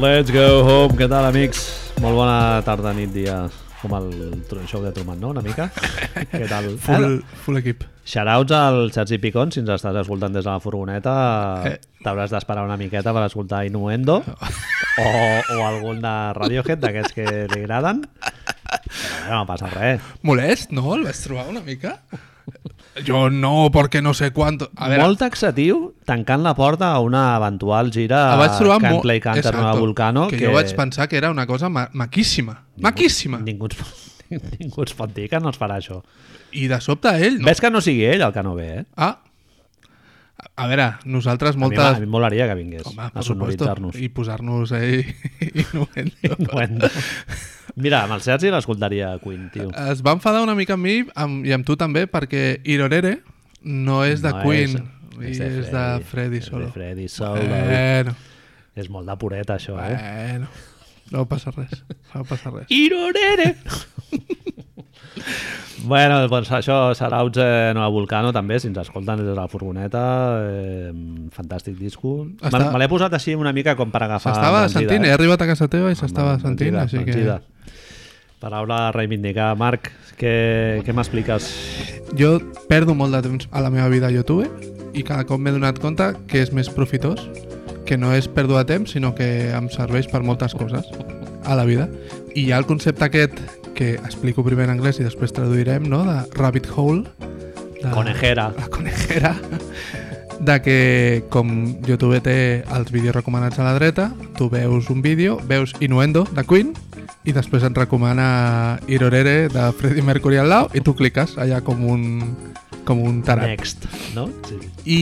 Let's go home. Què tal, amics? Molt bona tarda, nit, dia. Com el show de Truman, no? Una mica? Què tal? Full, full equip. Shoutouts al Xats i Picón, si ens estàs escoltant des de la furgoneta, Eh. t'hauràs d'esperar una miqueta per escoltar Innuendo o, o algun de Radiohead, d'aquests que li agraden. Però no passa res. Molest, no? El vaig trobar una mica? Jo no, perquè no sé quant... A veure, Molt taxatiu, tancant la porta a una eventual gira el vaig trobar Can't. Play Canter Nueva Vulcano. que, jo vaig pensar que era una cosa ma maquíssima. Maquíssima. Ningú, ens- ningú ens pot dir que no es farà això. I de sobte ell... No. Ves que no sigui ell el que no ve, eh? Ah, a veure, nosaltres A mi, moltes... a mi molaria que vingués Home, a sonoritzar-nos. I posar-nos ahí innuendo. Innuendo. Mira, amb el Sergi l'escoltaria Queen, tio. Es va enfadar una mica amb mi amb, i amb tu també perquè Irorere no és de No Queen, és, és, és de Freddy és solo. De Freddy solo. Bueno, És molt de pureta, això, eh? bueno. No passa res, no passa res. Irorere! bueno, doncs això, Sarauts eh, Nova Vulcano també, si ens escolten des de la furgoneta, eh, fantàstic disco. Està- Me, l'he posat així una mica com per agafar S'estava sentint, he eh? arribat a casa teva i s'estava sentint, així que... Paraula a reivindicar. Marc, què, què m'expliques? Jo perdo molt de temps a la meva vida a YouTube i cada cop m'he donat compte que és més profitós, que no és pèrdua de temps, sinó que em serveix per moltes coses a la vida. I hi ha el concepte aquest que explico primer en anglès i després traduirem, no?, de rabbit hole. De... Conejera. La conejera. De que, com YouTube té els vídeos recomanats a la dreta, tu veus un vídeo, veus Innuendo, de Queen, i després et recomana Irorere, de Freddie Mercury al lau, i tu cliques allà com un, com un tarat. Next, no? Sí. I,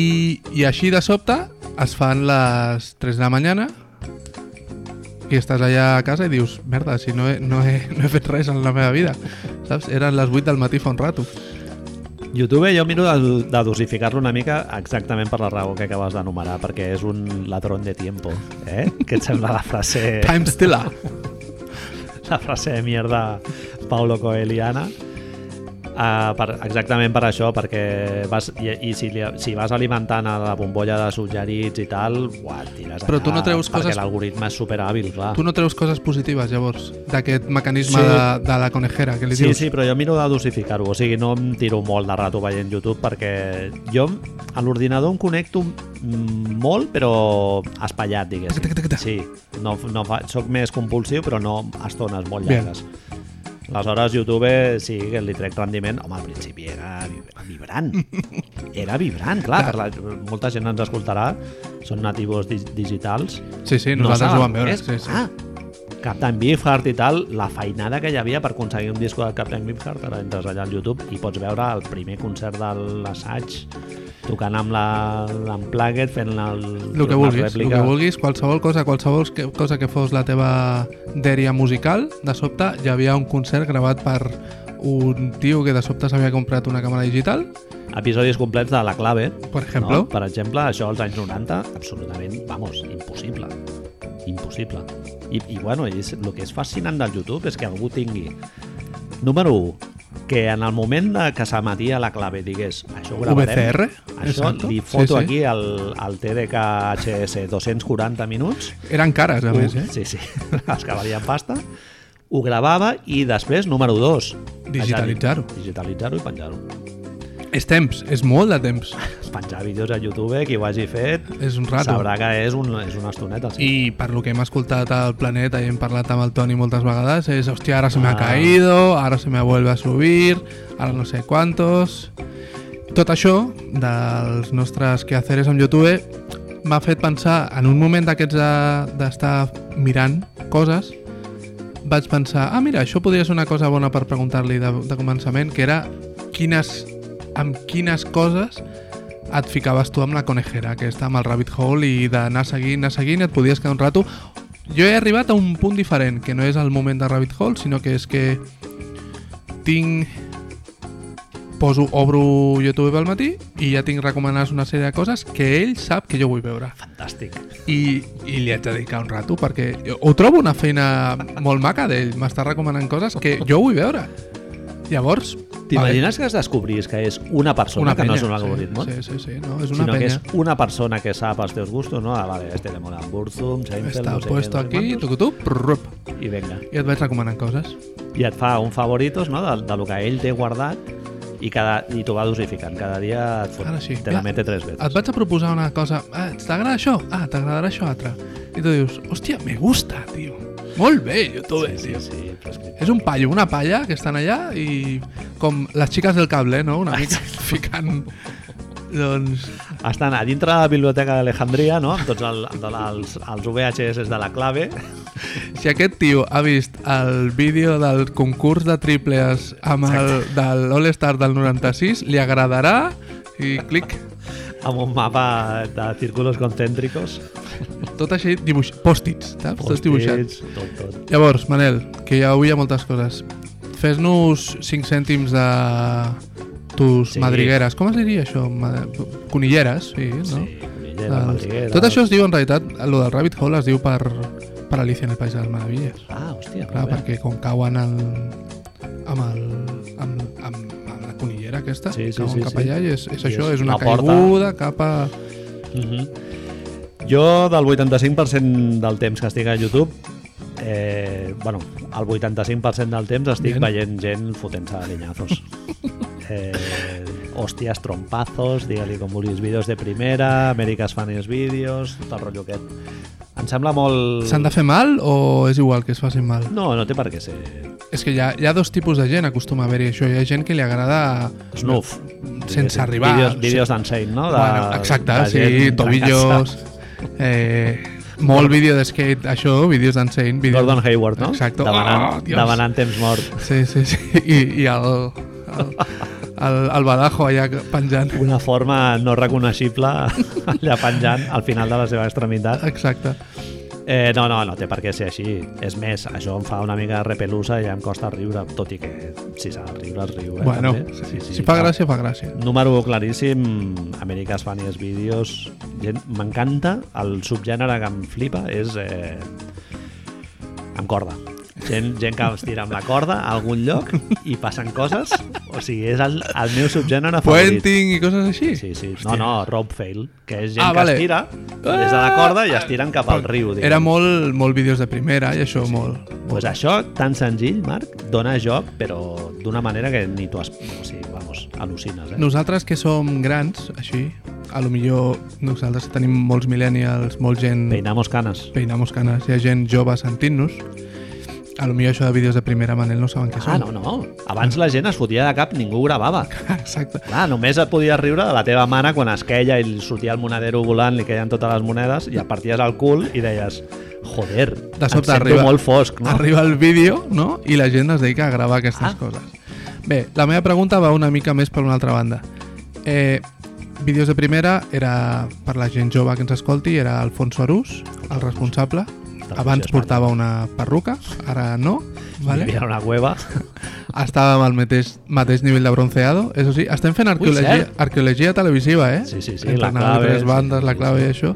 I així de sobte es fan les 3 de la mañana i estàs allà a casa i dius merda, si no he, no he, no he fet res en la meva vida saps? Eren les 8 del matí fa un rato YouTube jo miro de, de dosificar-lo una mica exactament per la raó que acabes d'enumerar, perquè és un ladrón de tiempo, eh? Què et sembla la frase, Time Stiller la frase de mierda Paulo Coeliana? Uh, per, exactament per això, perquè vas, i, i si, li, si vas alimentant a la bombolla de suggerits i tal, uah, tires Però tu no treus perquè coses- l'algoritme és superhàbil, clar. tu no treus coses positives llavors d'aquest mecanisme Sí. de, de la conejera que li Sí, dius sí, però jo miro de dosificar-ho, o sigui, no em tiro molt de rato veient YouTube perquè jo a l'ordinador em connecto molt, però espaiat, diguéssim. Sí, no, no fa, soc més compulsiu, però no estones molt Bien. Aleshores, YouTube sí que li trec rendiment. Home, al principi era vi- vibrant. Era vibrant, clar. Per la, molta gent ens escoltarà. Són nativos di digitals. sí, sí, nosaltres saben ho vam veure és. sí, sí. Ah, Captain Beefheart i tal, la feinada que hi havia per aconseguir un disco de Captain Beefheart, ara entres allà al YouTube i pots veure el primer concert de l'assaig tocant amb la- l'Unplugged, fent el, el que la vulguis, el rèplica. que vulguis, qualsevol cosa, qualsevol que, cosa que fos la teva dèria musical, de sobte hi havia un concert gravat per un tio que de sobte s'havia comprat una càmera digital, Episodis complets de La Clave, per exemple, no? per exemple, això als anys 90, absolutament, vamos, impossible. Impossible. I, i bueno, és, el que és fascinant del YouTube és que algú tingui, número 1, que en el moment que s'emetia la clave digués això ho gravarem, VCR, això exacto. li foto Sí, sí. aquí al, al TDK HS 240 minuts eren cares, a més, eh? sí, sí, es que valien pasta ho gravava i després, número 2 Digitalitzar-ho. digitalitzar-ho i penjar-ho És temps, és molt de temps. penjar vídeos a YouTube, qui ho hagi fet És un rato. sabrà que és, un, és una estoneta sí. I per lo que hem escoltat al Planeta i hem parlat amb el Toni moltes vegades és, hòstia, ara se me ha Ah. caído, ara se me vuelve a subir, ara no sé quantos... Tot això dels nostres quehaceres amb YouTube m'ha fet pensar, en un moment d'aquests de- d'estar mirant coses, vaig pensar, ah, mira, això podria ser una cosa bona per preguntar-li de, de començament, que era quines, amb quines coses et ficaves tu amb la conejera aquesta, amb el rabbit hole i d'anar seguint, anar seguint, et podies quedar un rato. Jo he arribat a un punt diferent, que no és el moment de rabbit hole, sinó que és que tinc poso, obro YouTube al matí i ja tinc recomanades una sèrie de coses que ell sap que jo vull veure. fantàstic I, i li haig de dedicar un rato perquè ho trobo una feina molt maca d'ell. M'està recomanant coses que jo vull veure. Llavors, T'imagines que es descobrís que és una persona, una que no és un algoritme? Sí, sí, sí, no, és una sinó que penya. és una persona que sap els teus gustos, no? Ah, vale, este le mola Burzum, Seinfeld, Està no sé puesto què, aquí, tu, tu, prrup, i venga. i et vaig recomanant coses. I et fa un favoritos no? de, de lo que ell té guardat i, cada, i t'ho va dosificant. Cada dia et, fot, Ara sí. te la mete tres Et veces. vaig a proposar una cosa. Ah, t'agrada això? Ah, t'agradarà això altre. I tu dius, hòstia, me gusta, tio. Molt bé, YouTube, Sí, tio. sí, sí. És un paio, una palla que estan allà i com les xiques del cable, no? Una mica ficant... Doncs... Estan a dintre de la biblioteca d'Alejandria, no? amb tots el, amb els, els VHS de la clave. Si aquest tio ha vist el vídeo del concurs de triples amb el, de l'All-Star del 96, li agradarà i clic. Amb un mapa de círculos concèntricos. Tot així dibuix... Pòstits, saps? Tot dibuixat. Post-its, Tot, tot. Llavors, Manel, que ja avui hi ha moltes coses. Fes-nos 5 cèntims de tus Sí. madrigueres. Com es diria això? Conilleres, sí, no? Sí, Dels- madriguera. Tot això es diu, en realitat, el del Rabbit Hole es diu per, per Alicia en el País de les Meravilles. Ah, hòstia, Clar, perquè com cauen el, amb, el, amb, amb, conillera aquesta, Sí, sí, sí, cap sí. allà i és, és I això, és és una la porta. caiguda cap a... Mhm. Jo, del 85% del temps que estic a YouTube, eh, bueno, el 85% del temps estic Bien. veient gent fotent-se de linyazos. eh, hòsties, trompazos, digue-li com vulguis, vídeos de primera, America's Funniest Videos, tot el rotllo aquest. Em sembla molt... S'han de fer mal o és igual que es facin mal? No, no té per què ser És que hi ha, hi ha dos tipus de gent, acostuma a haver-hi això. Hi ha gent que li agrada... snuff. Sense arribar. Vídeos, vídeos d'Unsane, no? De, bueno, exacte, de sí, tobillos... Eh, molt vídeo de skate, això, vídeos d'Unsane. Vídeos... Gordon Hayward, no? Exacte. Demanant, Oh, Dios. demanant temps mort. Sí, sí, sí. I, i el, el, el, el badajo allà penjant. Una forma no reconeixible allà penjant al final de la seva extremitat. Exacte. Eh, no, no, no té per què ser així. És més, això em fa una mica de repelusa i ja em costa riure, tot i que si s'ha de riure, es riu. Eh, Bueno, també. sí, sí, si fa gràcia, fa gràcia. Número claríssim, America's Funniest Videos. M'encanta, el subgènere que em flipa és eh, amb corda. Gent, gent que es tira amb la corda a algun lloc i passen coses. O sigui, és el, el meu subgènere favorit. Puenting i coses així? Sí, sí. No, no, rope fail, que és gent Ah, que vale. es tira des de la corda i es tiren cap al riu. diguem. Era molt, molt vídeos de primera i això molt... Pues això, tan senzill, Marc, dona joc, però d'una manera que ni tu... Es... O sigui, vamos, al·lucines, eh? Nosaltres que som grans, així, a lo millor nosaltres que tenim molts millennials, molt gent... Peinamos canes. Peinamos canes, hi ha gent jove sentint-nos, a lo millor això de vídeos de primera Manel no saben què Ah, són. no, no. Abans la gent es fotia de cap, ningú gravava. Exacte. Clar, només et podies riure de la teva mare quan es queia i li sortia el monedero volant, li queien totes les monedes i et parties el cul i deies joder, De sobte arriba, molt fosc, no? arriba el vídeo no? i la gent es dedica a gravar aquestes Ah. coses. Bé, la meva pregunta va una mica més per una altra banda. Eh, vídeos de primera era per la gent jove que ens escolti, era Alfonso Arús, el responsable. Abans portava una perruca, ara no. Vale? Vale. una cueva. Estàvem al mateix, mateix nivell de bronceado. Eso sí, estem fent arqueologia, cert. arqueologia televisiva, eh? Sí, sí, sí, Entre la anar clave, tres sí, bandes, la sí, clave sí. i això.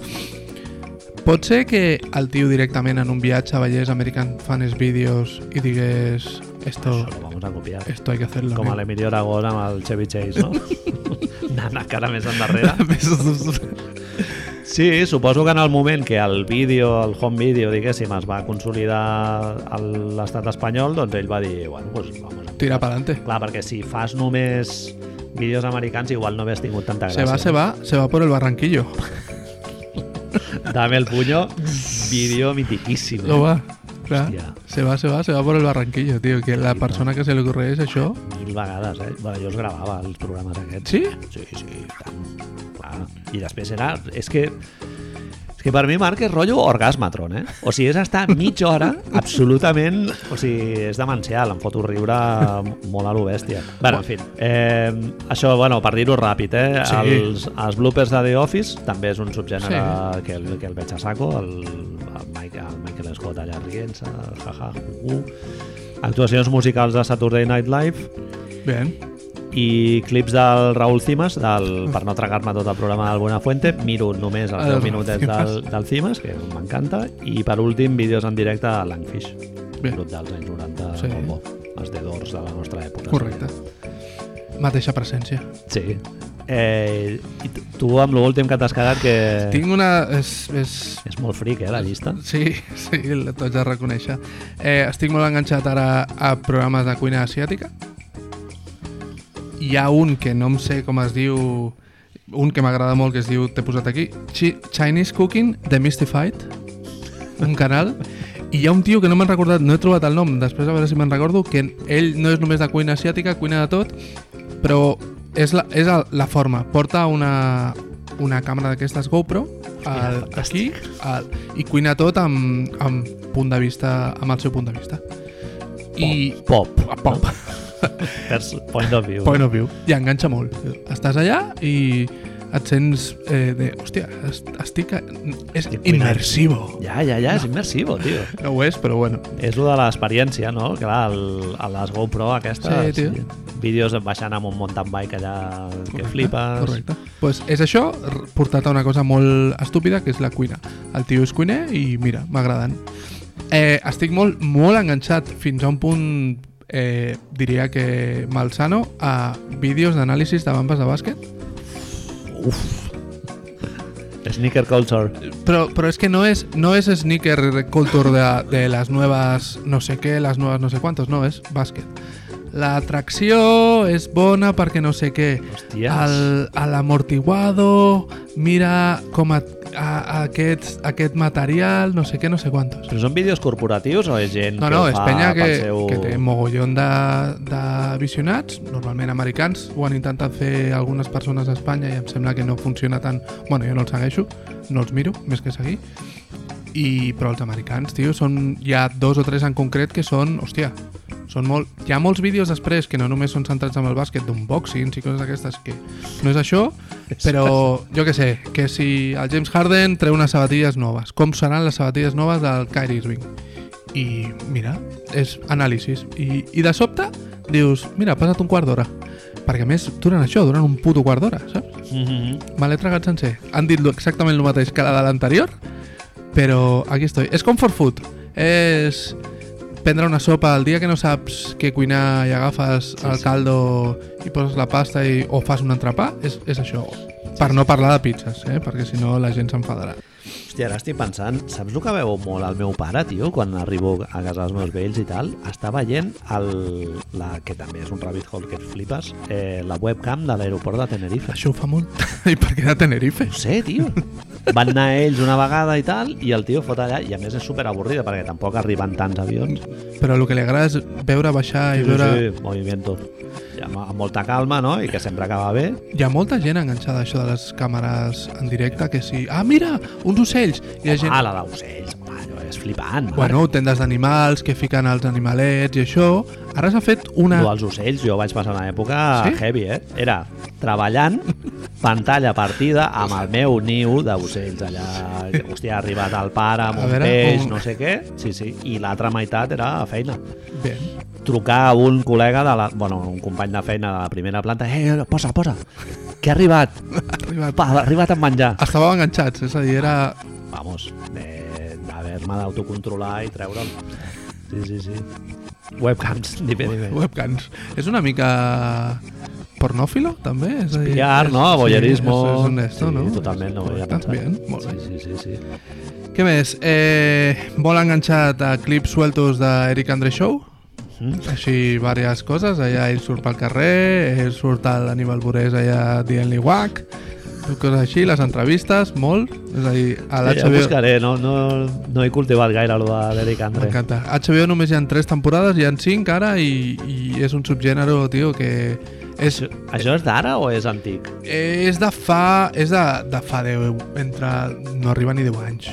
Pot ser que el tio directament en un viatge veiés American Fans Videos i digués esto, Això lo vamos a copiar. esto hay que hacerlo. Com a amigo". l'Emilio Aragón amb el Chevy Chase, no? Anant encara més endarrere. Sí, suposo que en el moment que el vídeo, el home video, diguéssim, es va consolidar a l'estat espanyol, doncs ell va dir, bueno, pues vamos a Tira para adelante. Clar, perquè si fas només vídeos americans igual no hagués tingut tanta Se gràcia. va, se va, se va por el barranquillo. Dame el puño, vídeo mitiquíssim. Lo va. Clar. Hòstia. Se va, se va, se va por el barranquillo, tío. Que la persona que se le ocurre és això... Mil vegades, eh? Bueno, jo els gravava, els programes aquests. Sí? Sí, sí, tant. Clar. I després era... És que... És que per mi, Marc, és rotllo orgasmatron, eh? O sigui, és estar mitja hora absolutament... O sigui, és demencial, em foto riure molt a lo bèstia. Bueno, en fi. Eh, això, bueno, per dir-ho ràpid, eh? Sí. Els, els bloopers de The Office també és un subgènere Sí. que, el, que el veig a saco, el, el, Michael, el Michael Scott allà rient-se, jaja, uh, uh. Actuacions musicals de Saturday Night Live, Bien. I clips del Raúl Cimas del, per no tragar-me tot el programa del Buenafuente miro només els El 10 minutets Cimas. del, del Cimas que m'encanta i per últim vídeos en directe a Langfish Bé. grup dels anys 90 Sí. molt bo. els dedors de la nostra època. Correcte. Mateixa presència. Sí. Eh, I tu, tu amb l'últim que t'has quedat que... Tinc una... És, és... És molt fric, eh, la llista. Sí, sí, t'ho haig de reconèixer. Eh, estic molt enganxat ara a programes de cuina asiàtica. Hi ha un que no em sé com es diu... Un que m'agrada molt que es diu, t'he posat aquí, Chi Chinese Cooking Demystified, un canal, i hi ha un tio que no m'han recordat, no he trobat el nom, després a veure si me'n recordo, que ell no és només de cuina asiàtica, cuina de tot, però és la, és la forma. Porta una, una càmera d'aquestes GoPro al, aquí al, i cuina tot amb, amb punt de vista, amb el seu punt de vista. I Pop. pop, Pers- Point of view. point of view. I enganxa molt. Estàs allà i et sents eh, de... Hòstia, est- estic... És Estic cuinant. immersivo. Ja, ja, ja, és immersivo, tio. No ho és, però bueno. És lo de l'experiència, no? Clar, el, a les GoPro aquestes, Sí, tio. vídeos baixant amb un mountain bike allà que flipes. Correcte. Pues és això portat a una cosa molt estúpida, que és la cuina. El tio és cuiner i mira, m'agraden. Eh, estic molt, molt enganxat fins a un punt eh, diria que malsano a vídeos d'anàlisis de bambes de bàsquet Uf. Sneaker culture. Però, però és que no és, no és sneaker culture de, de les nuevas no sé què, les nuevas no sé quantos, no, és bàsquet. L'atracció és bona perquè no sé què. L'amortiguado, mira com a, a, a aquest, aquest material, no sé què, no sé quantos. Però són vídeos corporatius o és gent No, que no, és fa penya que, seu... que té mogollon de, de visionats, normalment americans, ho han intentat fer algunes persones a Espanya i em sembla que no funciona tant... Bueno, jo no els segueixo, no els miro, més que seguir. I, però els americans, tio, són, hi ha dos o tres en concret que són, hòstia, són molt... Hi ha molts vídeos després que no només són centrats en el bàsquet, d'unboxings i coses d'aquestes que no és això, però jo que sé, que si el James Harden treu unes sabatilles noves, com seran les sabatilles noves del Kyrie Irving? I mira, és anàlisis. I, i de sobte dius, mira, ha passat un quart d'hora. Perquè a més duren això, duren un puto quart d'hora, saps? Mm -hmm. Me l'he tragat sencer. Han dit lo- exactament el mateix que la de l'anterior, però aquí estoy. És comfort food. És prendre una sopa el dia que no saps què cuinar i agafes Sí, el sí. caldo i poses la pasta i, o fas un entrepà, és, és això. Per no parlar de pizzas, eh? perquè si no la gent s'enfadarà. Hòstia, ara estic pensant, saps el que veu molt el meu pare, tio, quan arribo a casa dels meus vells i tal? Està veient el, la, que també és un rabbit hole que et flipes, eh, la webcam de l'aeroport de Tenerife. Això ho fa molt. I per què de Tenerife? No sé, tio. Van anar ells una vegada i tal, i el tio fot allà, i a més és super avorrida, perquè tampoc arriben tants avions. Però el que li agrada és veure baixar i veure... sí, sí, movimiento. Amb, molta calma, no? I que sempre acaba bé. Hi ha molta gent enganxada a això de les càmeres en directe que sí, ah mira, uns ocells hi ha gent, Ah, la d'ocells, home, és flipant. Marc. bueno, tendes d'animals que fiquen els animalets i això ara s'ha fet una... Lo dels ocells, jo vaig passar una època Sí? heavy, eh? Era treballant, pantalla partida, amb el meu niu d'ocells allà. que, Hòstia, ha arribat el pare amb A un veure, peix, un- no sé què. Sí, sí. I l'altra meitat era feina. Bé, Trucar a un col·lega, de la, bueno, un company de feina de la primera planta. Eh, posa, posa, que ha arribat. ha arribat. Pa, ha arribat a menjar. Estàveu enganxats, és a dir, era... Vamos, de- d'haver-me d'autocontrolar i treure'l. Sí, sí, sí. Webcams, dime, dime. Webcams. És una mica pornòfilo, també? És a dir, Espiar, és- no? Voyerismo. Sí, és, és un esto, sí, no? totalment, no ho havia pensat. Bien, molt bé. Sí, sí, sí, sí. Què més? Eh, molt enganxat a clips sueltos d'Eric Andre Show. Mm? Així, diverses coses. Allà ell surt pel carrer, ell surt a l'Aníbal Burés allà dient-li guac, coses així, les entrevistes, molt. És a dir, a Sí, l'HBO... buscaré, no, no, no he cultivat gaire el de l'Eric Andre. M'encanta. HBO només hi ha tres temporades, hi ha cinc ara i, i és un subgènere, tio, que és, Això, això és d'ara o és antic? és de fa... És de, de fa 10, entre... No arriba ni 10 anys,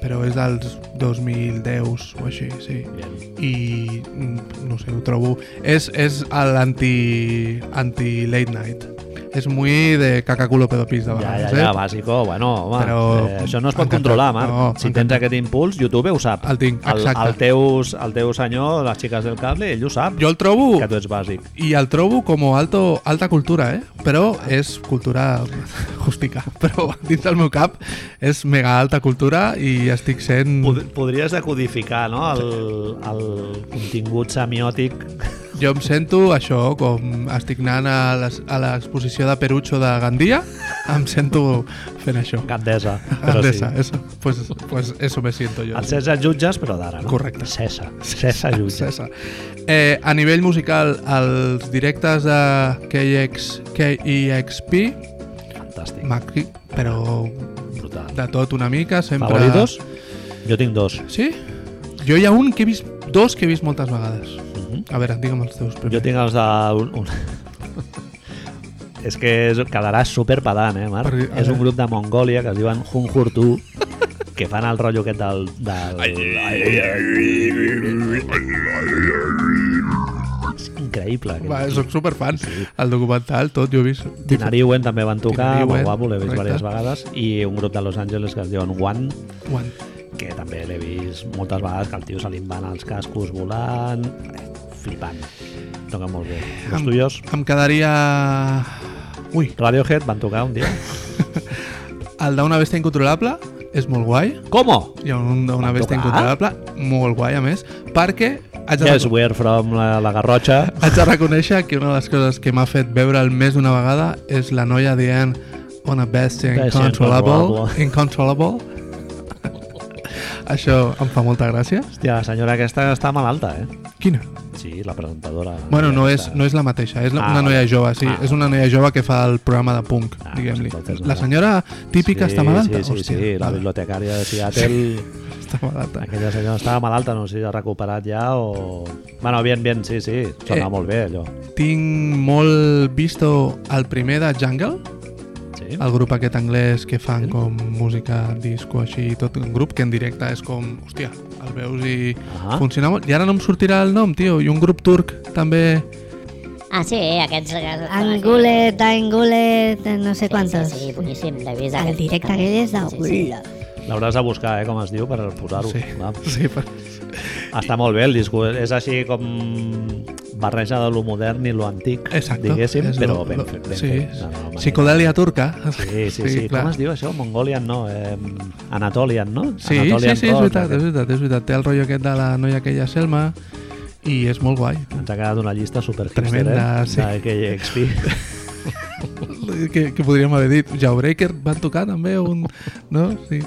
però és dels 2010 o així, sí. Bien. I mm, no sé, ho trobo... És, és l'anti... anti-late night. És muy de cacaculo pedopis de Ja, ja, vegades, ja, eh? bàsico, bueno, home, Però eh, això no es pot m'encanta. controlar, Marc. No, si tens m'encanta. aquest impuls, YouTube ho sap. El tinc, el, exacte. el, teus, el teu senyor, les xiques del cable, ell ho sap, Jo el trobo... que tu ets bàsic. I el trobo com alto, alta cultura, eh? Però és cultura justica. Però dins del meu cap és mega alta cultura i estic sent... Pod podries decodificar no? el, el contingut semiòtic jo em sento això, com estic anant a l'exposició de Perucho de Gandia, em sento fent això. Gandesa. Gandesa, sí. eso. Pues, pues eso me siento yo. El César Jutges, però d'ara, no? Correcte. César. César Jutges. César. Eh, a nivell musical, els directes de KX, KEXP, Fantàstic. Macri, però Brutal. de tot una mica, sempre... Favoritos? Jo tinc dos. Sí? Jo hi ha un que he vist, dos que he vist moltes vegades. Mhm. A veure, digue'm els teus primers. Jo tinc els de... Un, un... és que és, quedarà super pedant, eh, Marc? Per- a és un grup de Mongòlia que es diuen Hunhurtu, que fan el rotllo aquest del... del... És increïble. Va, soc superfan. El documental, tot, jo he vist. Tinariwen també van tocar, molt guapo, l'he vist diverses vegades, i un grup de Los Angeles que es diuen One, One. que també l'he vist moltes vegades, que el tio se li van els cascos volant, flipant. Toca molt bé. Los Em- tuyos, Em quedaria... Ui, Radiohead van tocar un dia. el d'una bèstia incontrolable és molt guai. Com? Hi ha un d'una bèstia tocar? incontrolable, molt guai a més, perquè haig de, Yes, we're from la, la Garrotxa. haig de reconèixer que una de les coses que m'ha fet veure'l més d'una vegada és la noia dient una bèstia Bèstia incontrolable. Incontrolable. Això em fa molta gràcia. Hòstia, la senyora aquesta està malalta, eh? Quina? Sí, la presentadora. Bueno, no és, no és la mateixa, és la, Ah, una noia jove, sí, Ah. és una noia jove que fa el programa de punk, Ah, diguem-li. entonces La senyora típica sí, està malalta? Sí, sí, Hòstia, sí, la bibliotecària de Seattle... està malalta. Aquella senyora estava malalta, no sé si ha recuperat ja o... Bueno, bien, bien, sí, sí, sona Eh. molt bé allò. Tinc molt visto el primer de Jungle, Sí? El grup aquest anglès que fan Sí. com música, disco, així, tot un grup que en directe és com, hòstia, el veus i Ah. funciona molt. I ara no em sortirà el nom, tio, i un grup turc també... Ah, sí, aquests... Angulet, Angulet, no sé Sí, quantos. Sí, sí, boníssim, l'he vist. El directe aquell és de... Sí, sí. L'hauràs de buscar, eh, com es diu, per posar-ho. Sí, Va. sí, per... Està molt bé el disc, és així com barreja de lo modern i lo antic, Exacte. diguéssim, és però lo- ben, ben sí, fet. la manera. Psicodèlia turca. Sí, sí, sí. clar. Com es diu això? Mongolian, no. Eh, Anatolian, no? Sí, sí, Anatolian sí, és veritat, és veritat, és veritat. Té el rotllo aquest de la noia aquella Selma i és molt guai. Ens ha quedat una llista super Tremenda, eh? sí. De KXP. que, que podríem haver dit. Jawbreaker van tocar també un... No? Sí.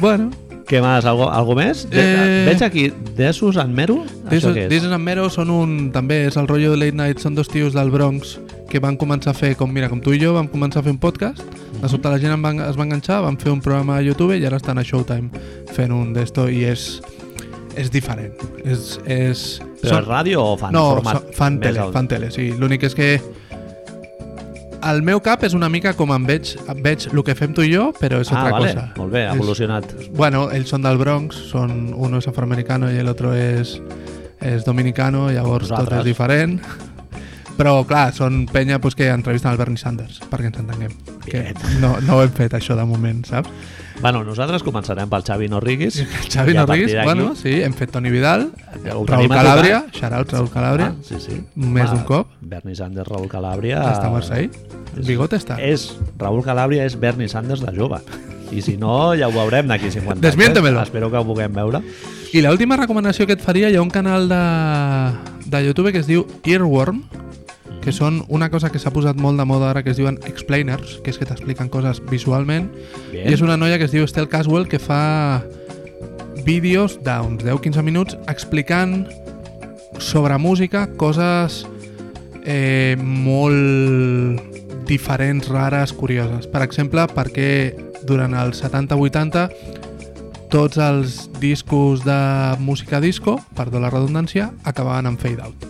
Bueno, Què més? Algo, algo més? De, Eh. Veig aquí Desus. Això què és? This and Mero són un... També és el rotllo de Late Night, són dos tios del Bronx que van començar a fer, com mira, com tu i jo, vam començar a fer un podcast, de sobte la gent em va, es va enganxar, van fer un programa a YouTube i ara estan a Showtime fent un d'esto i és és diferent. És, és, Però és ràdio o fan no, format? so- fan tele, fan tele, sí. L'únic és que el meu cap és una mica com em veig, em veig el que fem tu i jo, però és Ah, otra vale. cosa. Molt bé, ha És- evolucionat. Bueno, ells són del Bronx, son, uno es afroamericano el otro es, es dominicano, llavors tot Nosaltres. és diferent. Però, clar, són penya pues, que entrevisten el Bernie Sanders, perquè ens entenguem. Que Bien. no, no ho hem fet, això, de moment, saps? Bueno, nosaltres començarem pel Xavi Norriguis. Xavi i a partir Norris, d'aquí bueno, sí, hem fet Toni Vidal, Raúl Calàbria, shout-out Raúl Calàbria, Ah, sí, sí. Més d'un cop. Bernie Sanders, Raúl Calàbria... està a Marseille, el bigot està. És, Raúl Calàbria és Bernie Sanders de jove. I si no, ja ho veurem d'aquí 50 anys. Desmiéntemelo. eh? Espero que ho puguem veure. I l'última recomanació que et faria, hi ha un canal de, de YouTube que es diu Earworm, que són una cosa que s'ha posat molt de moda ara que es diuen explainers, que és que t'expliquen coses visualment, Bien. i és una noia que es diu Estelle Caswell que fa vídeos d'uns 10-15 minuts explicant sobre música coses eh, molt diferents, rares, curioses. Per exemple, perquè durant els 70-80 tots els discos de música disco, perdó la redundància, acabaven en fade out.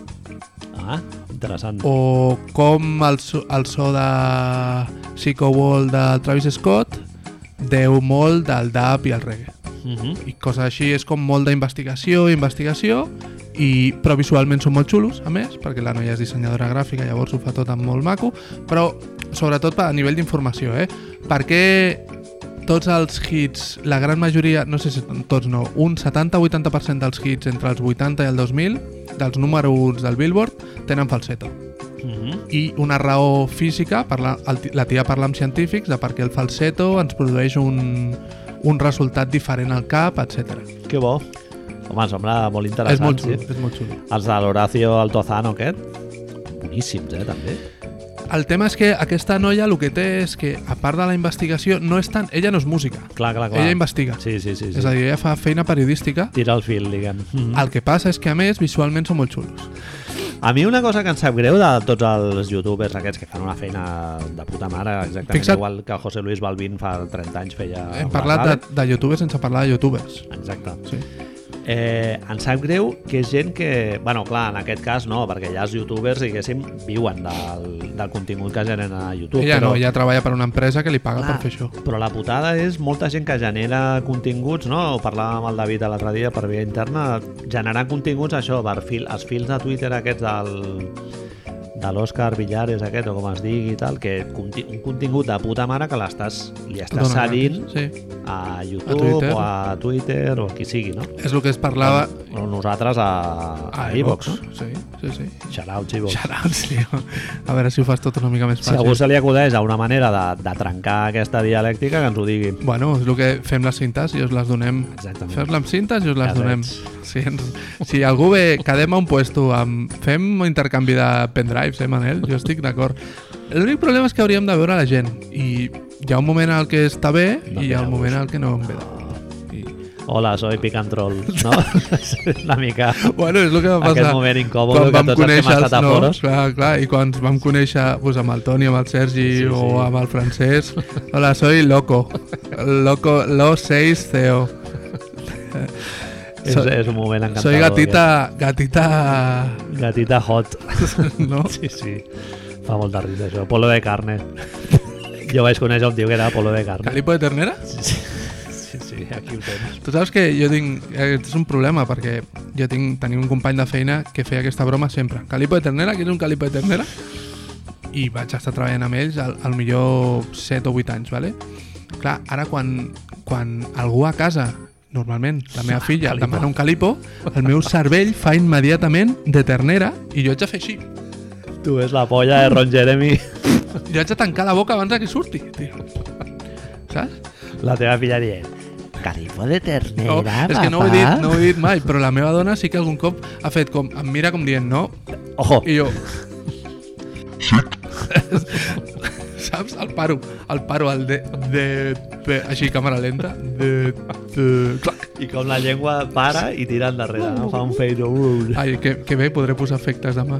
Ah, interessant. O com el, so- el so de Psycho Wall de Travis Scott deu molt del dub i el reggae. Mhm. I coses així, és com molt d'investigació, investigació, i, però visualment són molt xulos, a més, perquè la noia és dissenyadora gràfica, llavors ho fa tot amb molt maco, però sobretot a nivell d'informació, eh? Perquè tots els hits, la gran majoria, no sé si tots no, un 70-80% dels hits entre els 80 i el 2000, dels número 1 del Billboard, tenen falseto. Mhm. I una raó física, parla, el, ti- la tia parla amb científics de perquè el falseto ens produeix un, un resultat diferent al cap, etc. Que bo. Home, sembla molt interessant. És molt xulo, sí. és molt xulo. Els de l'Horacio Altozano aquest, boníssims, eh, també. El tema és que aquesta noia el que té és que, a part de la investigació, no és tant... Ella no és música. Clar, clar, clar. Ella investiga. Sí, sí, sí. sí. És a dir, ella fa feina periodística. Tira el fil, diguem. Mm El que passa és que, a més, visualment són molt xulos. A mi una cosa que em sap greu de tots els youtubers aquests que fan una feina de puta mare, exactament Fixa't- igual que José Luis Balvin fa 30 anys feia... Hem parlat de, de youtubers sense parlar de youtubers. Exacte. Sí. Eh, em sap greu que és gent que... bueno, clar, en aquest cas no, perquè ja els youtubers, diguéssim, viuen del, del contingut que generen a YouTube. Ella però, no, ella treballa per una empresa que li paga Clar, per fer això. Però la putada és molta gent que genera continguts, no? Ho parlàvem amb el David l'altre dia per via interna, generar continguts, això, per fil, els fils de Twitter aquests del de l'Òscar Villares aquest, o com es digui i tal, que conti un contingut de puta mare que l'estàs li estàs cedint Sí. a YouTube Twitter. o a Twitter o qui sigui, no? És el que es parlava O nosaltres a, a, iVox, no? Sí, sí, sí. Shoutouts, iVox. Tio. A veure si ho fas tot una mica més Si a algú fàcil. se li acudeix a una manera de, de trencar aquesta dialèctica, que ens ho digui. Bueno, és el que fem les cintes i us les donem. Exactament. Fer-la amb cintes i us les Ja donem. veig. Si, ens, si algú ve, quedem a un puesto amb... Fem un intercanvi de pendrives, eh, Manel? Jo estic d'acord. L'únic problema és que hauríem de veure la gent i hi ha un moment en el que està bé No i hi ha un moment el que no em ve. I, Hola, soy Picantrol, no? Una mica bueno, és el que va passar. aquest moment incòmode quan que vam tots els que hem conèixer a no, foros. clar, clar, i quan ens vam conèixer pues, amb el Toni, amb el Sergi Sí, sí. o amb el Francesc hola, soy Loco Loco, Lo 6 CEO és, Soy- és un moment encantador. Soy gatita, gatita, aquest. Gatita hot. no? Sí, sí. Fa molta risa, això. Polo de carne. Jo vaig conèixer un tio que era polo de carne. Calipo de ternera? Sí, sí, sí, aquí ho tens. Tu saps que jo tinc... Aquest és un problema, perquè jo tinc, tenia un company de feina que feia aquesta broma sempre. Calipo de ternera? Quin és un calipo de ternera? I vaig estar treballant amb ells al, al millor 7 o 8 anys, ¿vale? Clar, ara quan, quan algú a casa, normalment la meva filla, Calipo. demana un calipo, el meu cervell fa immediatament de ternera i jo haig de fer així. Tu és la polla de Ron Jeremy. Jo haig de tancar la boca abans que surti, tio. Saps? La teva filla dient Calipo de ternera, No, és que no ho, he dit, no ho he dit mai, però la meva dona sí que algun cop ha fet com, em mira com dient no, Ojo, i jo... Saps? El paro, el paro, el de... de, de així, càmera lenta. De, de, clac. i com la llengua para i tira endarrere, no? Fa un fade. Uh. Ai, que, que bé, podré posar efectes demà.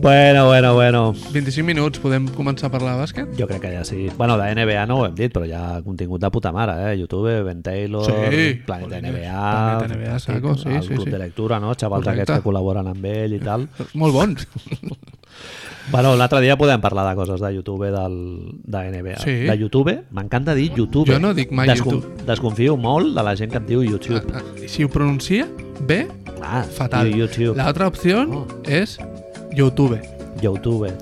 Bueno, bueno, bueno. 25 minuts, podem començar a parlar de bàsquet? Jo crec que ja sí. Bueno, de NBA no ho hem dit, però hi ha contingut de puta mare, eh? YouTube, Ben Taylor, Sí. Planeta Jolines, NBA... Planeta NBA, saco, sí, el sí, Club sí. de lectura, no? Xavals Correcte. aquests que col·laboren amb ell i tal. Molt bons. Bueno, l'altre dia podem parlar de coses de YouTube del, de NBA. Sí. De YouTube, m'encanta dir YouTube. Jo no dic mai YouTube. Desconfio molt de la gent que em diu YouTube. Ah, ah, Si ho pronuncia bé, Ah, fatal. YouTube. La otra opción Oh. és YouTube. YouTube.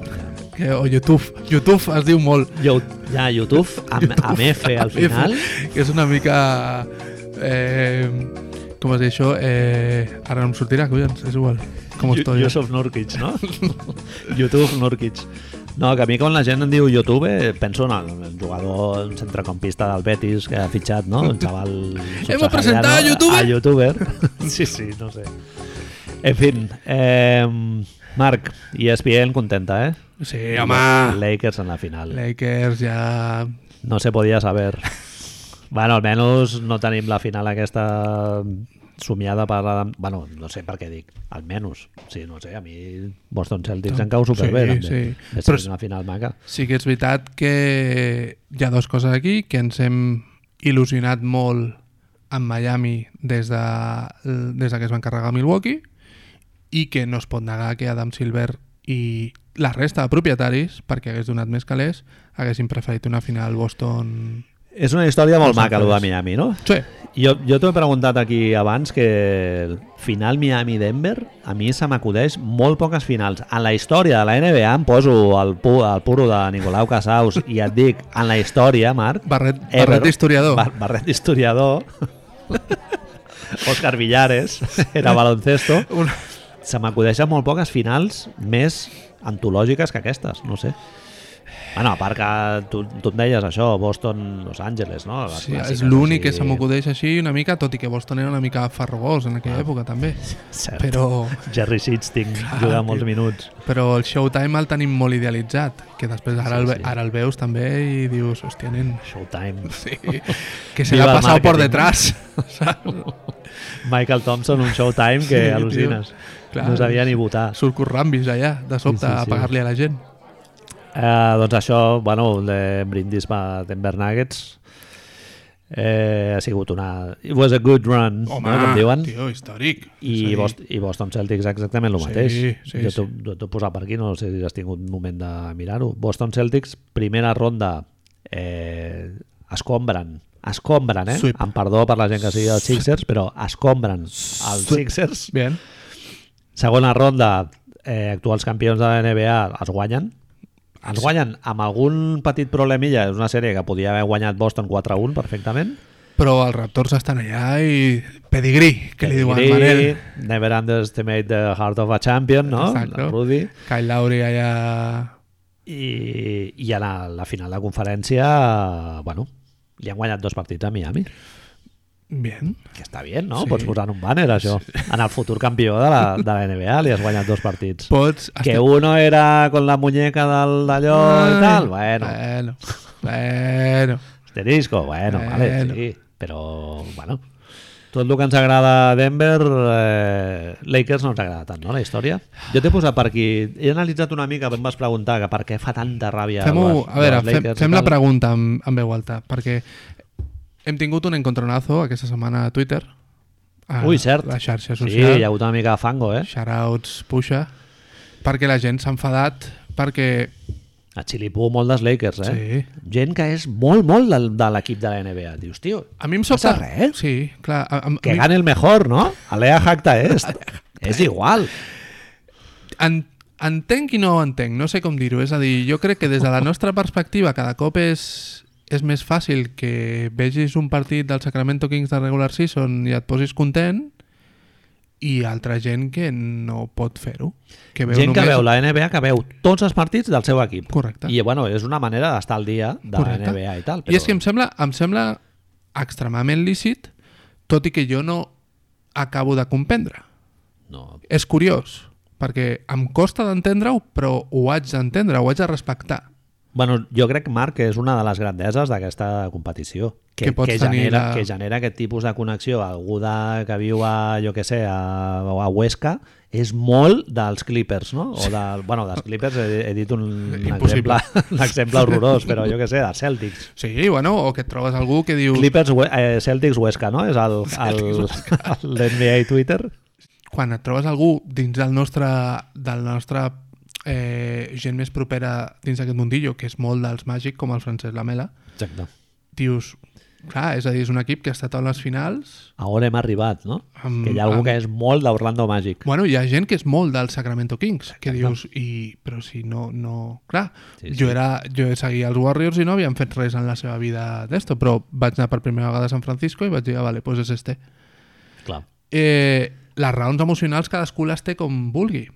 Que, o YouTube. YouTube es diu molt. Yo, ja, YouTube, amb, amb F al final. Que és una mica... Eh, com es diu això? Eh, ara no em sortirà, collons, és igual. Com Yo- estoy. Yusuf Nurkic, no? YouTube Nurkic. No, que a mi quan la gent em diu YouTube eh, penso en el, jugador un centrecampista del Betis que ha fitxat, no? Un xaval Hemos presentado a youtuber. A youtuber. Sí, sí, no sé. En fin, eh, Marc, ESPN contenta, eh? Sí, home. Lakers en la final. Lakers ja... No se podia saber. Bueno, almenys no tenim la final aquesta somiada per... la- Bueno, no sé per què dic. Almenys. Sí, no sé, a mi Boston Celtics em cau superbé. Sí, també. sí. És Però- una final maca. Sí que és veritat que hi ha dues coses aquí, que ens hem il·lusionat molt amb Miami des de, des de que es van carregar Milwaukee i que no es pot negar que Adam Silver i la resta de propietaris, perquè hagués donat més calés, haguessin preferit una final Boston... És una història molt maca, el de. Miami, no? Sí, Jo, jo t'ho he preguntat aquí abans que el final Miami-Denver a mi se m'acudeix molt poques finals. En la història de la NBA em poso el, pu el puro de Nicolau Casaus i et dic, en la història, Marc, Barret, Ever- barret historiador. Bar Barret d'historiador. Òscar Villares era baloncesto. Se m'acudeixen molt poques finals més antològiques que aquestes, no sé. Bueno, a part que tu, tu em deies això, Boston, Los Angeles, no? Les Sí, és l'únic que se m'acudeix així una mica, tot i que Boston era una mica farragós en aquella època també. Cert. Però, Jerry Sitzting juga molts minuts. però el Showtime el tenim molt idealitzat, que després ara, Sí, el, sí. ara el veus també i dius, hòstia, nen, Showtime. sí, que se l'ha passat màrqueting. detrás. Michael Thompson, un Showtime que Sí, al·lucines. tio. Clar. no sabia ni votar. Surt Currambis allà, de sobte, Sí, sí, sí. a pagar-li a la gent. Eh, doncs això, bueno, el de brindis per Denver Nuggets eh, ha sigut una... It was a good run, Home, no, com diuen. tio, històric. I, Boston, I Boston Celtics exactament el Sí, mateix. sí, jo t'ho he posat per aquí, no sé si has tingut un moment de mirar-ho. Boston Celtics, primera ronda, eh, escombren, escombren, eh? Sweep. Amb perdó per la gent que sigui dels Sixers, però escombren els Sixers. Bien. Segona ronda, eh, actuals campions de la NBA els guanyen. Els guanyen amb algun petit problemilla. És una sèrie que podia haver guanyat Boston 4-1 perfectament. Però els Raptors estan allà i pedigrí, que li diuen Pedigree, Manel. Never underestimate the heart of a champion, no? Exacto. Rudy. Kyle Lowry allà... I, i a la, la final de conferència, bueno, li han guanyat dos partits a Miami. Bien. Que està bé, no? Sí. Pots posar en un banner, això. En el futur campió de la, de la NBA li has guanyat dos partits. Pots... Que uno era con la muñeca del d'allò i tal, bueno, Bueno, bueno. asterisco, bueno, vale, Bueno. sí, però, bueno, tot el que ens agrada a Denver, eh, Lakers no ens agrada tant, no, la història? Jo t'he posat per aquí, he analitzat una mica, em vas preguntar que per què fa tanta ràbia Fem-ho, les- a veure, les fem, Lakers i fem la pregunta en, en veu alta, perquè hem tingut un encontronazo aquesta setmana a Twitter. A Ui, cert. La xarxa Sí, social. hi ha hagut una mica de fango, eh? Shoutouts, puxa. Perquè la gent s'ha enfadat perquè... A Xilipú molt dels Lakers, eh? Sí. Gent que és molt, molt del, de l'equip de la NBA. Dius, tio, A mi em sobta... Passa res? Sí, clar. A, a, a que mi, gane el mejor, no? Alea Jacta és. és igual. en, entenc i no ho entenc, no sé com dir-ho. És a dir, jo crec que des de la nostra perspectiva cada cop és, és més fàcil que vegis un partit del Sacramento Kings de regular season i et posis content i altra gent que no pot fer-ho. Que veu Gent que només... veu la NBA que veu tots els partits del seu equip. Correcte. I bueno, és una manera d'estar al dia de Correcte. la NBA i tal. I és que em sembla, em sembla extremadament lícit, tot i que jo no acabo de comprendre. No, És curiós, perquè em costa d'entendre-ho, però ho haig d'entendre, ho haig de respectar. Bueno, jo crec, Marc, que és una de les grandeses d'aquesta competició. Que, Que que, genera, la- que genera aquest tipus de connexió. Algú de, que viu a, jo que sé, a, a Huesca, és molt dels Clippers, no? O de, bueno, dels Clippers he, he dit un, un, exemple, un exemple horrorós, però jo que sé, dels Celtics. Sí, bueno, o que et trobes algú que diu... Clippers, eh, Celtics Huesca, no? És el, l'NBA Twitter. Quan et trobes algú dins del nostre, del nostre eh, gent més propera dins d'aquest mundillo, que és molt dels màgic, com el Francesc Lamela, Exacte. dius, clar, és a dir, és un equip que ha estat a les finals... A on hem arribat, no? Amb- que hi ha algú amb- que és molt d'Orlando Magic. Bueno, hi ha gent que és molt del Sacramento Kings, que dius, i, però si no... no... Clar, Sí, sí. jo era jo seguia els Warriors i no havien fet res en la seva vida d'esto, però vaig anar per primera vegada a San Francisco i vaig dir, ah, vale, pues és este. Clar. Eh, les raons emocionals cadascú les té com vulgui.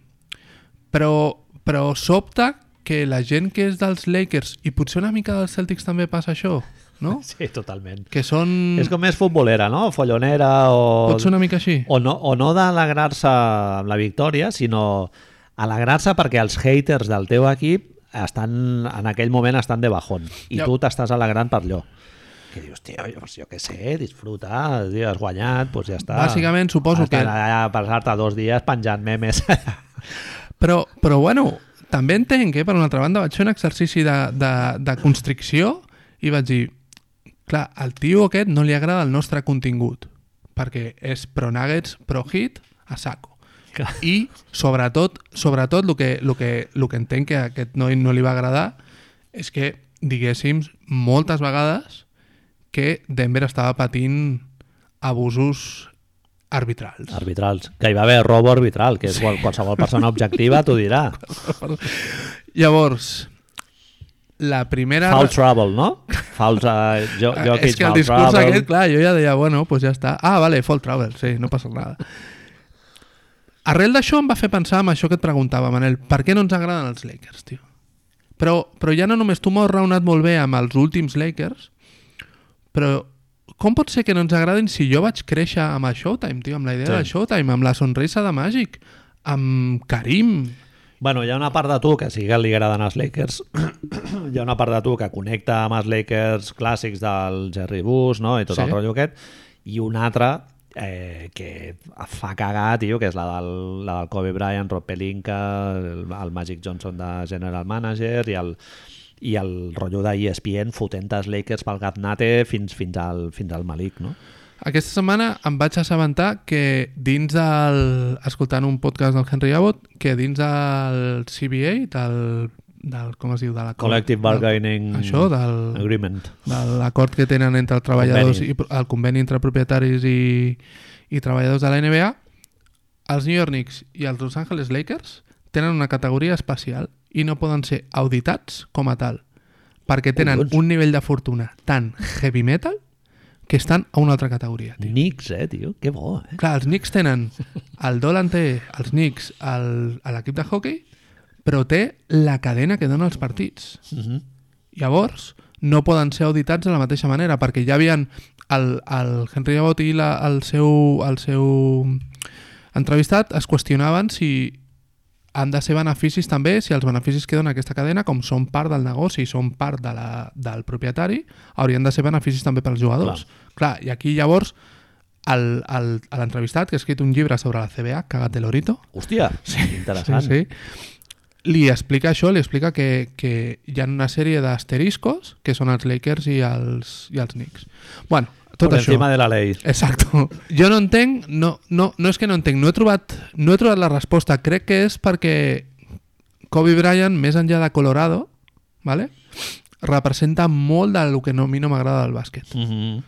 Però, però sobta que la gent que és dels Lakers, i potser una mica dels Celtics també passa això, no? Sí, totalment. Que són... És com més futbolera, no? Follonera o... Pot ser una mica així? o no, o no d'alegrar-se amb la victòria, sinó alegrar-se perquè els haters del teu equip estan, en aquell moment estan de bajón i Ja. tu t'estàs alegrant per allò que dius, tio, jo, jo què sé, disfruta, tio, has guanyat, doncs ja està. Bàsicament, suposo Estan que- allà a passar-te dos dies penjant memes. Però, però bueno, també entenc que per una altra banda vaig fer un exercici de, de, de constricció i vaig dir, clar, al tio aquest no li agrada el nostre contingut perquè és pro nuggets, pro hit, a saco. I sobretot, sobretot el que, el que, el que entenc que a aquest noi no li va agradar és que diguéssim moltes vegades que Denver estava patint abusos arbitrals. Arbitrals. Que hi va haver robo arbitral, que és qual, qualsevol persona objectiva t'ho dirà. Llavors, la primera... Foul trouble, no? Fouls, uh, jo, jo és que el discurs aquest, clar, jo ja deia, bueno, pues ja està. Ah, vale, fall travel, sí, no passa nada. Arrel d'això em va fer pensar en això que et preguntava, Manel, per què no ens agraden els Lakers, tio? Però, però ja no només tu m'ho has raonat molt bé amb els últims Lakers, però com pot ser que no ens agradin si jo vaig créixer amb el Showtime, tio, amb la idea Sí. del Showtime, amb la sonrisa de Màgic, amb Karim... Bueno, hi ha una part de tu que sí que li agraden els Lakers. hi ha una part de tu que connecta amb els Lakers clàssics del Jerry Buss, no? I tot Sí. el rotllo aquest. I una altra eh, que fa cagar, tio, que és la del, la del Kobe Bryant, Rob Pelinka, el, el Magic Johnson de General Manager i el, i el rotllo de E ESPN fotent els Lakers pel gat nate fins, fins, al, fins al Malik, no? Aquesta setmana em vaig assabentar que dins del... escoltant un podcast del Henry Abbott, que dins del CBA, del, del com es diu? De la Collective Bargaining Això, del, Agreement. de l'acord que tenen entre els treballadors Conveni. i el conveni entre propietaris i, i treballadors de la NBA, els New York Knicks i els Los Angeles Lakers tenen una categoria especial i no poden ser auditats com a tal, perquè tenen Collons. un nivell de fortuna tan heavy metal que estan a una altra categoria. Tio. Knicks, eh, tio? Que bo, eh? Clar, els Knicks tenen el Dolan té els Knicks al- a l'equip de hockey, però té la cadena que dona els partits. Uh -huh. Llavors, no poden ser auditats de la mateixa manera, perquè ja havien el, el Henry Abbott i la, el, seu, el seu entrevistat es qüestionaven si han de ser beneficis també, si els beneficis que dona aquesta cadena, com són part del negoci, són part de la, del propietari, haurien de ser beneficis també pels jugadors. Clar, Clar i aquí llavors a l'entrevistat, que ha escrit un llibre sobre la CBA, Cagat el Orito, Hòstia, sí, interessant. Sí, sí. Li explica això, li explica que, que hi ha una sèrie d'asteriscos que són els Lakers i els, i els Knicks. Bueno, tot Por això... encima de la ley. Exacto. Jo no entenc, no, no, no és que no entenc, no he, trobat, no he trobat la resposta. Crec que és perquè Kobe Bryant, més enllà de Colorado, ¿vale? representa molt del que no, a mi no m'agrada del bàsquet. Mm -hmm.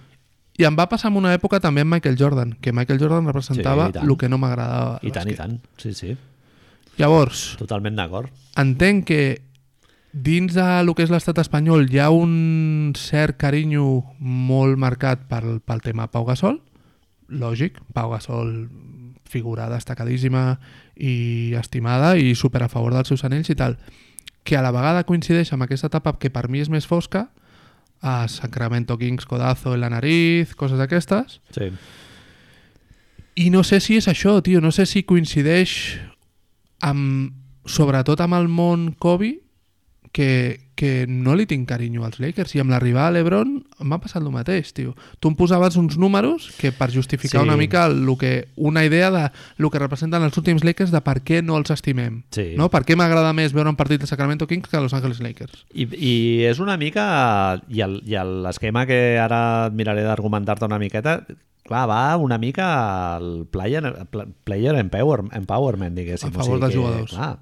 I em va passar en una època també amb Michael Jordan, que Michael Jordan representava Sí, i el que no m'agradava I tant, i bàsquet. tant. Sí, sí. Llavors, Totalment d'acord. entenc que dins de lo que és l'estat espanyol hi ha un cert carinyo molt marcat pel, pel tema Pau Gasol, lògic, Pau Gasol figura destacadíssima i estimada i super a favor dels seus anells i tal, que a la vegada coincideix amb aquesta etapa que per mi és més fosca, a Sacramento Kings, codazo en la nariz, coses d'aquestes, Sí. i no sé si és això, tio, no sé si coincideix amb, sobretot amb el món Kobe, que, que no li tinc carinyo als Lakers i amb l'arribada de l'Ebron m'ha passat el mateix, tio. Tu em posaves uns números que per justificar Sí. una mica el, lo que, una idea de lo que representen els últims Lakers de per què no els estimem. Sí. No? Per què m'agrada més veure un partit de Sacramento Kings que Los Angeles Lakers? I, I és una mica... I l'esquema que ara miraré d'argumentar-te una miqueta, clar, va una mica al player, pl- player empower, empowerment, diguéssim. A favor dels que, jugadors. Clar,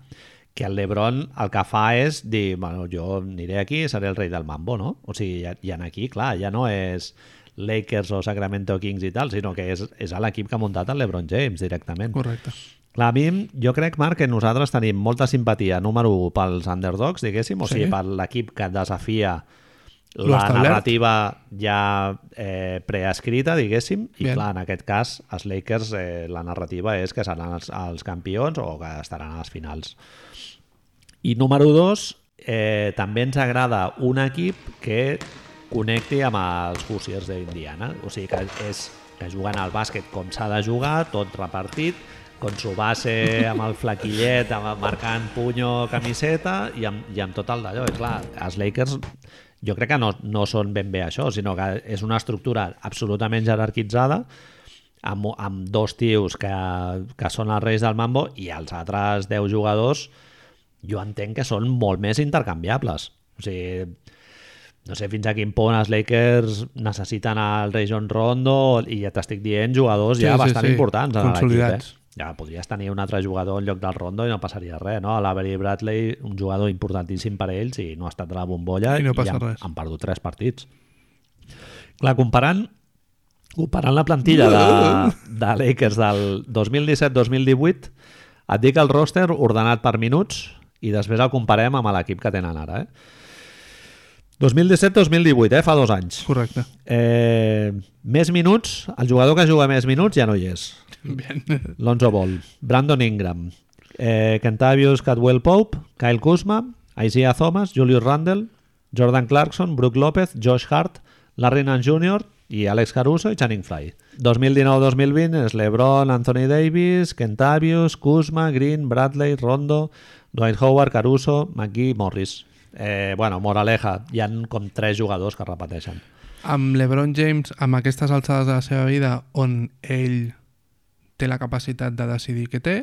que el LeBron el que fa és dir, bueno, jo aniré aquí i seré el rei del mambo, no? O sigui, ja, ja aquí, clar, ja no és Lakers o Sacramento Kings i tal, sinó que és, és l'equip que ha muntat el LeBron James directament. Correcte. Clar, a mi, jo crec, Marc, que nosaltres tenim molta simpatia, número 1, pels underdogs, diguéssim, o Sí. sigui, per l'equip que desafia la establert. narrativa ja eh, preescrita, diguéssim, i Bien. clar, en aquest cas, els Lakers, eh, la narrativa és que seran els, els campions o que estaran a les finals. I número 2, eh, també ens agrada un equip que connecti amb els Hoosiers d'Indiana, o sigui que és que juguen al bàsquet com s'ha de jugar, tot repartit, con su base amb el flaquillet, amb, marcant punyo, camiseta i amb, i amb tot el d'allò. I clar, els Lakers jo crec que no, no són ben bé això, sinó que és una estructura absolutament jerarquitzada amb, amb dos tios que, que són els reis del mambo i els altres 10 jugadors jo entenc que són molt més intercanviables. O sigui, no sé fins a quin punt els Lakers necessiten el rei John Rondo i ja t'estic dient jugadors Sí, ja sí, bastant sí. importants en l'equip. Eh? Ja podries tenir un altre jugador en lloc del Rondo i no passaria res, no? L'Avery Bradley, un jugador importantíssim per a ells i no ha estat de la bombolla I no passa han, res. han perdut tres partits. Clar, comparant comparant la plantilla de, de Lakers del 2017-2018 et dic el roster ordenat per minuts i després el comparem amb l'equip que tenen ara. Eh? 2017-2018, eh? fa dos anys. Correcte. Eh, més minuts, el jugador que juga més minuts ja no hi és. Bien. Lonzo Ball, Brandon Ingram, eh, Kentavious Cadwell Pope, Kyle Kuzma, Isaiah Thomas, Julius Randle, Jordan Clarkson, Brook López, Josh Hart, Larry Nance Jr. i Alex Caruso i Channing Frye. 2019-2020 és LeBron, Anthony Davis, Kentavius, Kuzma, Green, Bradley, Rondo, Dwight Howard, Caruso, McGee, Morris. Eh, bueno, moraleja, hi han com tres jugadors que repeteixen. Amb l'Ebron James, amb aquestes alçades de la seva vida, on ell té la capacitat de decidir què té,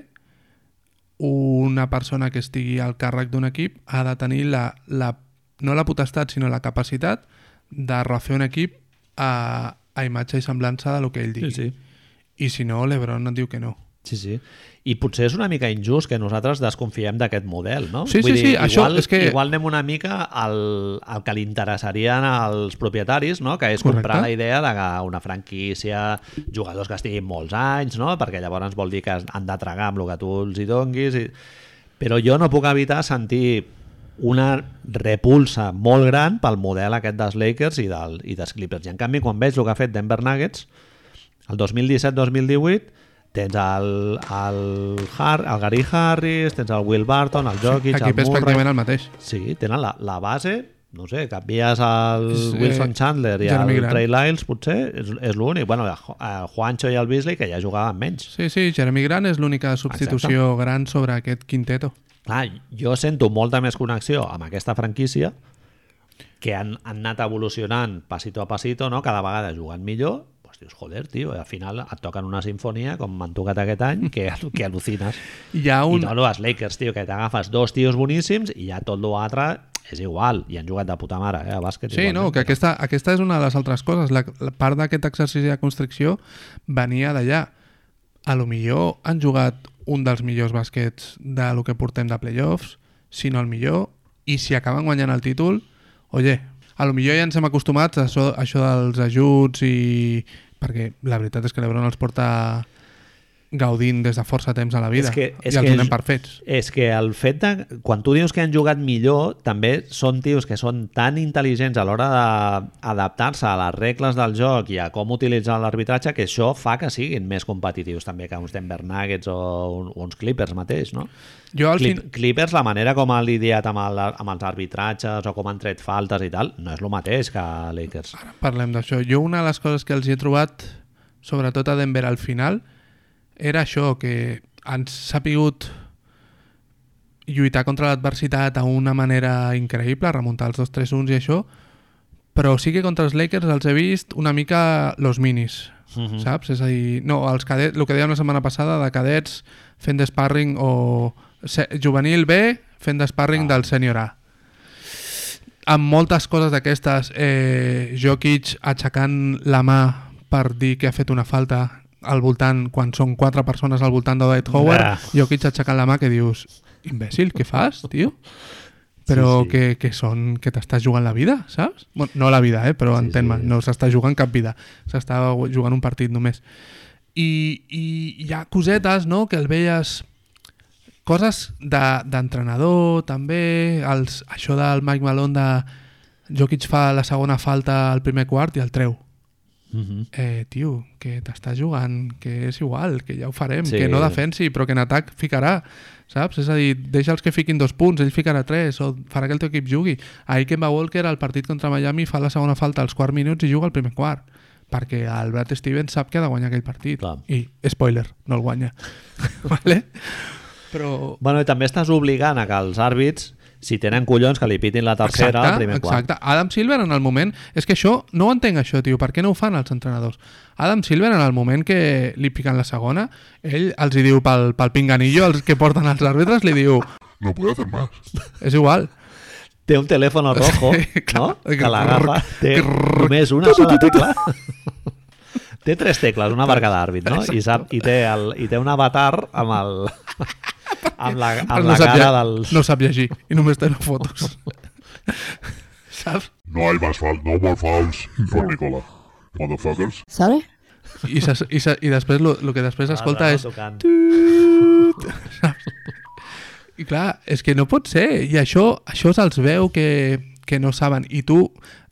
una persona que estigui al càrrec d'un equip ha de tenir la, la, no la potestat, sinó la capacitat de refer un equip a, a imatge i semblança de lo que ell digui. Sí, sí. I si no, l'Ebron et diu que no. Sí, sí. I potser és una mica injust que nosaltres desconfiem d'aquest model, no? Sí, Vull sí, sí, això igual, és que- Igual anem una mica al, al que li interessarien als propietaris, no? que és Correcte. comprar la idea de que una franquícia, jugadors que estiguin molts anys, no? perquè llavors vol dir que han de tragar amb el que tu els hi donguis. I... Però jo no puc evitar sentir una repulsa molt gran pel model aquest dels Lakers i, del, i dels Clippers. I en canvi, quan veig el que ha fet Denver Nuggets, el 2017-2018 tens el, el, Har, el Gary Harris, tens el Will Barton, el Jokic, Equip el és Murray... pràcticament el mateix. Sí, tenen la, la base, no sé, canvies el Sí, Wilson Chandler i Jeremy el Grant. Trey Lyles, potser, és, és l'únic. Bueno, el Ju- el Juancho i el Beasley, que ja jugaven menys. Sí, sí, Jeremy Grant és l'única substitució gran sobre aquest quinteto. Clar, jo sento molta més connexió amb aquesta franquícia que han, han anat evolucionant passito a passito, no? cada vegada jugant millor, dius, joder, tio, al final et toquen una sinfonia, com m'han tocat aquest any, que, que al·lucines. Hi ha Un... I no, els Lakers, tio, que t'agafes dos tios boníssims i ja tot l'altre és igual, i han jugat de puta mare, eh, a bàsquet. Sí, no, que aquesta, aquesta és una de les altres coses. La, la part d'aquest exercici de constricció venia d'allà. A lo millor han jugat un dels millors bàsquets de lo que portem de playoffs, si no el millor, i si acaben guanyant el títol, oye, a lo millor ja ens hem acostumat a això, a això dels ajuts i... perquè la veritat és que l'Ebron els porta gaudint des de força temps a la vida És que- és i els que donem és- per fets. És que el fet de... Quan tu dius que han jugat millor, també són tios que són tan intel·ligents a l'hora d'adaptar-se a les regles del joc i a com utilitzar l'arbitratge que això fa que siguin més competitius també que uns Denver Nuggets o, un- o uns Clippers mateix, no? Jo al Clip, fin... Clippers, la manera com han lidiat amb, el, amb els arbitratges o com han tret faltes i tal, no és el mateix que Lakers. Parlem d'això. Jo una de les coses que els he trobat, sobretot a Denver al final, era això, que han sapigut lluitar contra l'adversitat a una manera increïble, remuntar els dos 3 1 i això, però sí que contra els Lakers els he vist una mica los minis, Mhm. saps? És a dir, no, els cadets, el que dèiem la setmana passada de cadets fent de sparring o juvenil B fent de sparring Ah. del sènior A amb moltes coses d'aquestes eh, Jokic aixecant la mà per dir que ha fet una falta al voltant, quan són quatre persones al voltant de Dwight Howard, Ah. Jokic aixecant la mà que dius, imbècil, què fas, tio? Però Sí, sí. que, que són que t'estàs jugant la vida, saps? Bueno, no la vida, eh? però Sí, entén-me, sí. no s'està jugant cap vida, s'està jugant un partit només. I, i hi ha cosetes, no?, que el veies coses de- d'entrenador també, els, això del Mike Malone de Jokic fa la segona falta al primer quart i el treu. Mhm. Eh, tio, que t'estàs jugant, que és igual, que ja ho farem, Sí. que no defensi, però que en atac ficarà, saps? És a dir, deixa els que fiquin dos punts, ell ficarà tres, o farà que el teu equip jugui. Ahir Kemba Walker, al partit contra Miami, fa la segona falta als quarts minuts i juga al primer quart perquè el Brad Stevens sap que ha de guanyar aquell partit. Clar. I, spoiler, no el guanya. vale? Però Bueno, i també estàs obligant a que els àrbits, si tenen collons, que li pitin la tercera al primer quart. exacte. Adam Silver en el moment... És que això, no ho entenc això, tio. Per què no ho fan els entrenadors? Adam Silver en el moment que li piquen la segona, ell els hi diu pel, pel pinganillo, els que porten els àrbitres, li diu No puedo hacer más. és igual. Té un telèfon rojo, Sí, clar. no? que l'agafa, té només una sola tecla. té tres tecles, una per cada àrbit, no? I, sap, i, té el, I té un avatar amb el... amb la, amb la no, sap cara dels... no sap llegir i només té les fotos. Saps? No hay más fouls. No more for Nicola. Motherfuckers. Sorry? I, se, i, se, i després el que després escolta és Tocant. I clar, és que no pot ser. I això, això se'ls veu que, que no saben. I tu,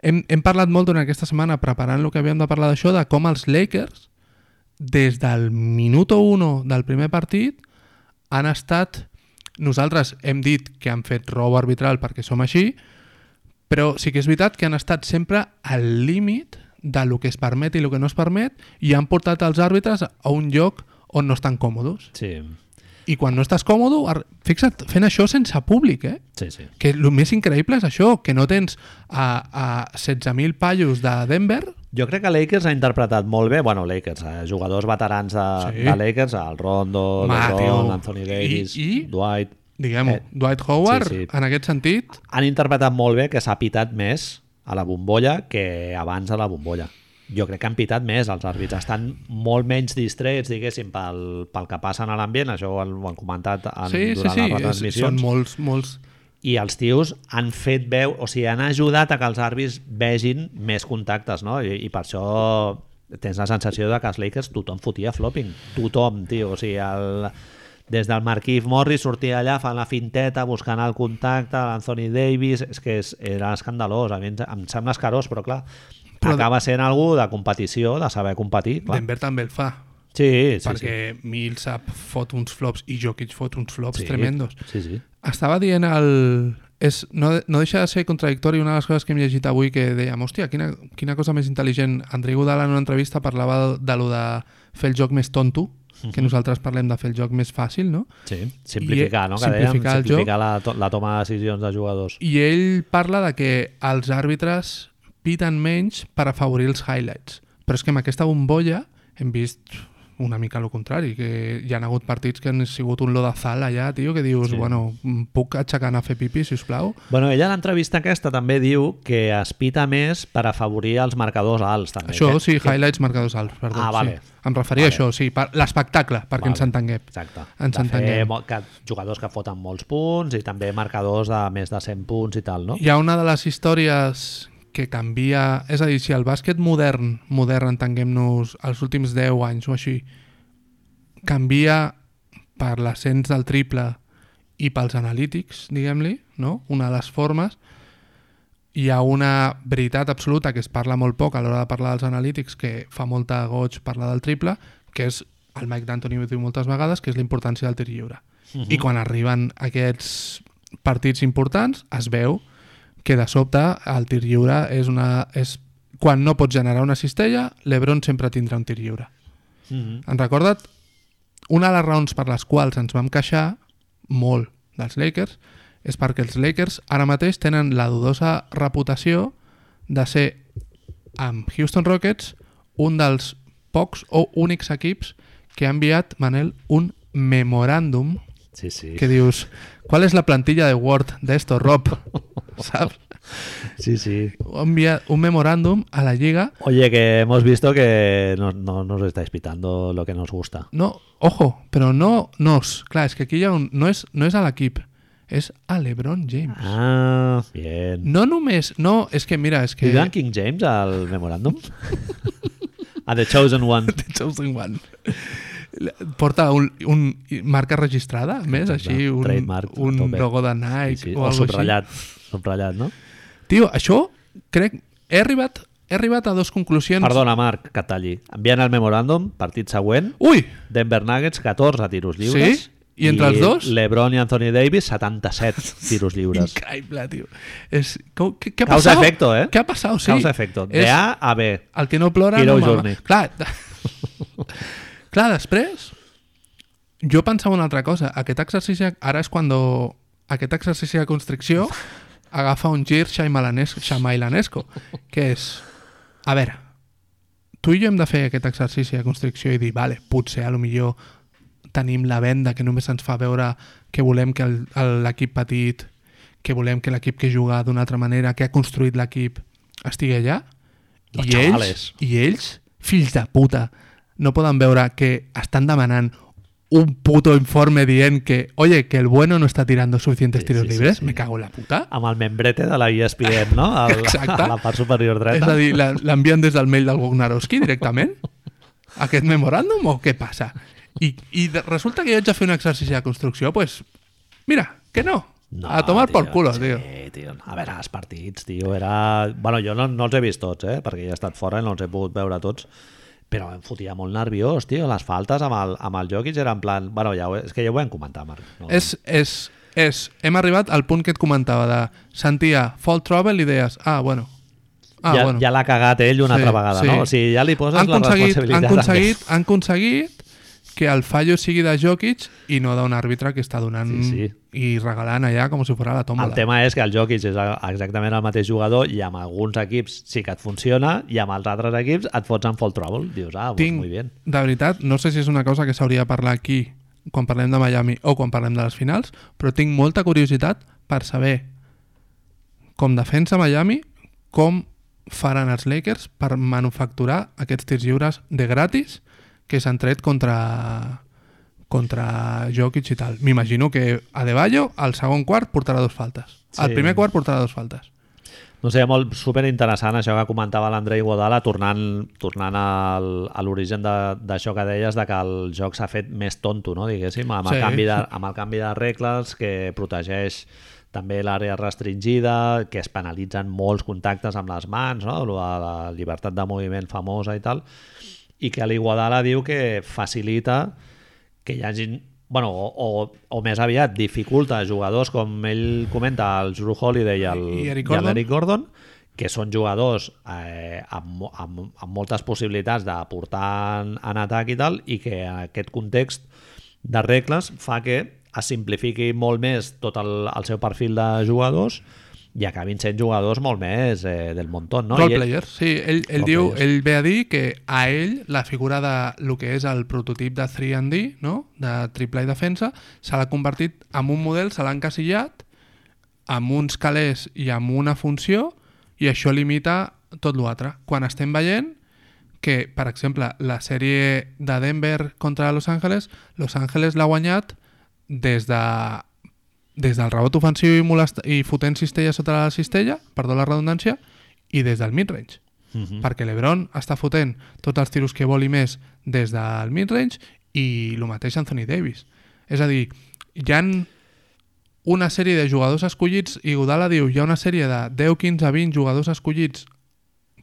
hem, hem parlat molt durant aquesta setmana, preparant el que havíem de parlar d'això, de com els Lakers, des del minut 1 del primer partit, han estat nosaltres hem dit que han fet robo arbitral perquè som així, però sí que és veritat que han estat sempre al límit de lo que es permet i el que no es permet i han portat els àrbitres a un lloc on no estan còmodes. Sí, I quan no estàs còmode, fixa't, fent això sense públic, eh? sí, sí. Que el més increïble és això, que no tens a, a 16.000 pallos de Denver Jo crec que Lakers ha interpretat molt bé, bueno, Lakers, eh, jugadors veterans de, Sí. de Lakers, el Rondo, LeBron. Anthony Davis, I- i- Dwight, diguem-ho, Eh, Dwight Howard, sí, sí. en aquest sentit, han interpretat molt bé que s'ha pitat més a la bombolla que abans a la bombolla. Jo crec que han pitat més, els àrbits estan molt menys distrets, diguéssim, pel, pel que passen a l'ambient, això ho han, ho han comentat en, sí, sí, durant sí, les és, són retransmissions, molts, molts... i els tios han fet veu, o sigui, han ajudat a que els àrbits vegin més contactes, no? I, i per això tens la sensació de que els Lakers tothom fotia flopping, tothom, tio, o sigui, el, des del Marquise Morris sortia allà fent la finteta, buscant el contacte, l'Anthony Davis, és que és, era escandalós, a mi em, em sembla escarós, però clar, Però- acaba sent algú de competició, de saber competir, clar. Denver també el fa, Sí, sí, perquè Millsap fot uns flops i Jokic fot uns flops sí. tremendos. Sí, sí. Estava dient el... És, no, no deixa de ser contradictori una de les coses que hem llegit avui que dèiem, hòstia, quina, quina cosa més intel·ligent. Andrei Godal en una entrevista parlava de, de lo de fer el joc més tonto, que nosaltres parlem de fer el joc més fàcil, no? Sí, simplificar, I- no? Que dèiem, simplificar joc. simplificar la, to la toma de decisions de jugadors. I ell parla de que els àrbitres piten menys per afavorir els highlights. Però és que amb aquesta bombolla hem vist una mica el contrari, que hi ha hagut partits que han sigut un lo de zal allà, tio, que dius, Sí. bueno, puc aixecar a fer pipi, si us plau? Bueno, ella a l'entrevista aquesta també diu que es pita més per afavorir els marcadors alts. També, Això, que, sí, que... highlights, marcadors alts, perdó. Ah, vale. Sí. Em referia Vale. a això, sí, per l'espectacle, perquè Vale. ens entenguem. Exacte. Ens de fer entenguem. mo- que, jugadors que foten molts punts i també marcadors de més de 100 punts i tal, no? Hi ha una de les històries que canvia... És a dir, si el bàsquet modern, modern entenguem-nos els últims 10 anys o així, canvia per l'ascens del triple i pels analítics, diguem-li, no? una de les formes, hi ha una veritat absoluta que es parla molt poc a l'hora de parlar dels analítics, que fa molta goig parlar del triple, que és, el Mike D'Antoni ho diu moltes vegades, que és la importància del tir lliure. Uh -huh. I quan arriben aquests partits importants, es veu que de sobte el tir lliure és una... És, quan no pots generar una cistella, l'Ebron sempre tindrà un tir lliure. Mm -hmm. En recorda't, una de les raons per les quals ens vam queixar molt dels Lakers és perquè els Lakers ara mateix tenen la dudosa reputació de ser, amb Houston Rockets, un dels pocs o únics equips que ha enviat, Manel, un memoràndum Sí, sí. que dius, ¿cuál es la plantilla de Word de esto, Rob? ¿Sabes? Sí, sí. Envía un memorándum a la Liga. Oye, que hemos visto que no, no nos estáis pitando lo que nos gusta. No, ojo, pero no nos. Clar, és que aquí ha un... No és, no és a l'equip, és a LeBron James. Ah, bien. No només... No, és que mira, és que... ¿Y Dan King James al memorándum? a The Chosen One. The Chosen One. Porta un, un marca registrada, a més, Exacte. així, un, Trademark, un logo de Nike Sí, sí. o, O algo així. Subratllat. No? Tio, això, crec... He arribat, he arribat a dos conclusions... Perdona, Marc, que talli. Enviant el memorándum, partit següent, Ui! Denver Nuggets, 14 tiros lliures. Sí? I entre els dos? LeBron i Anthony Davis, 77 tiros lliures. Increïble, tio. És, com- què, què ha Causa passat? efecto, eh? Què ha passat? Sí. Causa efecto. De És A a B. el que no plora Hero no. Journey. Clar, clar, després jo pensava una altra cosa. Aquest exercici, ara és quan aquest exercici de constricció agafa un gir xamailanesco, que és, a veure, tu i jo hem de fer aquest exercici de constricció i dir, vale, potser a lo millor tenim la venda que només ens fa veure que volem que l'equip petit, que volem que l'equip que juga d'una altra manera, que ha construït l'equip, estigui allà. Los I ells, chavales. I ells, fills de puta, no poden veure que estan demanant un puto informe dient que, oye, que el bueno no está tirando suficientes Sí, tiros sí, libres, sí. me cago en la puta. Amb el membrete de la ESPN, no? Al, Exacte. A la part superior dreta. És a dir, la- l'envien des del mail del Wagnarowski directament? Aquest memoràndum o què passa? I, i resulta que jo haig de fer un exercici de construcció, pues, mira, que no. a tomar por culo, sí, tio. tio. A veure, els partits, tio, era... Bueno, jo no, no els he vist tots, eh? Perquè ja he estat fora i no els he pogut veure tots. Però em fotia molt nerviós, tio. Les faltes amb el, amb el Jokic era en plan... Bueno, ja ho, és que ja ho vam comentar, Marc. No, És, és, és, hem arribat al punt que et comentava de sentia fall trouble i deies, ah, bueno, ah, ja, bueno. ja l'ha cagat ell una Sí, altra vegada, sí. no? O sigui, ja li poses han la responsabilitat. han aconseguit, han aconseguit que el fallo sigui de Jokic i no d'un àrbitre que està donant Sí, sí. i regalant allà com si fos la tòmbola. El tema és que el Jokic és exactament el mateix jugador i amb alguns equips sí que et funciona i amb els altres equips et fots en fall trouble. Dius, ah, pues Tinc, muy bien. de veritat, no sé si és una cosa que s'hauria de parlar aquí quan parlem de Miami o quan parlem de les finals, però tinc molta curiositat per saber com defensa Miami, com faran els Lakers per manufacturar aquests tirs lliures de gratis que s'han tret contra contra Jokic i tal. M'imagino que Adebayo al segon quart portarà dos faltes. Al Sí. primer quart portarà dos faltes. No sé, molt superinteressant això que comentava l'Andrei Guadala tornant, tornant al, a l'origen de- d'això que deies de que el joc s'ha fet més tonto, no? diguéssim, amb, el Sí. canvi de, amb el canvi de regles que protegeix també l'àrea restringida, que es penalitzen molts contactes amb les mans, no? De la llibertat de moviment famosa i tal, i que l'Iguadala diu que facilita que hi hagi bueno, o, o, o més aviat dificulta a jugadors com ell comenta, el Drew Holiday i el, I Eric i Gordon. Eric Gordon que són jugadors eh, amb, amb, amb moltes possibilitats de portar en, en atac i tal i que en aquest context de regles fa que es simplifiqui molt més tot el, el seu perfil de jugadors i acabin sent jugadors molt més eh, del muntó. No? Role ell- players, sí. Ell, ell, diu, players. ell ve a dir que a ell la figura de lo que és el prototip de 3D, no? de triple i defensa, se l'ha convertit en un model, se l'ha encasillat amb uns calés i amb una funció i això limita tot l'altre. Quan estem veient que, per exemple, la sèrie de Denver contra Los Angeles, Los Angeles l'ha guanyat des de des del rebot ofensiu i, molest i fotent cistella sota la cistella, perdó la redundància, i des del midrange. Mhm. Perquè l'Ebron està fotent tots els tiros que vol i més des del midrange i el mateix Anthony Davis. És a dir, hi han una sèrie de jugadors escollits i Godala diu hi ha una sèrie de 10, 15, 20 jugadors escollits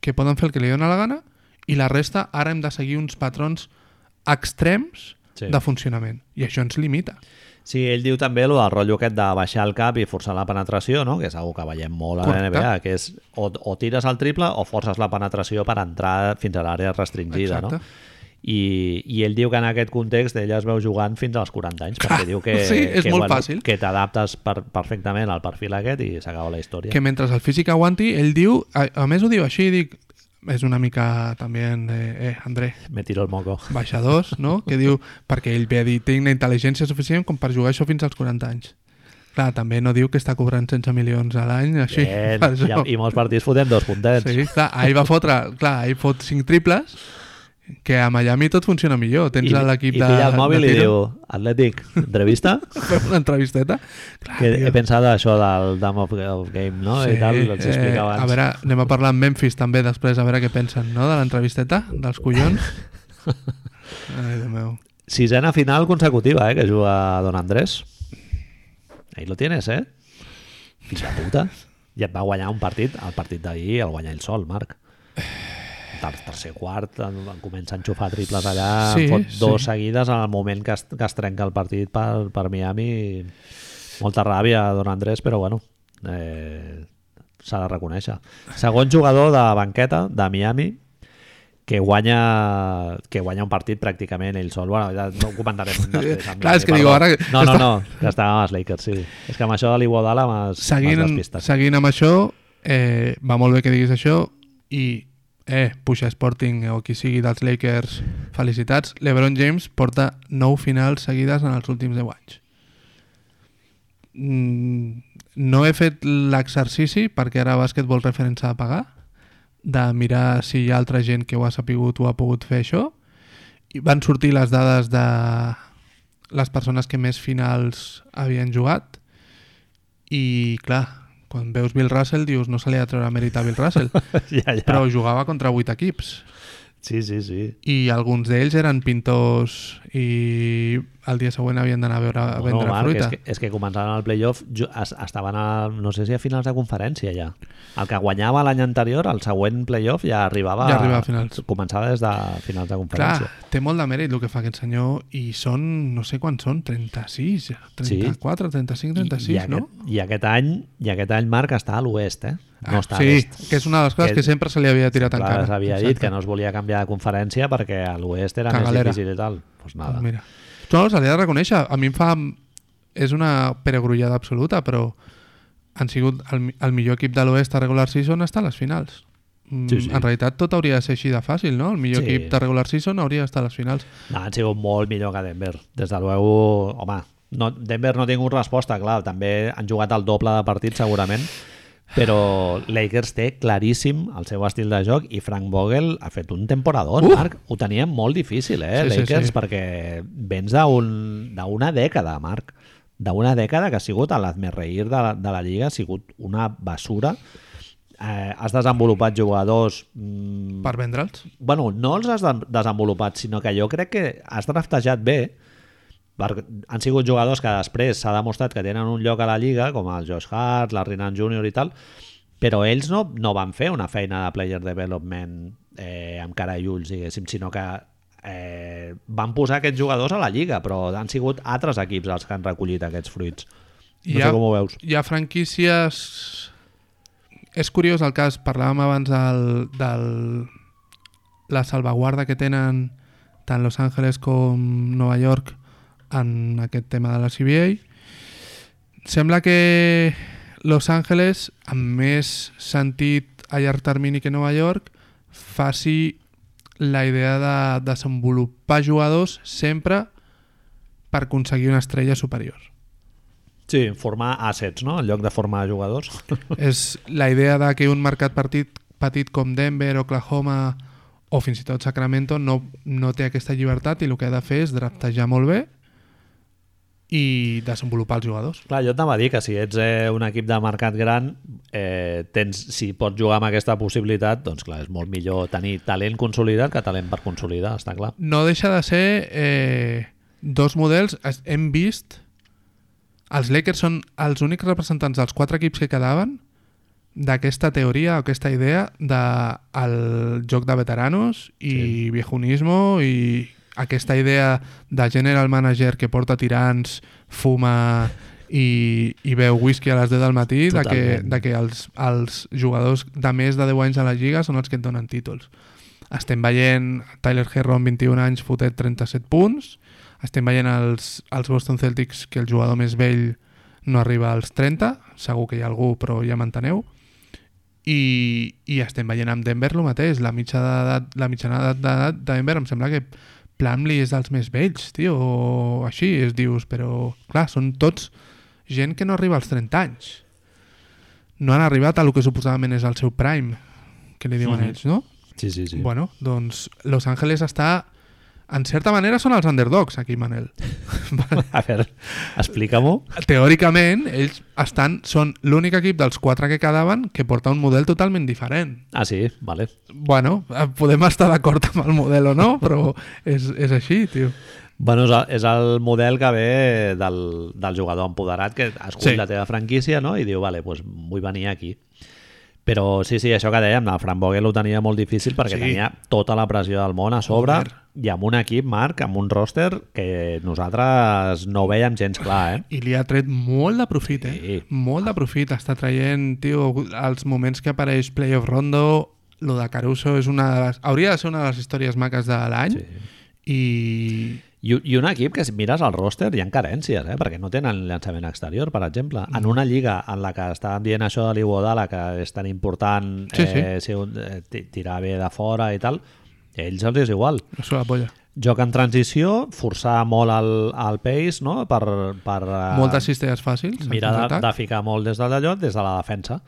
que poden fer el que li dóna la gana i la resta ara hem de seguir uns patrons extrems Sí. de funcionament i això ens limita. Sí, ell diu també lo del rotllo aquest de baixar el cap i forçar la penetració, no? que és una que veiem molt a la. NBA, que és o, o tires el triple o forces la penetració per entrar fins a l'àrea restringida. No? Exacte. I, I ell diu que en aquest context ell es veu jugant fins als 40 anys, perquè diu que, sí, és que, molt fàcil. que t'adaptes per, perfectament al perfil aquest i s'acaba la història. que mentre el físic aguanti, ell diu, a, a més ho diu així, dic, és una mica també de, eh, André, Me tiro el moco. baixadors, no? que diu, perquè ell ve a dir, tinc una intel·ligència suficient com per jugar això fins als 40 anys. Clar, també no diu que està cobrant 16 milions a l'any, així. Bien. I, I molts partits fotem dos puntets. Sí, clar, ahir va fotre, clar, ahir fot 5 triples, que a Miami tot funciona millor. Tens I, l'equip i de... pilla el mòbil i diu, Atlètic, entrevista? Fem una entrevisteta. Clar, que he pensat això del Dame of, of Game, no? I tal, els explicava a veure, anem a parlar amb Memphis també després, a veure què pensen, no?, de l'entrevisteta, dels collons. Ai, Déu meu. Sisena final consecutiva, eh, que juga Don Andrés. Ahí lo tienes, eh? Fills de puta. I et va guanyar un partit, el partit d'ahir el guanya ell sol, Marc. Ter tercer quart, en, en comença a enxufar triples allà, Sí, sí, fot sí. dos seguides en el moment que es, que es trenca el partit per, per Miami. Molta ràbia a Don Andrés, però bueno, eh, s'ha de reconèixer. Segon jugador de banqueta de Miami, que guanya que guanya un partit pràcticament ell sol. Bueno, ja no ho comentarem després. Clar, és que digo, ara No, no, està- no, que estava amb els Lakers, sí. És que amb això de l'Iguodala m'has Seguint, despistat. seguint amb això, eh, va molt bé que diguis això i, eh, puxa Sporting o qui sigui dels Lakers, felicitats. LeBron James porta 9 finals seguides en els últims 10 anys. Mm, no he fet l'exercici perquè ara Basketball Reference ha de pagar de mirar si hi ha altra gent que ho ha sapigut o ha pogut fer això i van sortir les dades de les persones que més finals havien jugat i clar, quan veus Bill Russell dius no se li ha de treure mèrit a Bill Russell ja, ja. però jugava contra 8 equips Sí, sí, sí. i alguns d'ells eren pintors i el dia següent havien d'anar a veure a vendre Marc, fruita. és que, és que començaven el playoff, estaven a, no sé si a finals de conferència ja. El que guanyava l'any anterior, el següent playoff ja arribava, Ja arribava a finals. Començava des de finals de Clar, conferència. té molt de mèrit el que fa aquest senyor i són, no sé quants són, 36, 34, 35, 36, I, i, no? aquest, I aquest any, i aquest any Marc està a l'oest, eh? No Ah, està sí, que és una de les coses Que- que, sempre se li havia tirat Clar, cara. s'havia dit que no es volia canviar de conferència perquè a l'oest era Cagalera. més difícil i tal. Pues nada. Pues mira. No, se li ha de reconèixer. A mi em fa... És una peregrullada absoluta, però han sigut el, el millor equip de l'Oest a regular season està a les finals. Mm, Sí, sí. En realitat tot hauria de ser així de fàcil, no? El millor Sí. equip de regular season hauria d'estar a les finals. No, han sigut molt millor que Denver. Des de luego, home, no, Denver no ha tingut resposta, clar, també han jugat el doble de partits segurament, però Lakers té claríssim el seu estil de joc i Frank Vogel ha fet un temporador, Uh! Marc. Ho teníem molt difícil, eh, Sí, sí, Lakers, sí. perquè vens d'un- d'una dècada, Marc. D'una dècada que ha sigut a l'azmerreir de, la, de la Lliga, ha sigut una basura. Eh, has desenvolupat jugadors mm, Per vendre'ls. bueno, no els has de- desenvolupat, sinó que jo crec que has draftejat bé, han sigut jugadors que després s'ha demostrat que tenen un lloc a la Lliga, com el Josh Hart, la Renan Jr. i tal, però ells no, no van fer una feina de player development eh, amb cara i ulls, diguéssim, sinó que eh, van posar aquests jugadors a la Lliga, però han sigut altres equips els que han recollit aquests fruits. No Hi ha- sé com ho veus. Hi ha franquícies... És curiós el cas, parlàvem abans del, del la salvaguarda que tenen tant Los Angeles com Nova York en aquest tema de la CBA. Sembla que Los Angeles, amb més sentit a llarg termini que Nova York, faci la idea de desenvolupar jugadors sempre per aconseguir una estrella superior. Sí, formar assets, no?, en lloc de formar jugadors. és la idea de que un mercat petit, petit com Denver, Oklahoma o fins i tot Sacramento no, no té aquesta llibertat i el que ha de fer és draftejar molt bé i desenvolupar els jugadors. Clar, jo t'anava a dir que si ets eh, un equip de mercat gran, eh, tens, si pots jugar amb aquesta possibilitat, doncs clar, és molt millor tenir talent consolidat que talent per consolidar, està clar. No deixa de ser eh, dos models. Hem vist... Els Lakers són els únics representants dels quatre equips que quedaven d'aquesta teoria o aquesta idea de el joc de veteranos i Sí. viejunismo i aquesta idea de general manager que porta tirants, fuma i, i beu whisky a les 10 del matí de que, de que els, els jugadors de més de 10 anys a la Lliga són els que et donen títols. Estem veient Tyler Herro amb 21 anys fotet 37 punts, estem veient els, els Boston Celtics que el jugador més vell no arriba als 30, segur que hi ha algú però ja m'enteneu, i, i estem veient amb Denver el mateix, la, mitjana d'edat de Denver em sembla que Plumlee és dels més vells, tio, o així, es dius, però clar, són tots gent que no arriba als 30 anys. No han arribat a lo que suposadament és el seu prime, que li diuen Mhm. ells, no? Sí, sí, sí. Bueno, doncs Los Angeles està... En certa manera són els underdogs, aquí, Manel. A veure, explica-m'ho. Teòricament, ells estan, són l'únic equip dels quatre que quedaven que porta un model totalment diferent. Ah, sí, vale. Bueno, eh, podem estar d'acord amb el model o no, però és, és així, tio. Bueno, és el, model que ve del, del jugador empoderat que escull Sí. la teva franquícia no? i diu, vale, pues vull venir aquí. Però sí, sí, això que dèiem, el Fran Vogel ho tenia molt difícil perquè Sí. tenia tota la pressió del món a sobre Joder. I amb un equip, Marc, amb un roster que nosaltres no veiem gens clar, eh? I li ha tret molt de profit, eh? Sí. Molt de profit. Està traient, tio, els moments que apareix Playoff Rondo, lo de Caruso és una de les... Hauria de ser una de les històries maques de l'any. Sí. I... I, I un equip que si mires el roster hi ha carències, eh? perquè no tenen llançament exterior, per exemple. Mm. En una lliga en la que estàvem dient això de l'Iguodala, que és tan important Sí, sí. eh, si un, eh, ti- tirar bé de fora i tal, ells els és igual. No la polla. Joc en transició, forçar molt el, el pace no? per, per eh, Moltes cistelles fàcils. mirar de, de ficar molt des de d'allò, des de la defensa.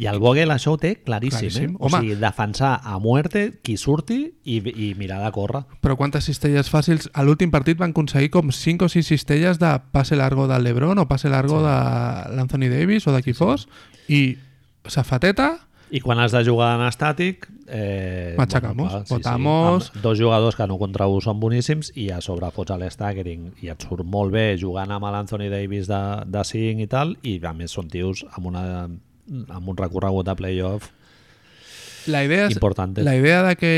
I el Vogel això ho té claríssim. Claríssim. Eh? O sigui, defensar a muerte qui surti i, i mirar de córrer. Però quantes cistelles fàcils? A l'últim partit van aconseguir com 5 o 6 cistelles de passe largo del LeBron o passe largo de l'Anthony Davis o de qui fos i safateta I quan has de jugar en estàtic... Eh, Machacamos, clar, botamos. amb dos jugadors que no contra un són boníssims i a sobre fots a l'staggering i et surt molt bé jugant amb l'Anthony Davis de, de 5 i tal i a més són tios amb, una, amb un recorregut de playoff La idea, és, Importante. la idea de que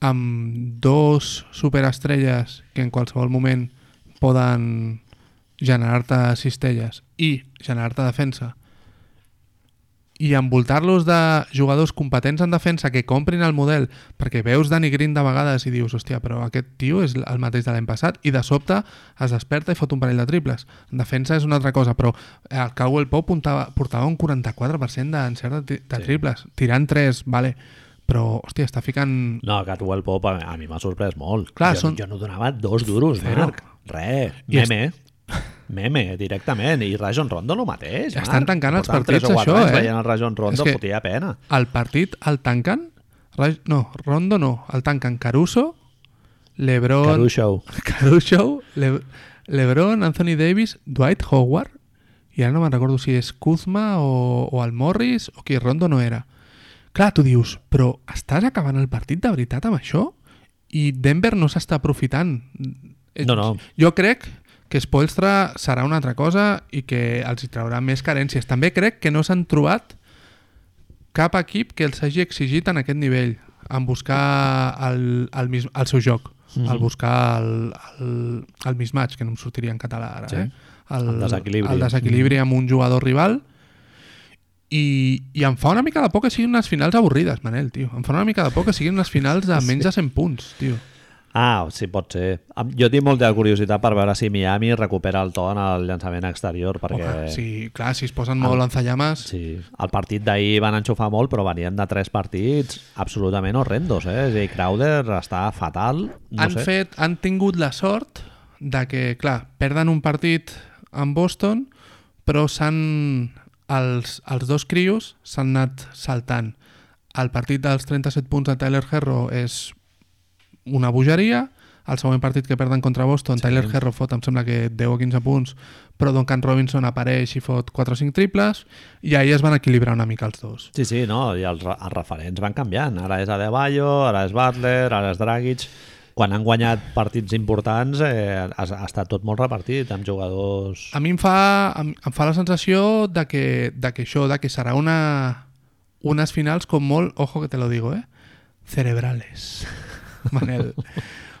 amb dos superestrelles que en qualsevol moment poden generar-te cistelles i generar-te defensa i envoltar-los de jugadors competents en defensa que comprin el model perquè veus Danny Green de vegades i dius hòstia, però aquest tio és el mateix de l'any passat i de sobte es desperta i fot un parell de triples en defensa és una altra cosa però el Caldwell Pope portava, portava un 44% d'encert de, de Sí. triples tirant 3, vale però hòstia, està ficant No, Catwell Pop a, a mi m'ha sorprès molt. Clar, jo, són- jo no donava dos duros, Zero. Marc. Re, I est- meme. Directament. I Rajon Rondo el mateix, Marc. Estan tancant els Portant partits, això, eh? Veient el Rajon Rondo, És que- fotia pena. el partit el tanquen Raj- no, Rondo no, el tanquen Caruso Lebron Caruso. Caruso, Le Lebron, Anthony Davis, Dwight Howard i ara no me'n recordo si és Kuzma o, o el Morris o qui Rondo no era. Clar, tu dius, però estàs acabant el partit de veritat amb això? I Denver no s'està aprofitant. No, no. Jo crec que Spoelstra serà una altra cosa i que els hi traurà més carències. També crec que no s'han trobat cap equip que els hagi exigit en aquest nivell en buscar el, el, mis- el seu joc Mhm. el buscar el, el, el mismatch que no em sortiria en català ara Sí. eh? el, El desequilibri. el desequilibri amb un jugador rival i, i em fa una mica de por que siguin unes finals avorrides Manel, tio, em fa una mica de por que siguin unes finals de menys de 100 punts tio. Ah, sí, pot ser. Jo tinc molta curiositat per veure si Miami recupera el to en el llançament exterior, perquè Home, sí, clar, si es posen molt lanzallames sí, el partit d'ahir van enxufar molt, però venien de tres partits absolutament horrendos, eh? És a dir, Crowder està fatal, no han, sé. fet, han tingut la sort de que, clar, perden un partit en Boston, però s'han els, els dos crios s'han anat saltant. El partit dels 37 punts de Tyler Herro és una bogeria, el següent partit que perden contra Boston, sí. Tyler Herro fot, em sembla que 10 o 15 punts, però Duncan Robinson apareix i fot 4 o 5 triples, i ahir es van equilibrar una mica els dos. Sí, sí, no, i els, els referents van canviant. Ara és Adebayo, ara és Butler, ara és Dragic. Quan han guanyat partits importants eh, ha, ha estat tot molt repartit amb jugadors... A mi em fa, em, em fa la sensació de que, de que això, de que serà una, unes finals com molt, ojo que te lo digo, eh? cerebrales. Manel.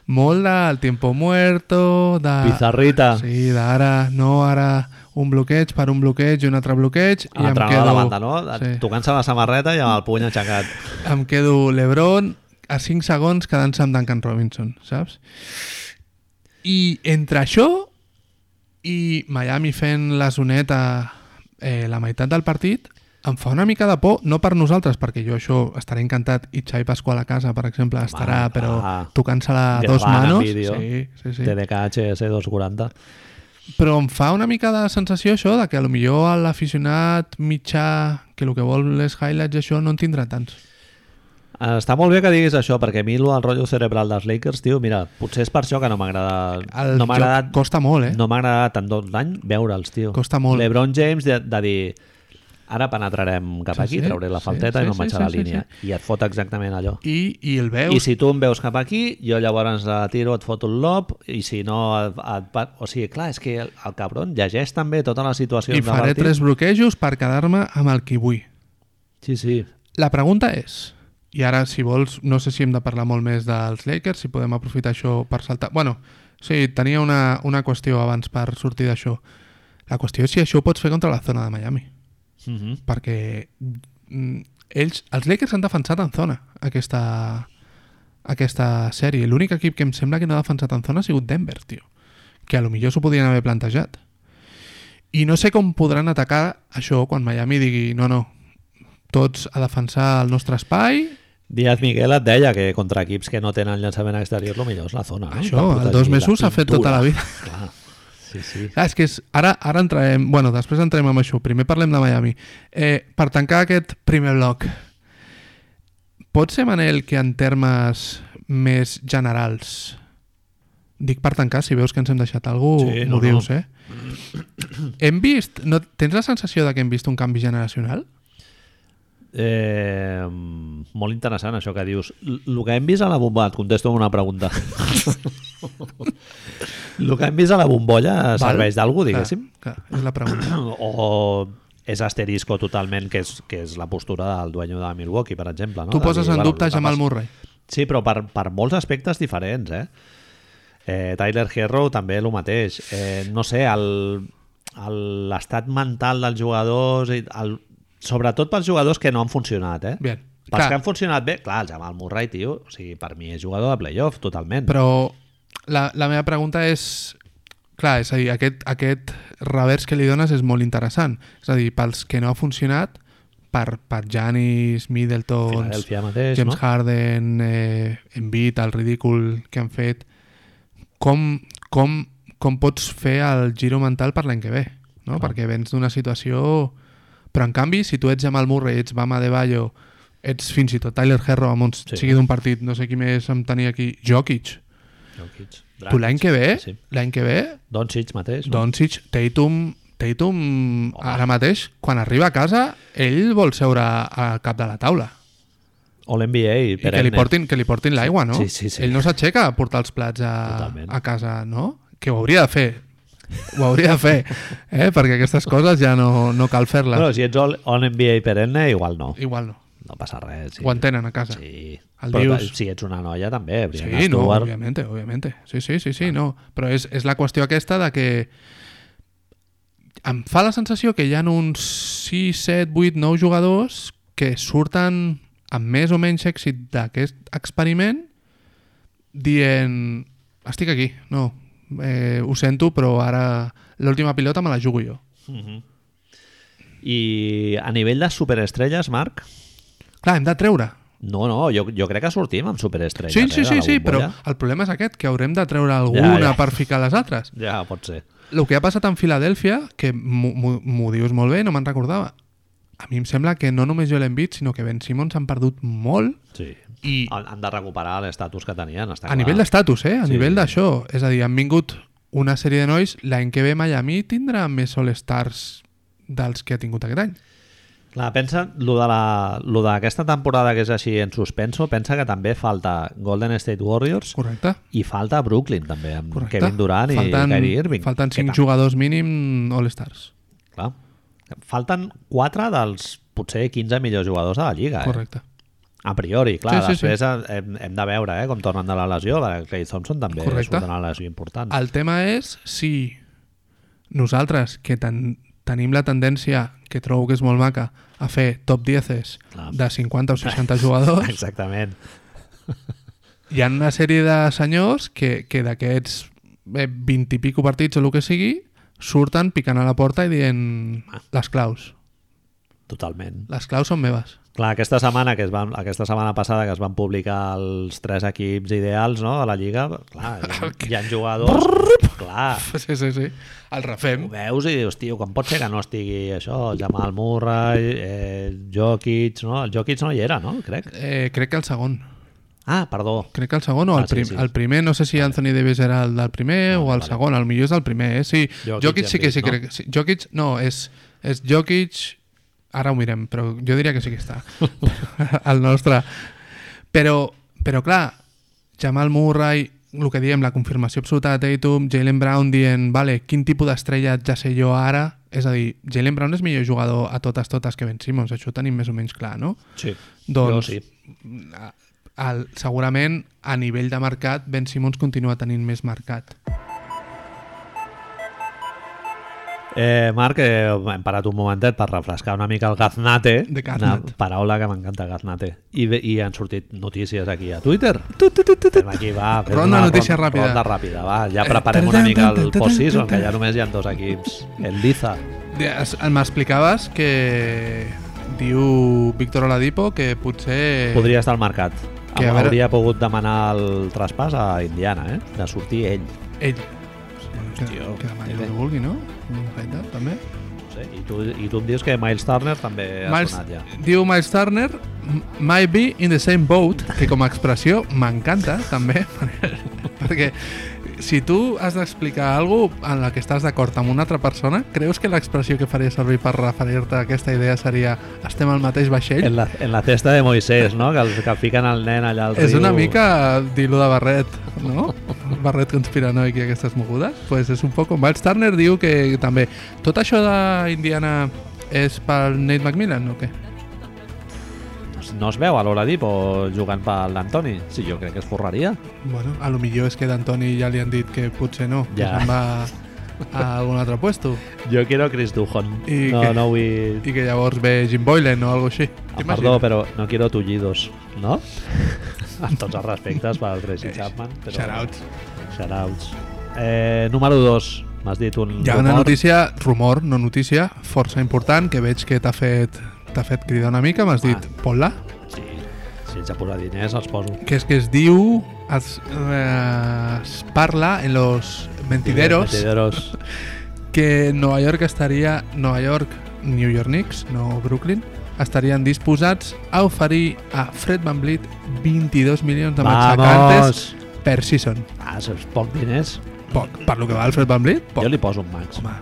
molt del tiempo muerto, de... Pizarrita. Sí, d'ara, no, ara un bloqueig per un bloqueig i un altre bloqueig i em quedo... la banda, no? Sí. Tocant-se la samarreta i amb el puny aixecat. Em quedo Lebron a 5 segons quedant-se amb Duncan Robinson, saps? I entre això i Miami fent la zoneta eh, la meitat del partit, em fa una mica de por, no per nosaltres, perquè jo això estaré encantat i Xavi Pasqual a casa, per exemple, estarà, Va, però va. tocant-se-la a Gravant dos en manos. vídeo. Sí, sí, sí. TDKHS 240. Però em fa una mica de sensació això de que potser l'aficionat mitjà que el que vol és highlights això no en tindrà tants. Està molt bé que diguis això, perquè a mi el rotllo cerebral dels Lakers, tio, mira, potser és per això que no m'agrada... El no m'ha agradat, costa molt, eh? no m'ha agradat tant tot l'any veure'ls, tio. Costa molt. LeBron James de, de dir ara penetrarem cap Sí, aquí, sí, trauré la sí, falteta sí, i me'n sí, vaig sí, a la sí, línia. I et fot exactament allò. I, i el veus... I si tu em veus cap aquí, jo llavors la tiro, et foto un lob, i si no... Et, et, o sigui, clar, és que el, el cabron llegeix també tota la situació I faré partit. tres bloquejos per quedar-me amb el que vull. Sí, sí. La pregunta és, i ara si vols, no sé si hem de parlar molt més dels Lakers, si podem aprofitar això per saltar... Bueno, sí, tenia una, una qüestió abans per sortir d'això. La qüestió és si això ho pots fer contra la zona de Miami, Uh -huh. perquè mm, ells, els Lakers han defensat en zona aquesta, aquesta sèrie. L'únic equip que em sembla que no ha defensat en zona ha sigut Denver, tio. Que a lo millor s'ho podien haver plantejat. I no sé com podran atacar això quan Miami digui no, no, tots a defensar el nostre espai Díaz Miguel et deia que contra equips que no tenen llançament exterior el millor és la zona. No? Això, Per el dos u s'ha fet tota la vida. Clar, sí, sí. Clar, és que és, ara, ara entrarem... Bueno, després entrem amb això. Primer parlem de Miami. Eh, per tancar aquest primer bloc, pot ser, Manel, que en termes més generals dic per tancar, si veus que ens hem deixat algú Sí, no, dius, no. eh? Hem vist... No, tens la sensació de que hem vist un canvi generacional? Eh, molt interessant això que dius. El que hem vist a la bombolla... Et contesto amb una pregunta. El que hem vist a la bombolla serveix d'algú, diguéssim? Clar, clar, és la pregunta. O és asterisco totalment, que és, que és la postura del dueño de Milwaukee, per exemple. No? tu poses dir, en bueno, dubte Jamal Murray. Sí, però per, per molts aspectes diferents, eh? eh Tyler Herro també el mateix. Eh, no sé, l'estat mental dels jugadors, el, sobretot pels jugadors que no han funcionat, eh? Bien. Pels Clar. que han funcionat bé, clar, el Jamal Murray, tio, o sigui, per mi és jugador de playoff, totalment. Però la, la meva pregunta és... Clar, és a dir, aquest, aquest revers que li dones és molt interessant. És a dir, pels que no ha funcionat, per, per Giannis, Middleton, mateix, James no? Harden, eh, Embiid, el ridícul que han fet, com, com, com pots fer el giro mental per l'any que ve? No? Perquè vens d'una situació... Però en canvi, si tu ets Jamal Murray, ets Bama de Bayo, ets fins i tot Tyler Herro, amb un Sí. sigui d'un partit, no sé qui més em tenia aquí, Jokic. Jokic, Tu l'any que ve, Sí. l'any que ve, Doncic mateix, no? Doncic, Tatum, Tatum ara mateix, quan arriba a casa, ell vol seure al cap de la taula. O l'NBA, I que li portin, que li portin l'aigua, no? Sí, sí, sí. Ell no s'aixeca a portar els plats a, Totalment. a casa, no? Que ho hauria de fer. Ho hauria de fer, eh? perquè aquestes coses ja no, no cal fer-les. Bueno, si ets all, all NBA perenne, igual no. Igual no. No passa res. Sí. Ho entenen a casa. Sí. El Però dius- si ets una noia també, Brianna Sí, no, Stewart, obviamente, obviamente. Sí, sí, sí, sí, no. Però és, és la qüestió aquesta de que em fa la sensació que hi ha uns 6, 7, 8, 9 jugadors que surten amb més o menys èxit d'aquest experiment dient estic aquí, no, eh, ho sento, però ara l'última pilota me la jugo jo. I a nivell de superestrelles, Marc, Clar, hem de treure. no, no, jo, jo crec que sortim amb superestrelles. Sí, eh, sí, sí, sí, però el problema és aquest, que haurem de treure alguna ja. per ficar les altres. Ja, pot ser. El que ha passat en Filadèlfia, que m'ho dius molt bé, no me'n recordava. A mi em sembla que no només Joel Embiid, sinó que Ben Simmons han perdut molt Sí. i Han, han de recuperar l'estatus que tenien, està a clar. nivell d'estatus, eh? A Sí, nivell sí. d'això. És a dir, han vingut una sèrie de nois, l'any que ve Miami tindrà més All-Stars dels que ha tingut aquest any. Clar, pensa, lo d'aquesta temporada que és així en suspenso, pensa que també falta Golden State Warriors Correcte? i falta Brooklyn també, amb Correcte. Kevin Durant falten, i Kyrie Irving. Falten que 5 tam- jugadors mínim All-Stars. Clar. Falten 4 dels potser 15 millors jugadors de la Lliga. Eh? Correcte. A priori, clar, Sí, sí, després hem, hem de veure eh, com tornen de la lesió, perquè Clay Thompson també Correcte. surt de una lesió important. El tema és si nosaltres, que ten, tenim la tendència, que trobo que és molt maca, a fer top 10 Clar. de 50 o 60 jugadors, Exactament. hi ha una sèrie de senyors que, que d'aquests eh, 20 i pico partits o el que sigui, surten picant a la porta i dient les claus. Totalment. Les claus són meves. Clar, aquesta setmana, que es van, aquesta setmana passada que es van publicar els tres equips ideals no, de la Lliga, clar, hi ha jugadors... clar, Sí, sí, sí. El refem. ho veus i dius, tio, com pot ser que no estigui això, Jamal Murray, eh, Jokic, no? El Jokic no hi era, no? Crec. Eh, crec que el segon. Ah, perdó. Crec que el segon o Ah, el, sí, prim, sí. el primer, no sé si Anthony Davis era el del primer o el vale. segon, el millor és el primer, eh? Sí, Jokic Jokic, sí que sí, Embiid, crec que sí. Jokic, no, és, és Jokic, ara ho mirem, però jo diria que sí que està, el nostre. Però, però clar, Jamal Murray, el que diem, la confirmació absoluta de Tatum, Jalen Brown dient, vale, quin tipus d'estrella ja sé jo ara, és a dir, Jalen Brown és millor jugador a totes totes que Ben Simmons, això ho tenim més o menys clar, no? Sí. Doncs, Jo sí. El, segurament a nivell de mercat Ben Simmons continua tenint més mercat Eh, Marc, eh, hem parat un momentet per refrescar una mica el gaznate, De Gaznat. una paraula que m'encanta, gaznate, I, i han sortit notícies aquí a Twitter. Fem aquí, va, fem Ronda una notícia ronda, ràpida. Ronda ràpida, va, ja Eh, preparem una mica el post-season, que ja només hi ha dos equips. El Liza. Es- M'explicaves que diu Víctor Oladipo que potser Podria estar al mercat. Que, a veure- Hauria pogut demanar el traspàs a Indiana, eh? De sortir ell. ell que, Hòstia, que demani el que vulgui, no? Feina, també. No sé, i, tu, I tu em dius que Miles Turner també ha Miles, sonat ja. diu Miles Turner "M- might be in the same boat que com a expressió m'encanta també perquè si tu has d'explicar alguna cosa en la que estàs d'acord amb una altra persona, creus que l'expressió que faria servir per referir-te a aquesta idea seria estem al mateix vaixell? En la, en la cesta de Moisès, no? Que, el, que fiquen el nen allà al riu. És una mica dir-lo de Barret, no? Barret conspiranoic i aquestes mogudes. pues és un poc... Miles Turner diu que també... Tot això d'Indiana és pel Nate McMillan o què? No es veu a l'Oladipo jugant pel d'Antoni? Sí, jo crec que es forraria. Bueno, a lo millor és que d'Antoni ja li han dit que potser no, que Ja. se'n va a algun altre puesto Jo quiero Chris Duhon. I no, que- no vull... i que llavors ve Jim Boylan o alguna així. Ah, perdó, però no quiero tullidos, no? Amb tots els respectes per al Tracy Chapman. Però... Shoutouts. Shoutouts. Eh, número 2. M'has dit un Hi ha una rumor. notícia, rumor, no notícia, força important, que veig que t'ha fet, t'ha fet cridar una mica, m'has dit, Ah. pon-la, Sí, si ets a posar diners els poso. que és que es diu, es, eh, es parla en los mentideros, Mentideros. que Nova York estaria, Nova York, New York Knicks, no Brooklyn, estarien disposats a oferir a Fred Van Vliet 22 milions de matxacantes per season. Ah, és poc diners. Poc. Per lo que val Fred Van Vliet, poc. Jo li poso un max. Home,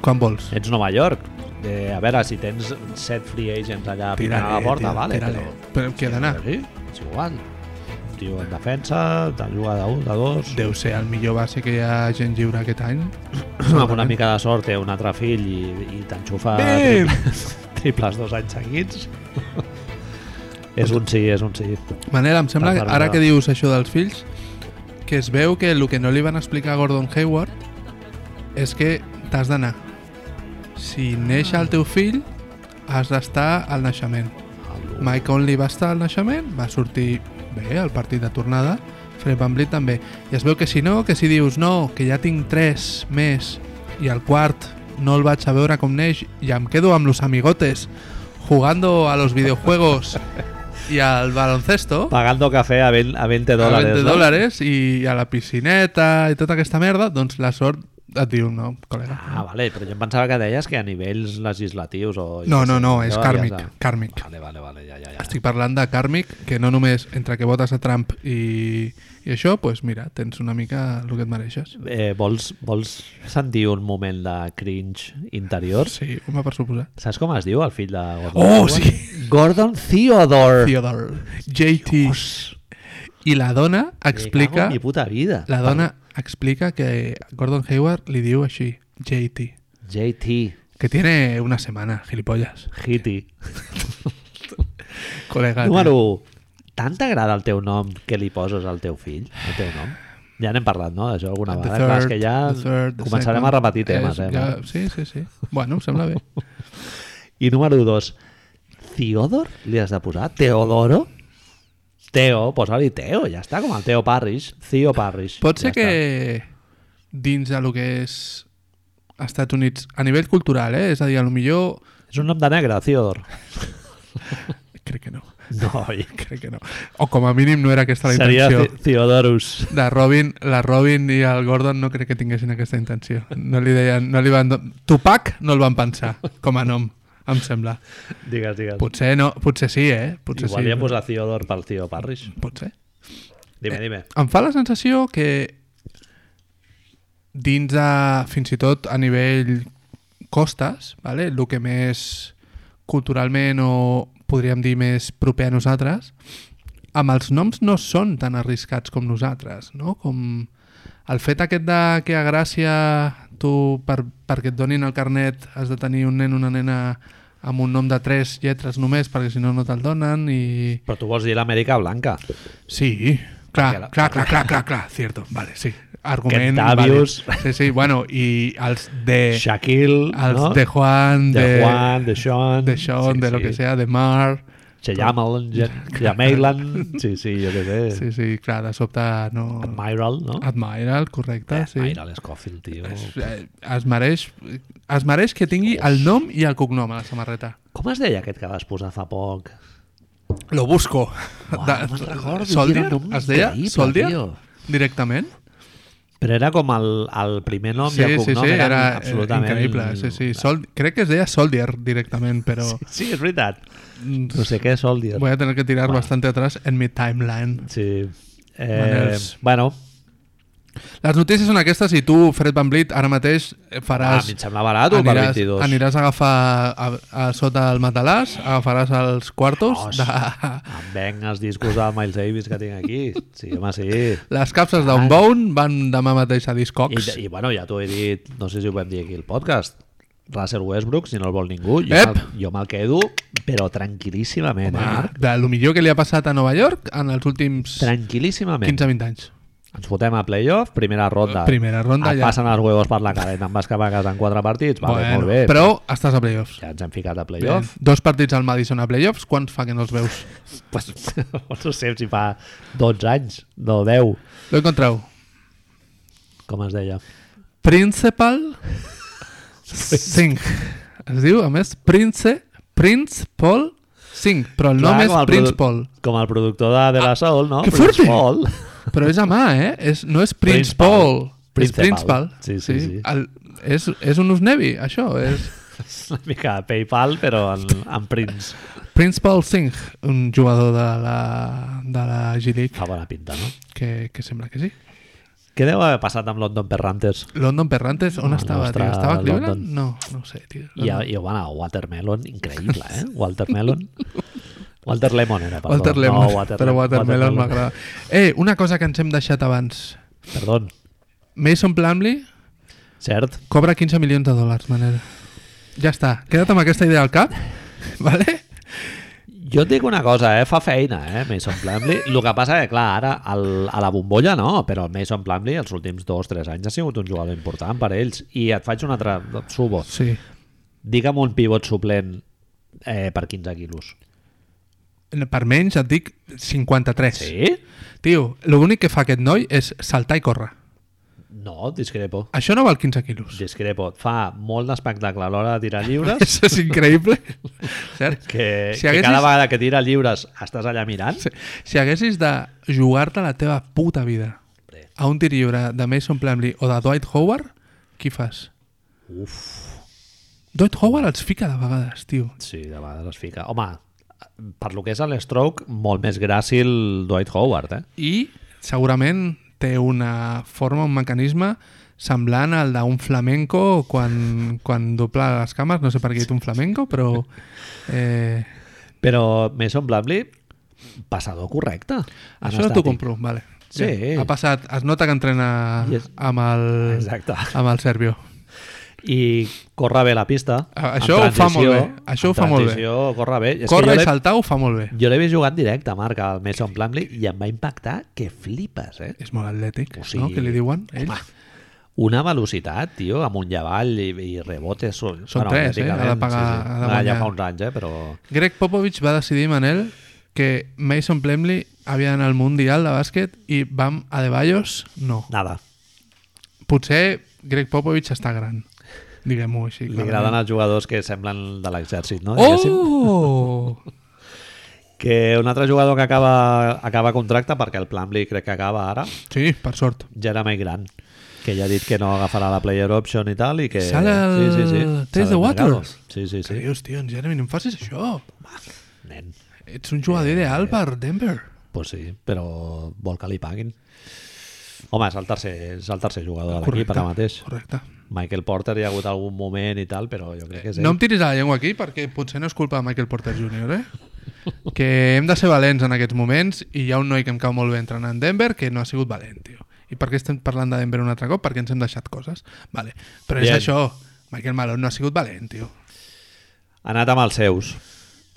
quan vols? Ets Nova York. Eh, a veure, si tens set free agents allà picant a la porta, vale, tírale. però... Però què ha d'anar? Sí, és igual. Un tio en defensa, te'n juga de 1, de 2... Deu ser el millor base que hi ha gent lliure aquest any. amb una mica de sort té un altre fill i, i t'enxufa triples, triples dos anys seguits. és un sí, és un sí. Manel, em sembla, que ara que de- dius això dels fills, que es veu que el que no li van explicar a Gordon Hayward és que t'has d'anar. Si neix el teu fill, has d'estar al naixement. Mike Conley va estar al naixement, va sortir bé al partit de tornada, Fred Van Vliet també. I es veu que si no, que si dius no, que ja tinc tres més i el quart no el vaig a veure com neix i em quedo amb los amigotes jugando a los videojuegos y al baloncesto Pagando café a 20, a 20 a dòlars. 20 no? dòlars i a la piscineta i tota aquesta merda, doncs la sort et diu no, col·lega. Ah, vale, però jo em pensava que deies que a nivells legislatius o... No, no, no, és ja kàrmic, està. kàrmic. Vale, vale, vale, ja, ja, ja. Estic parlant de kàrmic, que no només entre que votes a Trump i, i això, doncs mira, tens una mica el que et mereixes. Eh, vols, vols sentir un moment de cringe interior? Sí, home, per suposar. Saps com es diu el fill de Gordon? Oh, Hayward? sí! Gordon Theodore. Theodore. JT. Dios, I la dona explica... mi puta vida. La dona explica que Gordon Hayward li diu així, JT. JT, Que tiene una semana, gilipollas. Hitty. Colega. Número 1. Tant t'agrada el teu nom que li poses al teu fill? El teu nom? Ja n'hem parlat, no? D'això alguna The vegada. Clar, és third, que ja the third, the començarem second. a repetir temes, eh? ja, sí, sí, sí. Bueno, em sembla bé. I número 2. Theodor li has de posar? Teodoro? Teo, posa-li Teo, ja està, com el Teo Parrish. Theo Parrish. Pot ser ja que dins de lo que és Estats Units, a nivell cultural, eh? és a dir, a lo millor... està. És un nom de negre, Theodor. Crec que no, No, oi. crec que no. O com a mínim no era aquesta la Seria intenció. Thi- Theodorus. De Robin, la Robin i el Gordon no crec que tinguessin aquesta intenció. No li deien, no li van... Tupac no el van pensar com a nom, em sembla. Digues, digues. Potser no, potser sí, eh? Potser Igual sí. li hem posat Theodor pel Theo Parrish. Pot ser. Dime, dime. Em fa la sensació que dins de, fins i tot a nivell costes, vale? el que més culturalment o podríem dir més proper a nosaltres, amb els noms no són tan arriscats com nosaltres, no? Com el fet aquest de que a Gràcia tu, per, perquè et donin el carnet, has de tenir un nen o una nena amb un nom de tres lletres només, perquè si no no te'l donen i... Però tu vols dir l'Amèrica Blanca. Sí, clar, la- clar, clar, clar, clar, clar, cierto, vale, sí. Argument, vale. Sí, sí, bueno, i els de... Shaquille, els no? de Juan, de, de, Juan, de Sean, de Sean, sí, de lo sí. que sea, de Mar... Cheyamel, Jamailan, sí, sí, jo què sé. Sí, sí, clar, de sobte no... Admiral, no? Admiral, correcte, Eh, sí. Admiral Scofield, tio. Es, eh, es, mereix, es mereix que tingui el nom i el cognom a la samarreta. Com es deia aquest que vas posar fa poc? Lo busco. Uau, no me'n recordo, Soldier? Es deia Soldier? tio. Directament? Però era com el, el primer nom Sí, i el sí, cognom sí, eren era absolutament... increïble. Sí, sí. Sol, crec que es deia Soldier directament, però Sí, és veritat. mm, No sé què és Soldier. voy a tener que tirar Bueno. bastante atrás en mi timeline. Sí. Eh, bueno, Les notícies són aquestes i tu, Fred Van Vliet, ara mateix Ah, faràs... a mi em sembla barat per aniràs, 22. aniràs a agafar a, a, sota el matalàs, agafaràs els quartos Os. de Em venc els discos de Miles Davis que tinc aquí. Sí, home, sí. les capses d'Unbound van demà mateix a I, Discogs. I, bueno, ja t'ho he dit, no sé si ho vam dir aquí al podcast, Russell Westbrook, si no el vol ningú, jo Ep! me'l jo me'l quedo, però tranquil·líssimament, eh, Marc? de lo millor que li ha passat a Nova York en els últims Tranquil·líssimament. 15-20 anys. Ens fotem a playoff, primera ronda. Primera ronda Et ja. passen els huevos per la i te'n vas cap a casa en quatre partits. Vale, molt bé. però estàs a playoffs. Ja ens hem ficat a Bé, playoff. dos partits al Madison a playoffs, quants fa que no els veus? Pues, no sé si fa 12 anys, no 10, Lo encontreu. com es deia. Principal Singh. Es diu, a més, Prince, Prince Paul Singh, però el nom Clar, és com el Prince Paul. Com el productor de De La Soul, no? que Prince fuerte! Paul. Però és a mà, eh? És, no és Prince, Principal. Paul. És Principal. Principal. Sí, sí, sí. El, és, és un Usnevi, això. És Una mica PayPal, però en, en Prince. Prince Paul Singh, un jugador de la, de la G-League, Fa bona pinta, no? que, que sembla que sí. Què deu haver passat amb London Perrantes? London Perrantes, on El estava, nostre tio? Estava a Cleveland? London. No, no ho sé, tio. I, i bueno, Watermelon, increïble, eh? Watermelon. Walter Lemon era, perdó. Walter Lemon, No, Water, però Watermelon m'agrada. Eh, una cosa que ens hem deixat abans. Perdó, Mason Plumlee cert? cobra 15 milions de dòlars, manera. Ja està, queda't amb aquesta idea al cap, vale? Jo et dic una cosa, eh? fa feina, eh? Mason Plumlee. El que passa que, clar, ara el, a la bombolla no, però el Mason Plumlee els últims dos o tres anys ha sigut un jugador important per ells. I et faig un altre... Subo. Sí. Digue'm un pivot suplent eh, per 15 quilos. Per menys et dic 53. Sí? Tio, l'únic que fa aquest noi és saltar i córrer. No, discrepo. Això no val 15 quilos. Discrepo. Fa molt d'espectacle a l'hora de tirar lliures Això és increïble. Cert? que, Si que haguessis- cada vegada que tira lliures estàs allà mirant. Si, si haguessis de jugar-te la teva puta vida Hombre. a un tir lliure de Mason Plumlee o de Dwight Howard, qui fas? Uf, Dwight Howard els fica de vegades, tio. sí, de vegades es fica. Home, per lo que és l'Stroke, molt més gràcil Dwight Howard, eh? I segurament té una forma, un mecanisme semblant al d'un flamenco quan, quan dobla les cames, no sé per què dit un flamenco, però... Eh, Però Mason Plumlee, passador correcte. això t'ho compro, vale. Sí. Ha passat, es nota que entrena és- amb el, Exacte. amb el Servio. I corre bé la pista. Ah, això ho fa molt bé, això ho fa molt bé. corre bé. És que Corre jo i saltar ho fa molt bé. Jo l'he vist jugant directe, Marc, al Mason Plumlee, i em va impactar que flipes, eh? És molt atlètic, O sigui, no? Que li diuen ells. Home, una velocitat, tio, amunt i avall i, i rebotes. Són, Són tres, eh? Ha de pagar- ha de Ah, ja fa uns anys, eh? Però... Greg Popovich va decidir, Manel, que Mason Plumlee havia d'anar al Mundial de bàsquet i Bam Adebayos no. Nada. Potser Greg Popovich està gran, diguem-ho així. Li clarament. agraden els jugadors que semblen de l'exèrcit, no? Oh! Que un altre jugador que acaba, acaba contracte, perquè el Plumlee crec que acaba ara, Sí, per sort. Jeremy Grant, que ja ha dit que no agafarà la player option i tal, i que... Sale el sí, sí, sí. Al mercado. Waters. Sí, sí, sí. dius, tio, en Jeremy, no em facis això. Nen, Ets un jugador ideal per Denver. pues sí, però vol que li paguin. Home, és el tercer, és el tercer jugador de l'equip ara mateix. correcte. Michael Porter hi ha hagut algun moment i tal, però jo crec que és ell. No em tiris a la llengua aquí perquè potser no és culpa de Michael Porter Jr., eh? que hem de ser valents en aquests moments i hi ha un noi que em cau molt bé entrenant en Denver que no ha sigut valent, tio. I per què estem parlant de Denver un altre cop? Perquè ens hem deixat coses. Vale. Però és Bien. això. Michael Malone no ha sigut valent, tio. Ha anat amb els seus.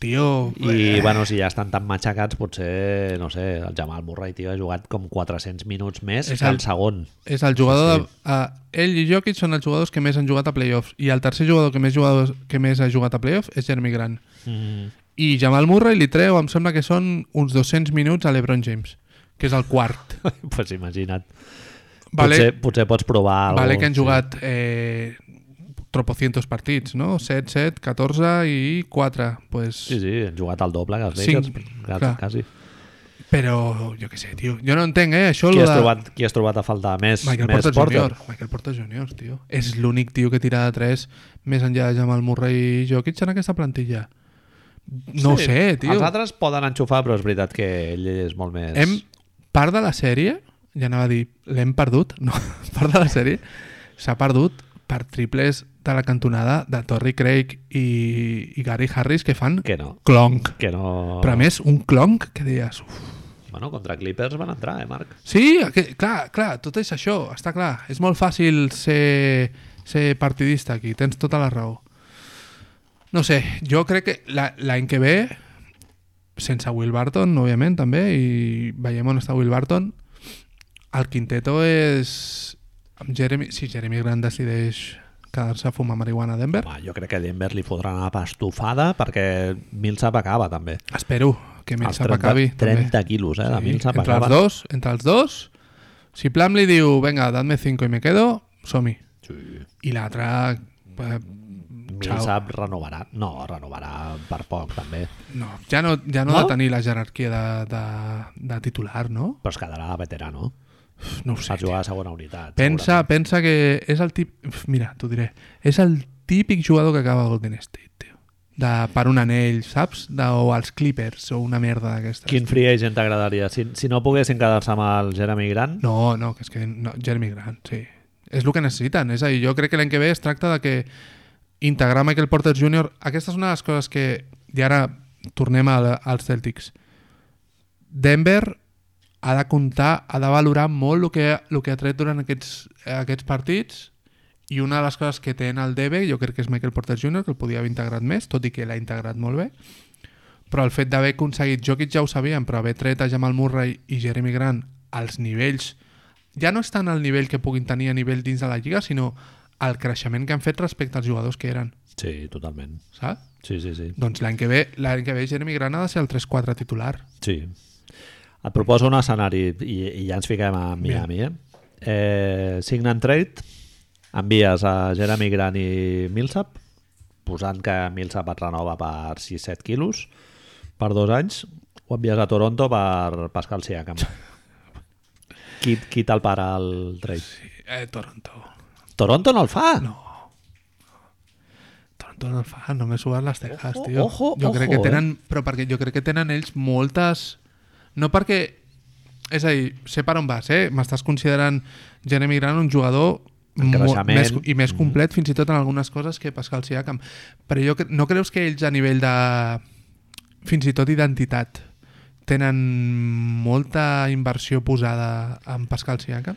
Tio... I, eh, bueno, si ja estan tan matxacats, potser, no sé, el Jamal Murray, tio, ha jugat com 400 minuts més És que el- el segon. És el jugador Sí, de... Uh, ell i Jokic són els jugadors que més han jugat a playoffs i el tercer jugador que més, jugadors, que més ha jugat a playoffs és Jeremy Grant. Mm. I Jamal Murray li treu, em sembla que són uns 200 minuts a l'Ebron James, que és el quart. pues imagina't. Vale, Potser, potser pots provar vale que han jugat eh, tropocientos partits, no? 7, 7, 14 i 4. Pues, Sí, sí, han jugat al doble que els Lakers, quasi, quasi. Però, jo què sé, tio. Jo no entenc, eh? Això Qui has, de... trobat, qui has trobat a faltar més, Michael més Porter, Porter? Jr. Michael Porter Jr., tio. És l'únic tio que tira de 3 més enllà de Jamal Murray i Jokic en aquesta plantilla. No Sí, sé, tio. Els altres poden enxufar, però és veritat que ell és molt més... Hem, part de la sèrie ja anava a dir, l'hem perdut, no, part de la sèrie, s'ha perdut per triples de la cantonada de Torrey Craig i, i Gary Harris que fan Que no. clonc. Que no... Però a més, un clonc que deies... Uf. Bueno, contra Clippers van entrar, eh, Marc? Sí, que, clar, clar, tot és això, està clar. És molt fàcil ser, ser partidista aquí, tens tota la raó. No sé, jo crec que la- l'any que ve, sense Will Barton, òbviament, també, i veiem on està Will Barton, el quinteto és... Amb Jeremy, si Jeremy Grant decideix quedar-se a fumar marihuana a Denver, Home, jo crec que Denver li fotran una pastofada perquè Millsap acaba, també. espero que Millsap 30, acabi. 30 quilos, eh, de Millsap entre acaba. els dos, entre els dos, si Plam li diu, venga, dadme 5 i me quedo, som-hi. Sí. I l'altre... Eh, Millsap renovarà. No, renovarà per poc, també. no, ja no, ja no, No? ha de tenir la jerarquia de, de, de titular, no? Però es quedarà veterano. No ho sé. Va jugar a segona unitat. Pensa, pensa que és el tip... Mira, t'ho diré. És el típic jugador que acaba a Golden State, tio. De, per un anell, saps? De, o als Clippers, o una merda d'aquestes. Quin free agent t'agradaria? Si, si no poguessin quedar-se amb el Jeremy Grant, No, no, que és que no, Jeremy Grant, sí. És el que necessiten. És a dir, jo crec que l'any que ve es tracta de que integrar Michael Porter Jr. Aquesta és una de les coses que... I ara tornem a, als Celtics. Denver ha de comptar, ha de valorar molt el que, el que ha tret durant aquests, aquests partits i una de les coses que té en el DB jo crec que és Michael Porter Jr. que el podia haver integrat més, tot i que l'ha integrat molt bé però el fet d'haver aconseguit Jokic ja ho sabíem, però haver tret a Jamal Murray i Jeremy Grant als nivells ja no estan al nivell que puguin tenir a nivell dins de la lliga, sinó el creixement que han fet respecte als jugadors que eren, sí, totalment. saps? Sí, sí, sí. Doncs l'any que ve, l'any que ve Jeremy Grant ha de ser el 3-4 titular. sí. Et proposo un escenari i, i ja ens fiquem a Miami. Eh? Eh, sign and trade, envies a Jeremy Grant i Millsap, posant que Millsap et renova per 6-7 quilos per dos anys, o envies a Toronto per Pascal Siakam. Qui, qui te'l para el trade? Eh, Toronto. Toronto no el fa? No. Toronto no el fa, no me suben les tejas, Ojo, tio. ojo, jo crec ojo, que tenen, però perquè jo crec que tenen ells moltes... No perquè... És a dir, sé per on vas, eh? M'estàs considerant Jeremy Grant un jugador més, i més Mhm. complet fins i tot en algunes coses que Pascal Siakam. Però jo, cre- no creus que ells a nivell de fins i tot identitat tenen molta inversió posada en Pascal Siakam?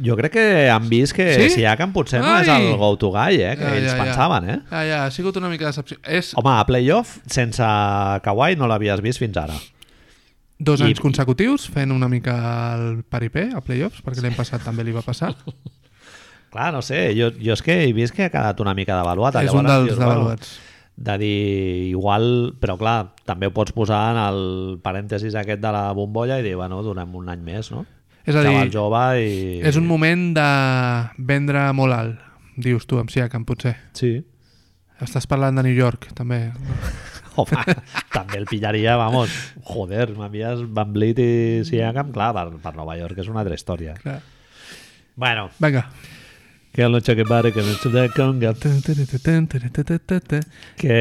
Jo crec que han vist que Sí? Siakam potser no és Ai! el go-to guy, eh? que Ja, ells ja, ja. pensaven, eh? Ja, ja, ha sigut una mica decepció. És Home, a playoff, sense Kawhi no l'havies vist fins ara. Dos i- anys consecutius fent una mica el paripé a playoffs, perquè l'any passat també li va passar. Clar, no sé, jo, jo és que he vist que ha quedat una mica devaluat. és un Llavors dels dius, bueno, devaluats. De dir, igual, però clar, també ho pots posar en el parèntesis aquest de la bombolla i dir, bueno, donem un any més, no? És a Xaval dir, jove i... és un moment de vendre molt alt, dius tu, amb Siakam, potser. Sí. Estàs parlant de New York, també. Home, també el pillaria, vamos, joder, m'envies Van Vliet i Siakam, clar, per, per Nova York és una altra història. Clar. Bueno, Vinga. que el noche que pare, que no ets de conga. Què,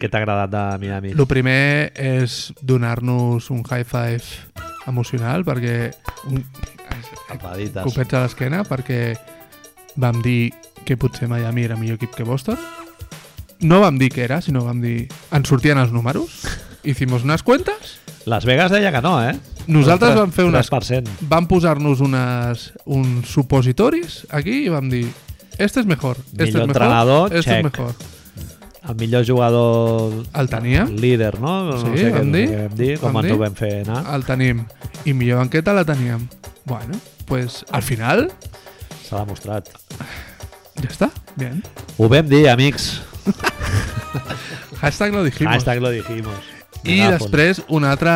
què t'ha agradat de Miami? El primer és donar-nos un high five emocional, perquè un, Tapadites. copets a l'esquena, perquè vam dir que potser Miami era millor equip que Boston. No vam dir que era, sinó vam dir... Ens sortien els números, hicimos unes cuentas, Las Vegas deia que no, eh? Nosaltres Tres- vam fer unes- 3%. vam posar-nos unes, uns supositoris aquí i vam dir este és mejor, este és mejor, entrenador, este check. és mejor. El millor jugador El teníem, líder, no? no Sí, sé què, vam sé dir, què vam dir, com vam ens ho dir. vam fer anar. el tenim. I millor banqueta la teníem. Bueno, pues al final S'ha demostrat. Ja està, bien. Ho vam dir, amics. Hashtag lo dijimos. Hashtag lo dijimos. I Megàfon. després un altre,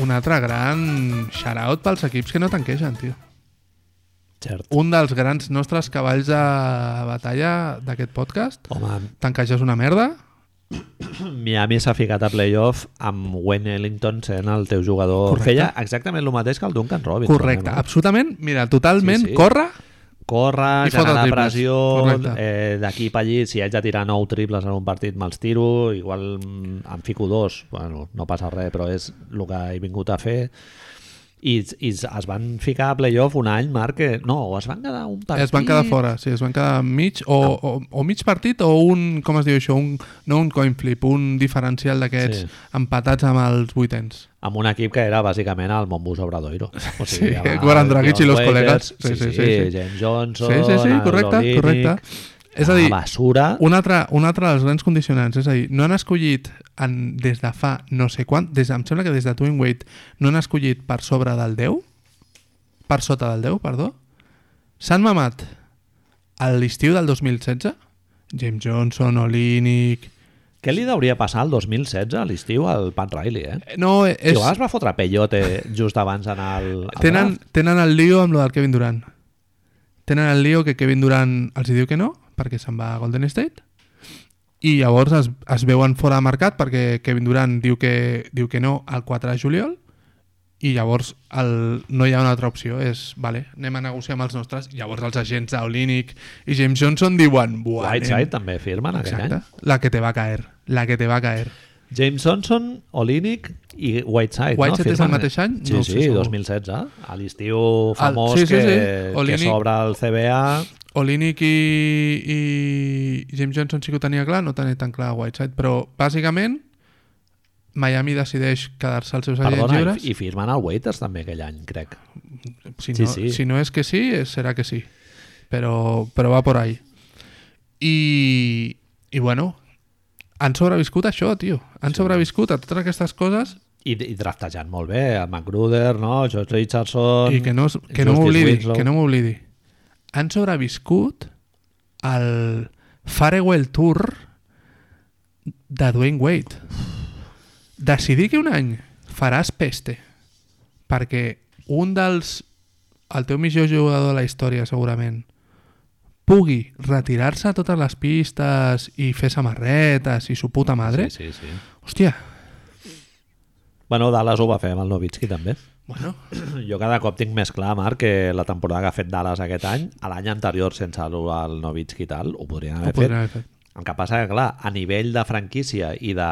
un altre gran shout-out pels equips que no tanquegen, tio. Cert. Un dels grans nostres cavalls de batalla d'aquest podcast. Home, Tanquejar és una merda. Miami s'ha ficat a playoff amb Wayne Ellington sent el teu jugador. Correcte. Feia exactament el mateix que el Duncan Robinson. Correcte, eh, no? absolutament. Mira, totalment, Sí, sí. corre Córrer, generar triples. pressió, Correcte. eh, d'aquí per allí, si haig de tirar nou triples en un partit me'ls tiro, igual em fico dos, bueno, no passa res, però és el que he vingut a fer. I, i es van ficar a playoff un any, Marc, que no, es van quedar un partit... Es van quedar fora, sí, es van quedar mig, o, o, o mig partit o un, com es diu això, un, no un coin flip, un diferencial d'aquests Sí. empatats amb els vuitens. amb un equip que era bàsicament el Mombus Obradoiro. O Sí, amb el Goran Dragic i los Waiters, colegas. Sí, sí, sí, James Johnson, Sí, sí, sí, correcte, Olynyk, correcte. És a dir, la basura... un altre, un altre dels grans condicionants, és a dir, no han escollit en, des de fa no sé quan, des, de- em sembla que des de Twin Wade no han escollit per sobre del 10, per sota del 10, perdó, s'han mamat a l'estiu del 2016, James Johnson, Olínic... Què li hauria passar el 2016 a l'estiu al Pat Riley, eh? No, és, Igual es va fotre pellote just abans d'anar al, al tenen, draft. tenen el lío amb lo del Kevin Durant. Tenen el lío que Kevin Durant els diu que no, perquè se'n va a Golden State, i llavors es, es veuen fora de mercat perquè Kevin Durant diu que, diu que no al 4 de juliol, i llavors el, no hi ha una altra opció, és, vale, anem a negociar amb els nostres, llavors els agents d'Olínic i James Johnson diuen, Whiteside també firmen aquell exacte, any. la que te va caer, la que te va caer. James Johnson, Olínic i Whiteside, Whiteside no? és el mateix any? Sí, No sí, segur. 2016. A l'estiu famós sí, sí, que, sí. que Olynyk- s'obre el CBA. Olínic i, i James Johnson sí que ho tenia clar, no tenia tan clar Whiteside, però bàsicament Miami decideix quedar-se als seus agents Perdona, lliures. i, firmen el Waiters també aquell any, crec. si, sí, no, sí. si no és que sí, és- serà que sí. Però, però va por ahí. I, I bueno, han sobreviscut a això, tio. Han sobreviscut a totes aquestes coses I, i draftejant molt bé, el Magruder, no? George Richardson... i que no, que no m'oblidi, que no m'oblidi. Han sobreviscut al Farewell Tour de Dwayne Wade. Decidir que un any faràs peste perquè un dels el teu millor jugador de la història segurament pugui retirar-se a totes les pistes i fer samarretes i su puta madre, Sí, sí, sí. hòstia, Bueno, Dallas ho va fer amb el Novitski també. bueno, Jo cada cop tinc més clar, Marc, que la temporada que ha fet Dallas aquest any, a l'any anterior sense el, el Novitski i tal, ho podrien haver ho podrien fet. haver fet. El que passa que, clar, a nivell de franquícia i de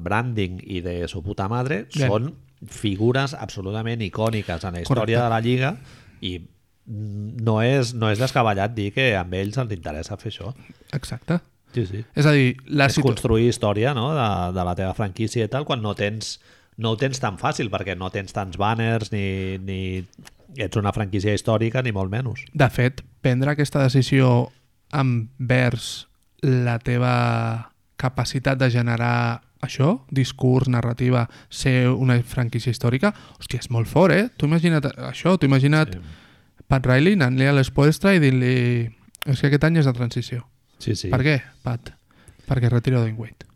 branding i de su puta madre, Bien. són figures absolutament icòniques en la història Correcte. de la Lliga i no és, no és descabellat dir que amb ells els interessa fer això. Exacte. Sí, sí. És a dir, la és situ... construir història no? de, de la teva franquícia i tal quan no tens no ho tens tan fàcil perquè no tens tants banners ni, ni ets una franquícia històrica ni molt menys. De fet, prendre aquesta decisió envers la teva capacitat de generar això, discurs, narrativa, ser una franquícia històrica, hòstia, és molt fort, eh? Tu imagina't això, tu imagina't Sí. Pat Riley anant-li a l'Espoelstra i dir-li és que aquest any és de transició. Sí, sí. Per què, Pat? Perquè retiro Dwayne Wade.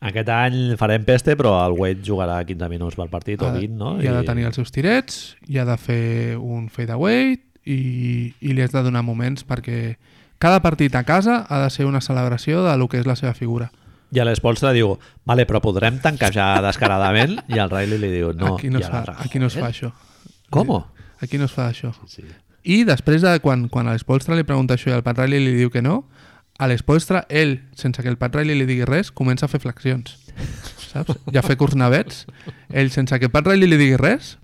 Aquest any farem peste, però el Wade jugarà 15 minuts per partit o Ha de- 20, no? I ha de tenir els seus tirets, i ha de fer un fade away i, i li has de donar moments perquè cada partit a casa ha de ser una celebració de lo que és la seva figura. I a l'Espolstra diu, vale, però podrem tanquejar descaradament? I el Riley li diu, no. aquí, no I es fa, aquí no es fa això. Com? Aquí no es fa això. Sí. I després de quan, quan a l'Espolstra li pregunta això i el Pat Riley li diu que no, a l'Espolstra, ell, sense que el Pat Riley li digui res, comença a fer flexions. Saps? Ja fer curs navets. Ell, sense que Pat Riley li digui res,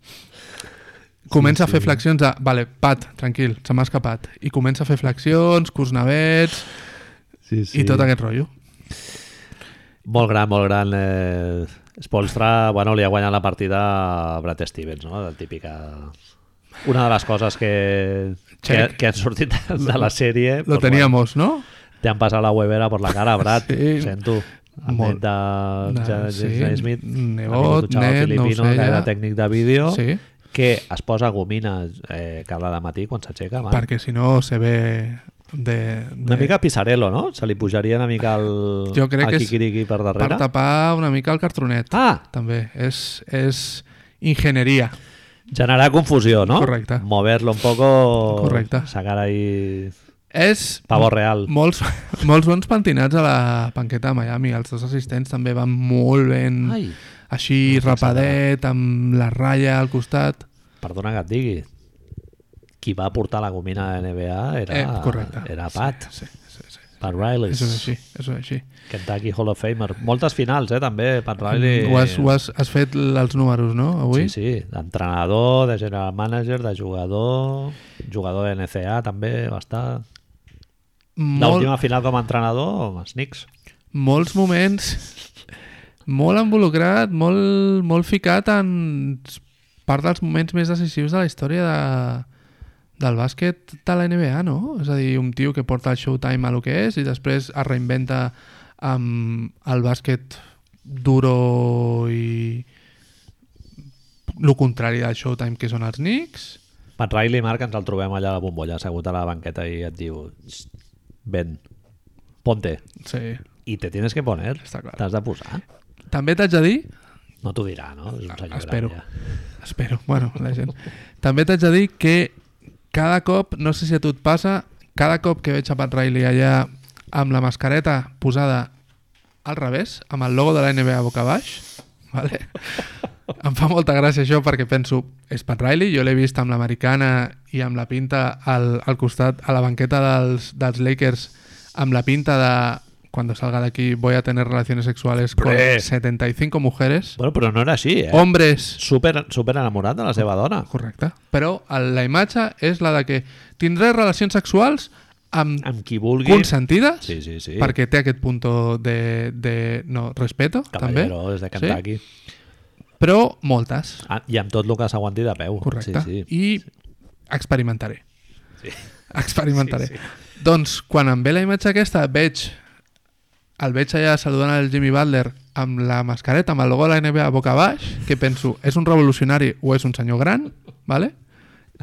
comença a fer flexions de... Vale, Pat, tranquil, se m'ha escapat. I comença a fer flexions, curs navets Sí, sí. i tot aquest rotllo. Molt gran, molt gran. Eh... Spolstra, bueno, li ha guanyat la partida a Brad Stevens, no? La típica... Una de les coses que, que, Check. que han sortit de la sèrie... Lo pues, teníamos, ¿no? Te han passat la huevera per la cara, Brad. Sí. Sento. Molt. net de, de sí, James Smith, nebot, net, no filipino, sé, que ja. tècnic de vídeo, Sí, que es posa gomina eh, cada matí quan s'aixeca. perquè si no se ve de... de Una mica Pisarello, no? Se li pujaria una mica el, Jo crec el quiquiriqui per per darrere. tapar una mica el cartronet. Ah, També. És, és enginyeria. generar confusió, no? Correcte. Moverlo un poco... Correcte. Sacar ahí És pavo real. molts, molts bons pentinats a la banqueta de Miami. Els dos assistents també van molt ben Ai, així no rapadet, amb la ratlla al costat. perdona que et digui. Qui va portar la gomina de NBA era, Eh, correcte. era Pat. Sí, sí, sí, Pat Riley. Això és així, això és així. Kentucky Hall of Famer. Moltes finals, eh, també, Pat Riley. Ho has, ho has, has fet els números, no, avui? Sí, sí, d'entrenador, de general manager, de jugador, jugador de NCA també va estar. Molt, L'última final com a entrenador, amb els Knicks. molts moments molt involucrat, molt, molt ficat en part dels moments més decisius de la història de, del bàsquet de la NBA, no? És a dir, un tio que porta el Showtime a lo que és i després es reinventa amb el bàsquet duro i el contrari del Showtime que són els Knicks Pat Riley, Marc, ens el trobem allà a la bombolla, assegut a la banqueta i et diu "Xxt, ven, ponte. sí. I te tienes que poner. Està clar. T'has de posar. també t'haig de dir No t'ho dirà, no? És un senyor Espero. gran, ja. Espero, bueno, la gent. També t'haig de dir que cada cop, no sé si a tu et passa, cada cop que veig a Pat Riley allà amb la mascareta posada al revés, amb el logo de la NBA a boca baix, vale? em fa molta gràcia això perquè penso, és Pat Riley, jo l'he vist amb l'americana i amb la pinta al, al costat, a la banqueta dels, dels Lakers, amb la pinta de cuando salga de aquí voy a tener relaciones sexuales con Hombre. 75 mujeres, Bueno, però no era així, eh? hombres Super, super enamorat de la seva dona. Correcte. Però la imatge és la de que tindré relacions sexuals amb Amb qui vulgui. consentides Sí, sí, sí. perquè té aquest punt de, de no, respeto Caballero, també des de Kentucky. Sí? però moltes Ah, I amb tot el que s'aguanti de peu. correcte Sí, sí. i experimentaré Sí. experimentaré Sí, sí. doncs quan em ve la imatge aquesta veig el veig allà saludant el Jimmy Butler amb la mascareta, amb el logo de la NBA a boca baix, que penso, és un revolucionari o és un senyor gran, vale?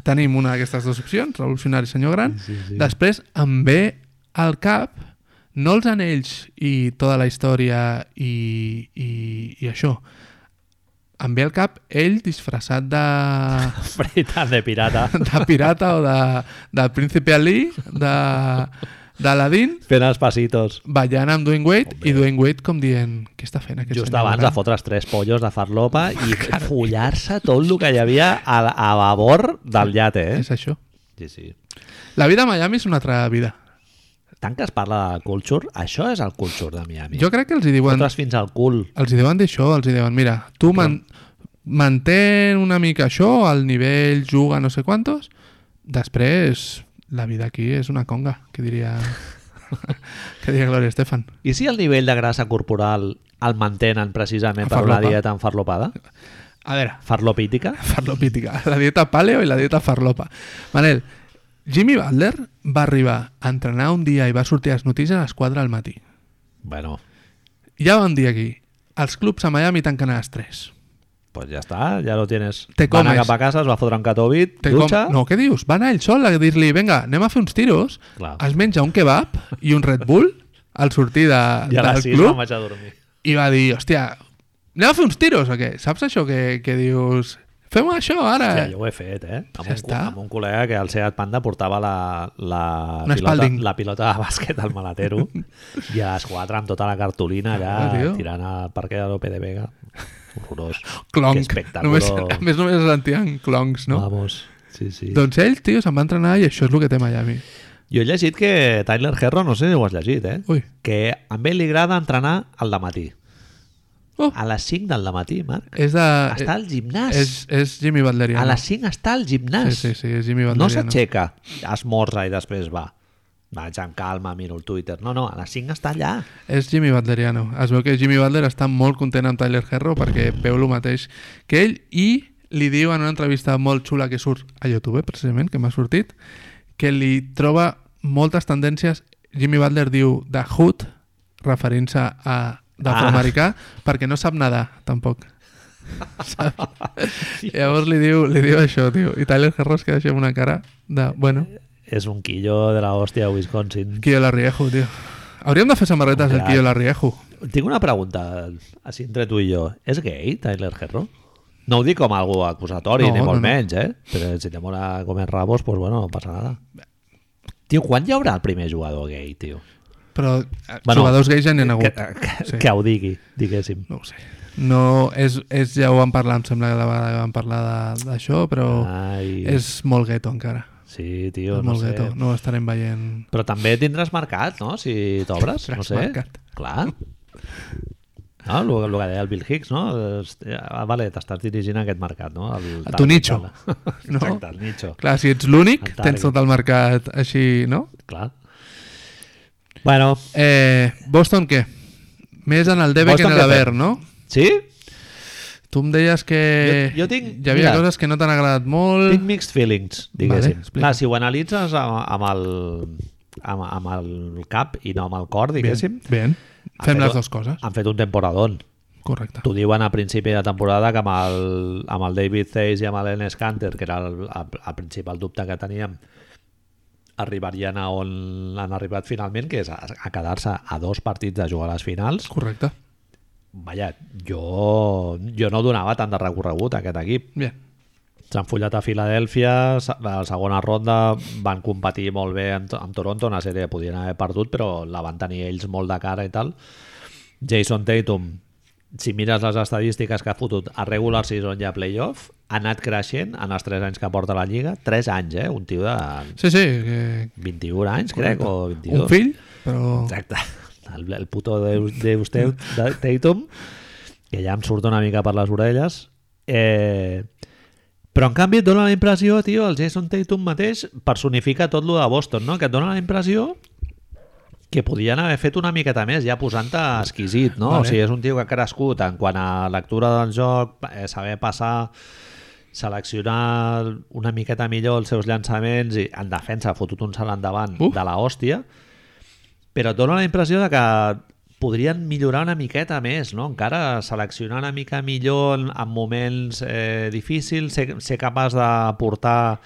Tenim una d'aquestes dues opcions, revolucionari senyor gran, Sí, sí. després em ve al cap no els anells i tota la història i, i, i això, em ve al cap ell disfressat de, Veritat de pirata. de pirata o de, del príncipe Ali, de, d'Aladín, Fent els pasitos. ballant amb Dwayne Wade i Dwayne Wade com dient què està fent aquest Just senyor abans gran?" de fotre's tres pollos de farlopa i follar-se tot el que hi havia a, a babor del llate, eh? És això. Sí, sí. La vida a Miami és una altra vida. Tant que es parla de culture, això és el culture de Miami. Jo crec que els hi diuen, Fotres fins al cul. els hi diuen d'això, els hi diuen, mira, tu man, mantén una mica això, al nivell juga no sé quantos, després la vida aquí és una conga, que diria que diria Gloria Estefan. I si el nivell de grassa corporal el mantenen precisament per una dieta enfarlopada? A veure, Farlopítica? farlopítica, la dieta paleo i la dieta farlopa. Manel, Jimmy Butler va arribar a entrenar un dia i va sortir a les notícies a les 4 del matí. Bueno, Ja vam dir aquí, els clubs a Miami tanquen a les 3. Pues ja està, ja lo tienes. Te Va anar comes. cap a casa, es va fotre un catovit, Té dutxa... Com... No, què dius? Va anar ell sol a dir-li, vinga, anem a fer uns tiros, Clar. es menja un kebab i un Red Bull al sortir de, I a del 6 club vaig a dormir. i va dir, hòstia, anem a fer uns tiros o què? Saps això que, que dius, fem això ara? Ja, jo ho he fet, eh? Amb, Ja un, està. amb un col·lega que al Seat Panda portava la, la, Una pilota, Spalding. la pilota de bàsquet al malatero i a les 4 amb tota la cartolina allà Ah, tio. tirant al parque de Lope de Vega. Horrorós. Clonc. Que espectacle. Només, a més només es sentien cloncs, no? Vamos. Sí, sí. Doncs ell, tio, se'n va entrenar i això és el que té Miami. Jo he llegit que Tyler Herro, no sé si ho has llegit, eh? Ui. Que a ell li agrada entrenar al matí. Oh. A les 5 del matí, Marc. És de... Està al gimnàs. És, és Jimmy Butleriano. A les 5 està al gimnàs. Sí, sí, sí, és Jimmy No Butleriano. s'aixeca, esmorza i després va. Vaig amb calma, miro el Twitter. No, no, a les 5 està allà. És Jimmy Butleriano. Es veu que Jimmy Butler està molt content amb Tyler Herro perquè veu el mateix que ell i li diu en una entrevista molt xula que surt a YouTube, precisament, que m'ha sortit, que li troba moltes tendències. Jimmy Butler diu de hood, referint-se a d'afroamericà, perquè no sap nedar, tampoc. Saps? Llavors li diu, li diu això, tio. I Tyler Herro es queda així amb una cara de, bueno, És un quillo de la hòstia a Wisconsin. Quillo Larriejo, tio. Hauríem de fer samarretes del. Quillo Larriejo. Tinc una pregunta, així entre tu i jo. És gay, Tyler Herro? No ho dic com algo acusatori, No, ni molt no, no. menys, eh? Però si te mola comer rabos, pues bueno, no passa nada. Tio, quan hi haurà el primer jugador gay, tio? Però eh, jugadors gais ja n'hi ha que, hagut. que, Sí. que ho digui, diguéssim. No ho sé. No, és, és, ja ho vam parlar, em sembla que la vegada que vam parlar de- d'això, però Ai, és molt gueto encara. Sí, tio, és no molt sé. gueto. No ho estarem veient... Però també tindràs mercat, no? Si t'obres, no sé. mercat. Clar. No, el, el que deia el Bill Hicks, no? Ah, vale, t'estàs dirigint a aquest mercat, no? El A tu nicho. No? Exacte, el nicho. Clar, si ets l'únic, El tens tot el mercat així, no? Clar. Bueno, Eh, Boston, què? Més en el debe que Boston en què l'haver, fem? no? sí? Tu em deies que Jo- jo tinc- hi havia mira, coses que no t'han agradat molt... Tinc mixed feelings, diguéssim. Vale. Clar, si ho analitzes amb, amb, el, amb, amb el cap i no amb el cor, diguéssim, Bien. Han Fem les dues coses. han fet un temporadón. Correcte. T'ho diuen a principi de temporada que amb el, amb el David Zeiss i amb l'Enes Canter, que era el, el, el principal dubte que teníem, arribarien a on han arribat finalment, que és a, a quedar-se a dos partits de jugar a les finals. Correcte. Vaja, jo, jo no donava tant de recorregut a aquest equip. Bien. S'han follat a Filadèlfia, a la segona ronda van competir molt bé amb, amb Toronto, una sèrie que podien haver perdut, però la van tenir ells molt de cara i tal. Jason Tatum, si mires les estadístiques que ha fotut a regular season i a playoff, ha anat creixent en els 3 anys que porta la Lliga. 3 anys, eh? Un tio de Sí, sí. Que... 21 anys, crec, o 22. Un fill, però... Exacte. El, el puto Deus, de Tatum, que ja em surt una mica per les orelles. Eh, però, en canvi, et dona la impressió, tio, el Jason Tatum mateix personifica tot lo de Boston, no? Que et dona la impressió que podien haver fet una miqueta més, ja posant-te exquisit, no? Vale. O sigui, és un tio que ha crescut en quant a lectura del joc, eh, saber passar seleccionar una miqueta millor els seus llançaments i en defensa ha fotut un salt endavant Uf. de la hòstia però et dona la impressió de que podrien millorar una miqueta més, no? encara seleccionar una mica millor en, en moments eh, difícils, ser, ser capaç de portar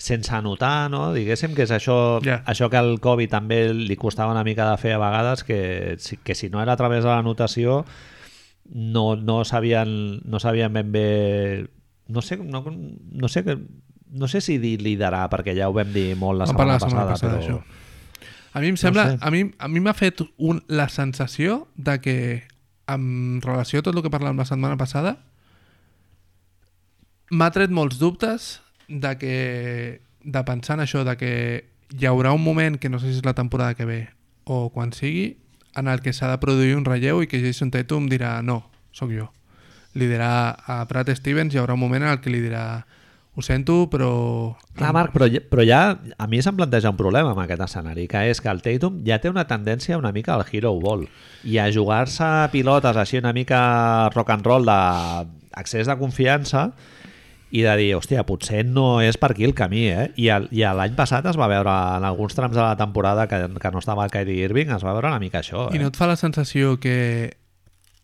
sense anotar, no? diguéssim que és això, Ja. això que al Covid també li costava una mica de fer a vegades, que, que si no era a través de l'anotació no, no, sabien, no sabien ben bé no sé, no, no sé no sé si dir liderar, perquè ja ho vam dir molt la setmana, la setmana passada, passada, però... això. A mi em sembla... sé. A mi m'ha fet un, la sensació de que en relació a tot el que parlàvem la setmana passada m'ha tret molts dubtes de que de pensar en això, de que hi haurà un moment, que no sé si és la temporada que ve o quan sigui, en el que s'ha de produir un relleu i que Jason Tatum dirà no, sóc jo. Li dirà a Brad Stevens, hi haurà un moment en el que li dirà ho sento, però... Clar, Marc, però, però ja a mi se'm planteja un problema amb aquest escenari, que és que el Tatum ja té una tendència una mica al hero ball i a jugar-se pilotes així una mica rock and roll d'accés de confiança i de dir, hòstia, potser no és per aquí el camí, eh? I, el, i l'any passat es va veure en alguns trams de la temporada que, que no estava el Kyrie Irving, es va veure una mica això, eh? I no et fa la sensació que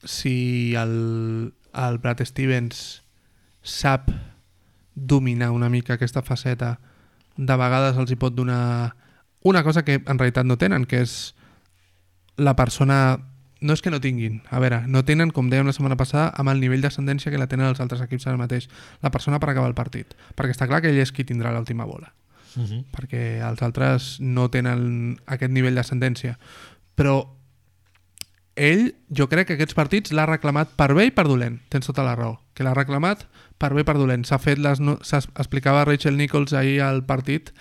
si el, el Brad Stevens sap dominar una mica aquesta faceta, de vegades els hi pot donar una cosa que en realitat no tenen, que és la persona... No és que no tinguin, a veure, no tenen, com dèiem la setmana passada, amb el nivell d'ascendència que la tenen els altres equips ara mateix, la persona per acabar el partit. Perquè està clar que ell és qui tindrà l'última bola Uh -huh. perquè els altres no tenen aquest nivell d'ascendència. Però ell, jo crec que aquests partits l'ha reclamat per bé i per dolent. Tens tota la raó. Que l'ha reclamat per bé per dolent. S'ha fet les... No... s'ha- Explicava Rachel Nichols ahir al partit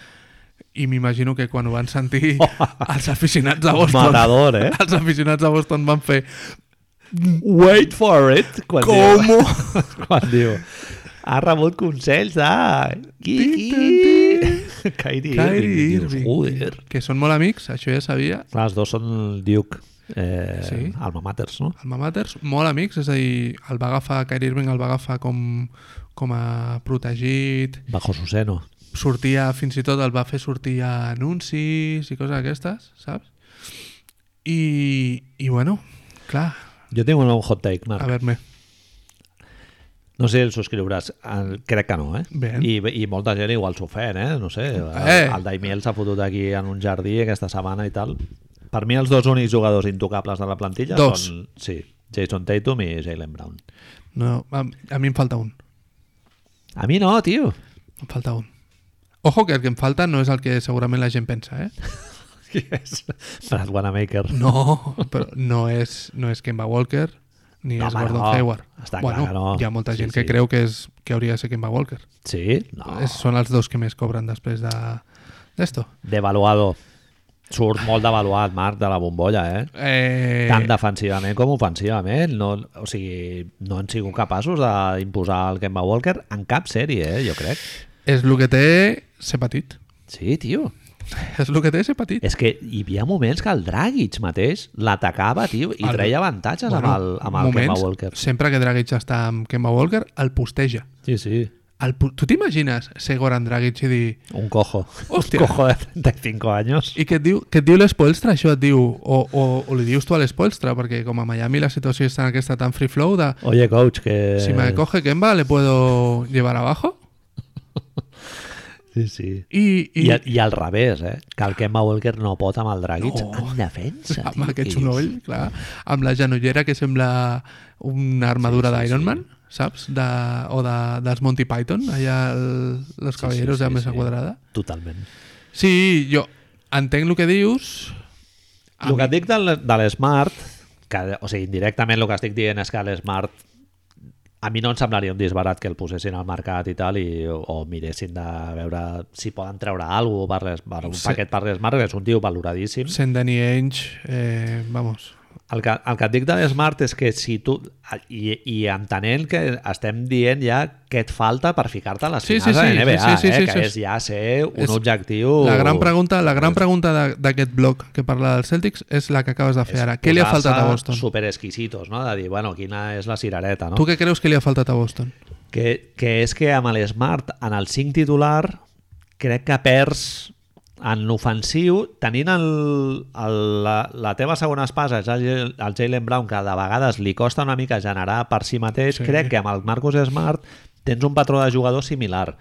i m'imagino que quan ho van sentir els aficionats de Boston... Matador, eh? Els aficionats de Boston van fer... Wait for it! Quan Com? Diu, quan diu ha rebut consells de... Kyrie Irving. Joder. Que són molt amics, això ja sabia. Clar, els dos són el Duke. Eh, Sí. Alma Maters, no? Alma Maters, molt amics, és a dir, el va agafar, Kyrie Irving el va agafar com, com a protegit, Bajo su seno. sortia, fins i tot el va fer sortir a anuncis i coses d'aquestes, saps? I, I bueno, clar, Jo tinc un hot take, Marc. a veure-me, No sé si el subscriuràs. El, crec que no, eh? Ben. I, I molta gent igual s'ho ofèn, eh? No sé. El, Eh. el Daimiel s'ha fotut aquí en un jardí aquesta setmana i tal. Per mi els dos únics jugadors intocables de la plantilla Dos. són... Sí, Jason Tatum i Jalen Brown. no, a, a mi em falta un, A mi no, tio. em falta un. Ojo que el que em falta no és el que segurament la gent pensa, eh? Qui és? Brad Wanamaker. No, però no és, no és Kemba Walker, ni No, és Gordon no. Hayward. Està bueno, clar que no. hi ha molta Sí, gent que sí. creu que, és, que hauria de ser Kemba Walker. Sí? No. És, són els dos que més cobren després de d'esto. Devaluado. Surt molt devaluat, Marc, de la bombolla, eh? Eh, Tant defensivament com ofensivament. No, o sigui, no han sigut capaços d'imposar el Kemba Walker en cap sèrie, eh? Jo crec. és el que té ser petit. Sí, tio. És el que té ser petit. És que hi havia moments que el Dragic mateix l'atacava, tio, i El- treia avantatges amb el, amb el Kemba Walker. sempre que Dragic està amb Kemba Walker, el posteja. Sí, sí. Pu- tu t'imagines ser Goran Dragic i dir Un cojo. Hòstia. Un cojo de 35 anys. i que et diu, que et diu l'Espolstra, això et diu, o, o, o li dius tu a l'Espolstra, perquè com a Miami la situació està en aquesta tan free flow de Oye, coach, que... si me coge Kemba, ¿le puedo llevar abajo? Sí, sí. I, i, I, I, al revés, eh? Que el Kemba Walker no pot amb el Dragic No. en defensa. amb tio. aquest genoll, clar, amb la genollera que sembla una armadura Sí, sí, d'Iron sí. Man, saps? De, o de, dels Monty Python, allà el, los caballeros de la mesa quadrada. Totalment. Sí, jo entenc el que dius. El que mi- dic de, de l'Smart, que, o sigui, indirectament el que estic dient és que l'Smart a mi no em semblaria un disbarat que el posessin al mercat i tal, i, o, o miressin de veure si poden treure alguna cosa per, les, per un Sí. paquet per l'Smart, que és un tio valoradíssim. Sent Danny Ainge, eh, vamos, El que, el que et dic de l'Smart és que si tu... I, I entenent que estem dient ja què et falta per ficar-te a les Sí, finals sí, de sí, NBA, sí, sí, eh? sí, que sí. és ja ser un És objectiu... La gran pregunta, la gran pregunta de- d'aquest bloc que parla dels Celtics és la que acabes de fer ara. Què li ha faltat a Boston? Super exquisitos, no? De dir, bueno, quina és la cirereta, no? Tu què creus que li ha faltat a Boston? Que, que és que amb l'Smart, en el 5 titular, crec que perds en l'ofensiu, tenint el, el, la, la teva segona espasa, és el, el Jalen Brown, que de vegades li costa una mica generar per si mateix, Sí. sí. crec que amb el Marcus Smart tens un patró de jugador similar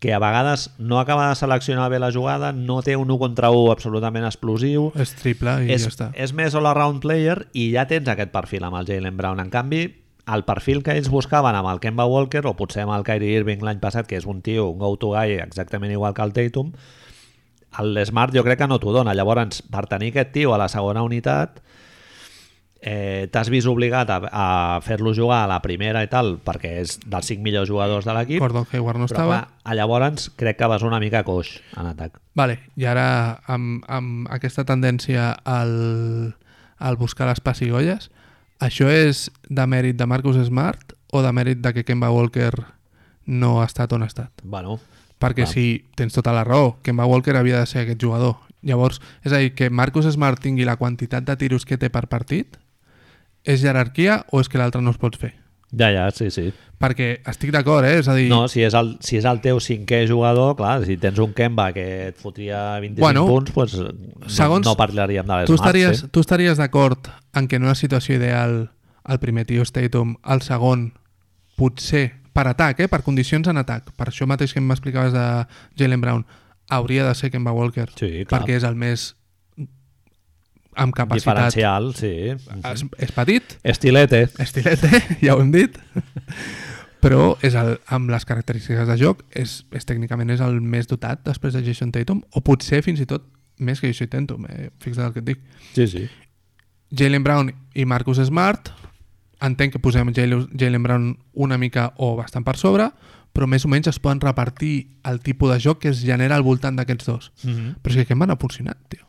que a vegades no acaba de seleccionar bé la jugada, no té un 1 contra 1 absolutament explosiu, És triple i és, ja està. és més all-around player i ja tens aquest perfil amb el Jalen Brown. En canvi, el perfil que ells buscaven amb el Kemba Walker o potser amb el Kyrie Irving l'any passat, que és un tio, un go-to guy exactament igual que el Tatum, el Smart jo crec que no t'ho dona. Llavors, per tenir aquest tio a la segona unitat, eh, t'has vist obligat a, a fer-lo jugar a la primera i tal, perquè és dels 5 millors jugadors de l'equip, Gordon Hayward no però estava. clar, llavors crec que vas una mica coix en atac. Vale, i ara amb, amb aquesta tendència al, al buscar les pessigolles, això és de mèrit de Marcus Smart o de mèrit de que Kemba Walker no ha estat on ha estat? Bueno, Perquè Clar. si tens tota la raó, Kemba Walker havia de ser aquest jugador. Llavors, és a dir, que Marcus Smart tingui la quantitat de tiros que té per partit, és jerarquia o és que l'altre no es pot fer? ja, ja, sí, sí. Perquè estic d'acord, eh? És a dir, No, si és, el, si és el teu cinquè jugador, clar, si tens un Kemba que et fotria 25 Bueno, punts, pues, segons- no, no parlaríem de tu l'Smart. estaries, sí. tu estaries d'acord en que en una situació ideal el primer tio és Tatum, el segon potser per atac, eh? per condicions en atac, per això mateix que m'explicaves de Jalen Brown, hauria de ser Kemba Walker, Sí, clar. perquè és el més amb capacitat. Diferencial, sí. És, és petit, Estilete. estilete, ja ho hem dit, però és el, amb les característiques de joc és, és tècnicament és el més dotat després de Jason Tatum, o potser fins i tot més que Jason Tatum, eh? fixa't el que et dic. Sí, sí. Jalen Brown i Marcus Smart, entenc que posem Jalen Brown una mica o bastant per sobre, però més o menys es poden repartir el tipus de joc que es genera al voltant d'aquests dos. Mm -hmm. Però és que no ha funcionat, tio.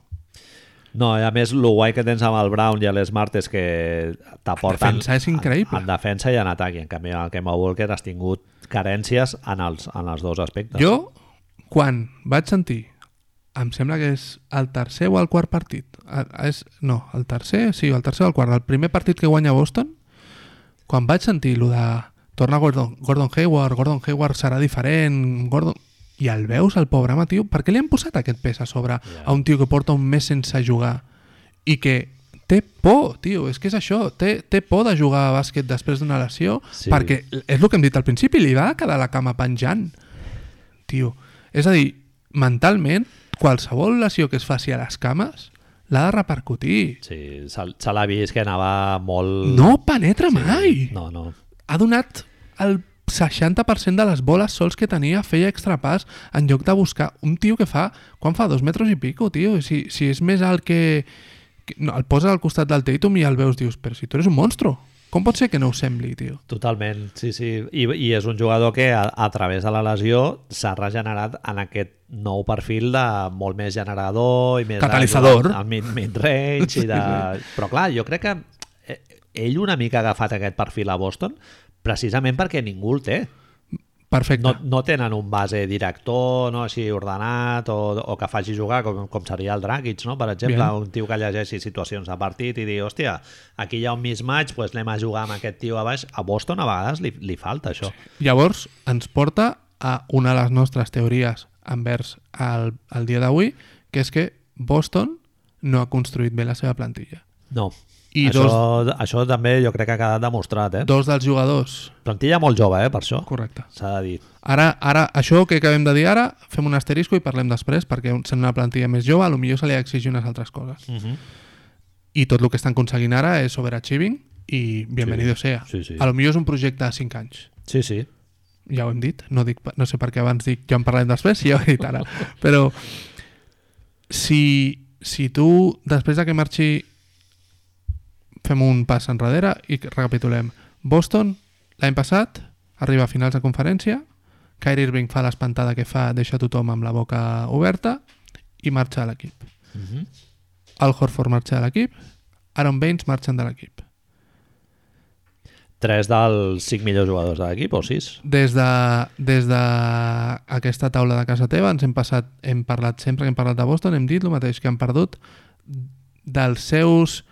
No, i a més, el guai que tens amb el Brown i l'Smart és que t'aporten... defensa és increïble. En, en defensa i en atac. I en canvi, el Kemba Walker has tingut carències en els, en els dos aspectes. Jo, quan vaig sentir, em sembla que és el tercer o el quart partit, és, no, el tercer, sí, el tercer o el quart, el primer partit que guanya Boston, quan vaig sentir lo de torna Gordon, Gordon Hayward, Gordon Hayward serà diferent, Gordon... I el veus, el pobre home, tio, per què li han posat aquest pes a sobre Ja. a un tio que porta un mes sense jugar i que té por, tio, és que és això, té, té por de jugar a bàsquet després d'una lesió, Sí. perquè és el que hem dit al principi, li va quedar la cama penjant tio. És a dir, mentalment, qualsevol lesió que es faci a les cames l'ha de repercutir. Sí, se, l'ha vist que anava molt... No penetra Sí. mai. No, no. Ha donat el 60% de les boles sols que tenia feia extrapàs en lloc de buscar un tio que fa... Quan fa? Dos metres i pico, tio? Si, si és més alt que... que no, el poses al costat del Tatum i el veus, dius, però si tu eres un monstro. Com pot ser que no ho sembli, tio? Totalment, sí, sí. I, i és un jugador que a, a través de la lesió s'ha regenerat en aquest nou perfil de molt més generador i més Catalitzador. al mid, mid-range i de... Però clar, jo crec que eh, ell una mica ha agafat aquest perfil a Boston precisament perquè ningú el té. Perfecte. No, no tenen un base director no així ordenat o, o que faci jugar com, com seria el Dragic, no? per exemple, Bien. un tio que llegeixi situacions de partit i dir, hòstia, aquí hi ha un mismatch, pues anem a jugar amb aquest tio a baix. A Boston a vegades li, li falta això. Llavors, ens porta a una de les nostres teories envers el, el dia d'avui, que és que Boston no ha construït bé la seva plantilla. No. I això, això també jo crec que ha quedat demostrat, eh? Dos dels jugadors... Plantilla molt jove, eh, per això. Correcte. S'ha de dir. Ara, ara, això que acabem de dir ara, fem un asterisco i parlem després, perquè sent una plantilla més jove, a lo millor se li ha d'exigir unes altres coses. Uh -huh. I tot el que estan aconseguint ara és overachieving i bienvenido Sí, sea. sí, sí. A lo millor és un projecte de 5 anys. Sí, sí. ja ho hem dit, no, dic, no sé per què abans dic ja en parlem després, ja ho he dit ara però si, si tu després de que marxi fem un pas enrere i recapitulem Boston l'any passat arriba a finals de conferència Kyrie Irving fa l'espantada que fa deixa tothom amb la boca oberta i marxa a l'equip Uh -huh. Al Horford marxa de l'equip Aaron Baines marxen de l'equip Tres dels cinc millors jugadors de l'equip, o sis? Des de, des de aquesta taula de casa teva ens hem passat, hem parlat sempre que hem parlat de Boston, hem dit el mateix que han perdut dels seus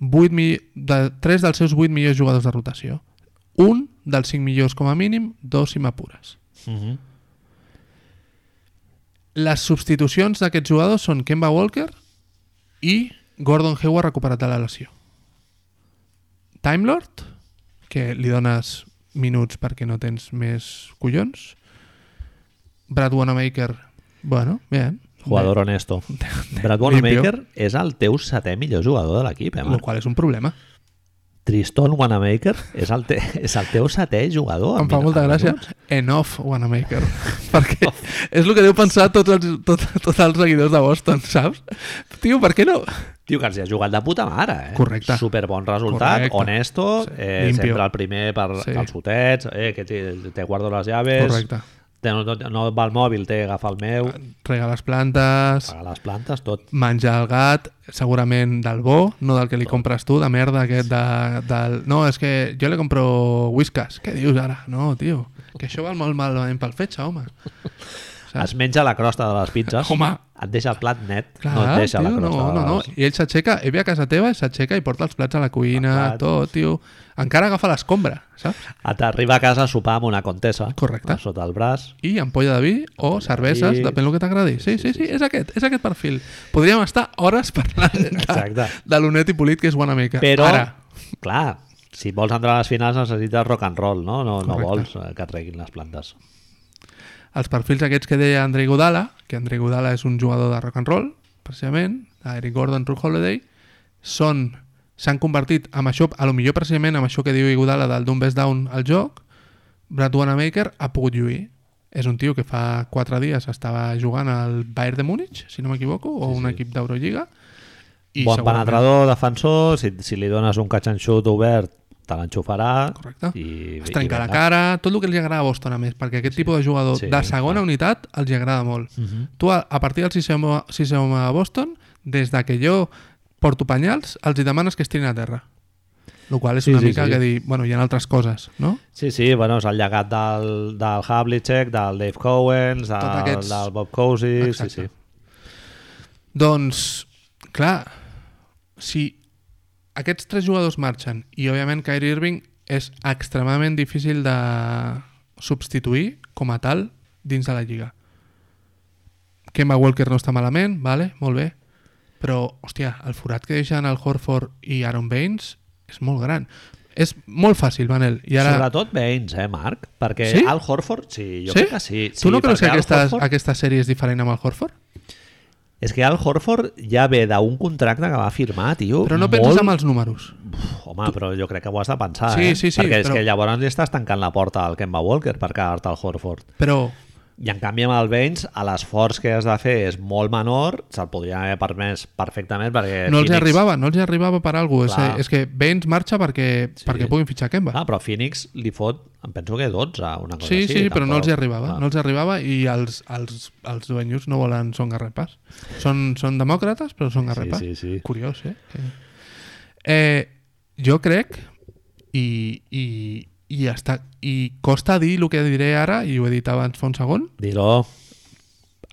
8 mi, de, 3 dels seus 8 millors jugadors de rotació. Un dels 5 millors com a mínim, dos si m'apures. Uh -huh. Les substitucions d'aquests jugadors són Kemba Walker i Gordon Hayward recuperat de la lesió. Time Lord, que li dones minuts perquè no tens més collons. Brad Wanamaker, bueno, bé. Jugador honesto. Brad Wanamaker és el teu setè millor jugador de l'equip, eh, El Marc? qual és un problema. Tristan Wanamaker és el, te, és el teu setè jugador. Em fa molta gràcia. Enough Wanamaker. perquè és el que deu pensar tots els, tot, tots els seguidors de Boston, saps? Tio, per què no? Tio, que els hi ha jugat de puta mare, eh? Correcte. Super bon resultat, Correcte. honesto, Sí, eh, limpio. sempre el primer per sí. els fotets, eh, que te, te guardo les llaves, Correcte. No, no, no va al mòbil, té agafa el meu, Rega les plantes, paga les plantes, tot. menjar el gat, segurament del bo, no del que li compres tu, de merda aquest de, del... No, és que jo li compro whiskas. Què dius ara? No, tio, que això val molt malament pel fetge, home. Es menja la crosta de les pizzas, Home. et deixa el plat net, Clar, no et deixa tio, la crosta no, no, no. de les... I ell s'aixeca, ell ve a casa teva, s'aixeca i porta els plats a la cuina, plat. tot, tio. Encara agafa l'escombra, saps? Et arriba a casa a sopar amb una contessa Correcte. sota el braç. I ampolla de vi o cerveses, vi. depèn del que t'agradi. Sí, sí, sí, és aquest, és aquest perfil. Podríem estar hores parlant de, Exacte. de l'Unet i Polit, que és Wanamaker. Però, Ara, clar, si vols entrar a les finals necessites rock and roll, no? No, no vols eh, que et reguin les plantes. Els perfils aquests que deia Andrei Godala, que Andrei Godala és un jugador de rock and roll, precisament, Eric Gordon, Ru Holiday, són s'han convertit amb això, a lo millor precisament amb això que diu Iguodala del Dumb Best Down al joc, Brad Wanamaker ha pogut lluir. És un tio que fa quatre dies estava jugant al Bayern de Múnich, si no m'equivoco, o Sí, un sí. equip d'Eurolliga. i bon segurament- penetrador, defensor, si, si li dones un catch and shoot obert, te l'enxufarà. I, Es trenca i la cara, tot el que els agrada a Boston a més, perquè aquest tipus de jugador Sí, de segona clar. unitat els agrada molt. Mhm. Tu, a, a partir del sisè home, sisè home a Boston, des de que jo porto penyals, els demanes que estirin a terra. El qual és Sí, una sí, mica sí. que dir, bueno, hi ha altres coses, no? Sí, sí, bueno, és el llegat del, del Havlicek, del Dave Cowens, del, aquests- del Bob Cousy, sí, Exacte. sí. Doncs, clar, si aquests tres jugadors marxen i, òbviament, Kyrie Irving és extremadament difícil de substituir com a tal dins de la lliga. Kemba Walker no està malament, vale, molt bé, però, hòstia, el forat que deixen el Horford i Aaron Baines és molt gran. És molt fàcil, Manel. I ara... Sobretot Baines, eh, Marc? Perquè Sí? Al Horford, sí, jo sí? crec que sí. Tu no sí, creus que aquesta, Horford- aquesta sèrie és diferent amb el Horford? És que Al Horford ja ve d'un contracte que va firmar, tio. Però no molt... penses amb els números. Uf, home, però jo crec que ho has de pensar, Sí, eh? sí, sí, Perquè és però- que llavors li estàs tancant la porta al Kemba Walker per quedar-te al Horford. Però I en canvi amb el Baines, a l'esforç que has de fer és molt menor, se'l podria haver permès perfectament perquè... No els Phoenix- arribava, no els hi arribava per alguna cosa. És, és que Baines marxa perquè, Sí. perquè puguin fitxar Kemba. Clar, però Phoenix li fot, em penso que 12, una cosa Sí, així. sí, però no els hi arribava. Clar. No els hi arribava i els, els, els dueños no volen són garrepes. Són, són demòcrates, però són garrepes. sí, sí. Curiós, eh? Eh? Jo crec, i, i, i, està, i costa dir el que diré ara, i ho he dit abans fa un segon,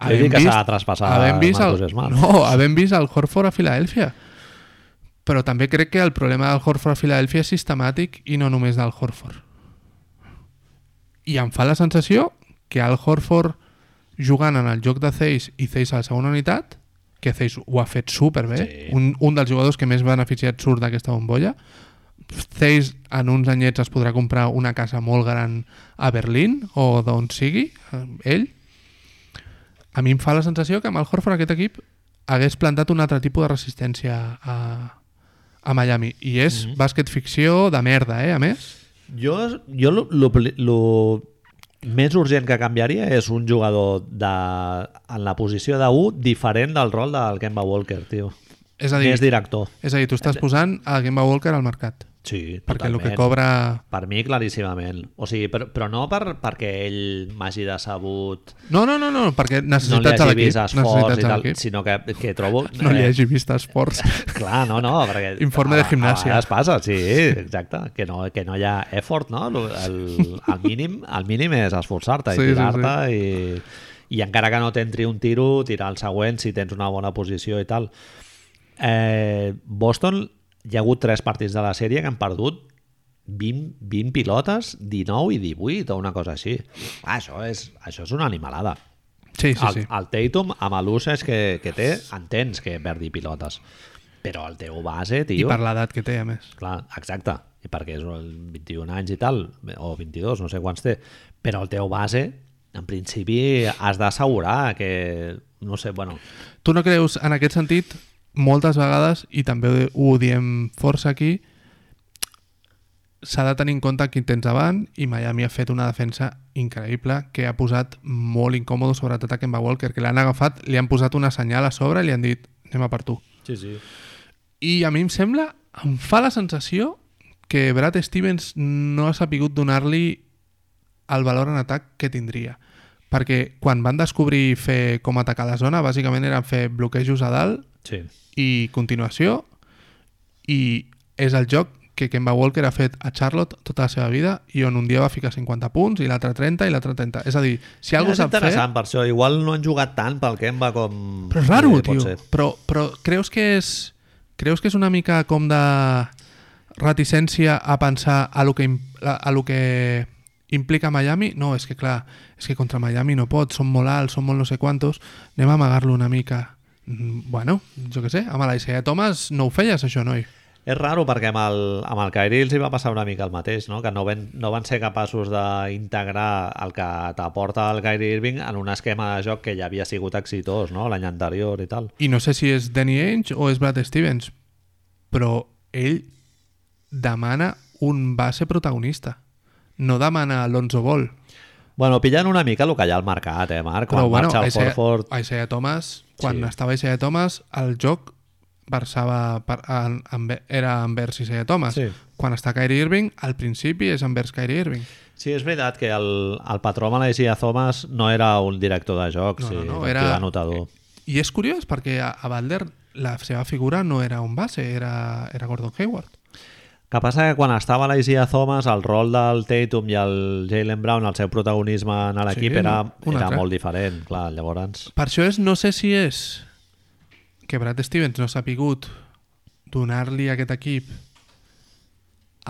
he havent que s'ha de traspassar havent vist el, Smart. No, havent vist el Horford a Filadèlfia. Però també crec que el problema del Horford a Filadèlfia és sistemàtic i no només del Horford. I em fa la sensació que el Horford jugant en el joc de Theis i Theis a la segona unitat, que Theis ho ha fet superbé, Sí. un, un dels jugadors que més beneficiat surt d'aquesta bombolla, Theis en uns anyets es podrà comprar una casa molt gran a Berlín o d'on sigui, eh, ell, a mi em fa la sensació que amb el Horford aquest equip hagués plantat un altre tipus de resistència a, a Miami. I és Mhm. bàsquet ficció de merda, eh, a més. Jo, jo lo, lo, lo més urgent que canviaria és un jugador de, en la posició de 1 diferent del rol del Kemba Walker, tio. És a dir, Més director. és a dir tu estàs posant a Kemba Walker al mercat. Sí, Perquè el que cobra... Per mi, claríssimament. O sigui, però, però no per, perquè ell m'hagi decebut, No, no, no, no perquè no necessitats a hagi l'equip. esforç i tal, sinó que, que trobo... No li eh, hagi vist esports. Clar, no, no, perquè... Informe de gimnàsia. A passa, sí, exacte. Que no, que no hi ha effort, no? El, el, el, mínim, el mínim és esforçar-te Sí, sí, i tirar-te i, i encara que no t'entri un tiro, tirar el següent si tens una bona posició i tal. Eh, Boston, hi ha hagut tres partits de la sèrie que han perdut 20, 20 pilotes, 19 i 18 o una cosa així. Ah, això, és, això és una animalada. Sí, sí, el, sí. el Tatum, amb l'usage que, que té, entens que perdi pilotes. Però el teu base, I tio... per l'edat que té, a més. Clar, exacte. I perquè és el 21 anys i tal, o 22, no sé quants té. Però el teu base, en principi, has d'assegurar que... No sé, bueno... Tu no creus, en aquest sentit, moltes vegades, i també ho diem força aquí, s'ha de tenir en compte qui tens davant i Miami ha fet una defensa increïble que ha posat molt incòmode sobretot a Kemba Walker, que l'han agafat, li han posat una senyal a sobre i li han dit anem a per tu. Sí, sí. I a mi em sembla, em fa la sensació que Brad Stevens no ha sapigut donar-li el valor en atac que tindria. Perquè quan van descobrir fer com atacar la zona, bàsicament eren fer bloquejos a dalt Sí. I continuació i és el joc que Kemba Walker ha fet a Charlotte tota la seva vida i on un dia va ficar 50 punts i l'altre 30 i l'altre 30. És a dir, si algú és sap fer... interessant per això. Igual no han jugat tant pel Kemba com... Però és raro, eh, tio. Però, però creus que és creus que és una mica com de reticència a pensar a lo que, a lo que implica Miami? No, és que clar, és que contra Miami no pot, són molt alts, són molt no sé quantos, anem a amagar-lo una mica. Mm, Bueno, jo què sé, amb l'Isaiah Thomas no ho feies, això, noi. És raro perquè amb el, amb el Kyrie els hi va passar una mica el mateix, no? que no, ven, no van ser capaços d'integrar el que t'aporta el Kyrie Irving en un esquema de joc que ja havia sigut exitós no? l'any anterior i tal. I no sé si és Danny Ainge o és Brad Stevens, però ell demana un base protagonista. No demana Alonso Ball. Bueno, pillant una mica el que hi ha al mercat, eh, Marc? Quan Però bueno, marxa el Isaiah, Horford... Isaiah Thomas, quan Sí. estava Isaiah Thomas, el joc versava per, en, en, era envers Isaiah Thomas. Sí. Quan està Kyrie Irving, al principi és envers Kyrie Irving. Sí, és veritat que el, el patró Malaysia Thomas no era un director de joc, No, sí, no, no, era- anotador. I és curiós perquè a, a Butler la seva figura no era un base, era, era Gordon Hayward. Que passa que quan estava l'Isia Thomas el rol del Tatum i el Jalen Brown el seu protagonisme en l'equip Sí, era, no, era molt diferent clar, llavors Per això és, no sé si és que Brad Stevens no s'ha pigut donar-li a aquest equip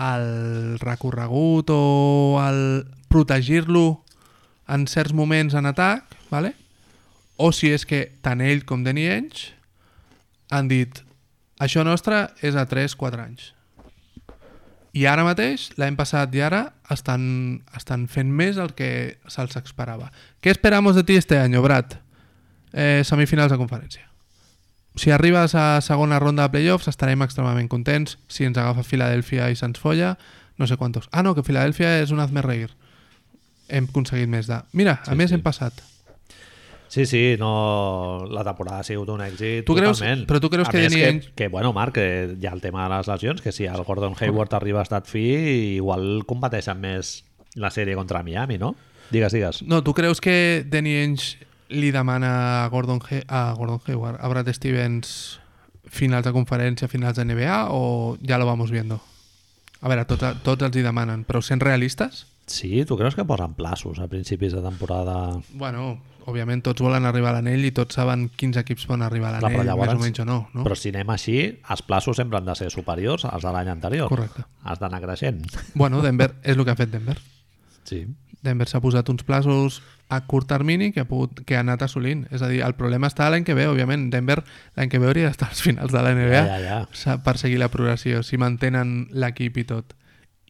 el recorregut o el protegir-lo en certs moments en atac, ¿vale? o si és que tant ell com Danny Ainge han dit això nostre és a 3-4 anys. I ara mateix, l'any passat i ara, estan, estan fent més el que se'ls esperava. Què esperamos de ti este año, Brad? Eh, semifinals de conferència. Si arribes a segona ronda de playoffs estarem extremament contents. Si ens agafa Filadèlfia i se'ns folla, no sé quantos. Ah, no, que Filadèlfia és un hazme reír. hem aconseguit més de... Mira, a Sí, més sí. hem passat. Sí, sí, no... la temporada ha sigut un èxit Tu creus- totalment. però tu creus a que més que, que, bueno, Marc, que hi ha el tema de les lesions, que si el Gordon Hayward arriba a estat fi, igual competeixen més la sèrie contra Miami, no? Digues, digues. No, tu creus que Danny Ainge li demana a Gordon, He a Gordon Hayward, a Brad Stevens finals de conferència, finals de NBA o ja lo vamos viendo? A veure, tots, tots els hi demanen, però sent realistes? Sí, tu creus que posen plaços a principis de temporada? Bueno, òbviament tots volen arribar a l'anell i tots saben quins equips poden arribar a l'anell, més o menys o no. no? Però si anem així, els plaços sempre han de ser superiors als de l'any anterior. Correcte. Has d'anar creixent. Bueno, Denver és el que ha fet Denver. Sí. Denver s'ha posat uns plaços a curt termini que ha, pogut, que ha anat assolint. És a dir, el problema està l'any que ve, òbviament. Denver l'any que ve hauria d'estar als finals de la NBA Ja, ja, ja. per seguir la progressió, si mantenen l'equip i tot.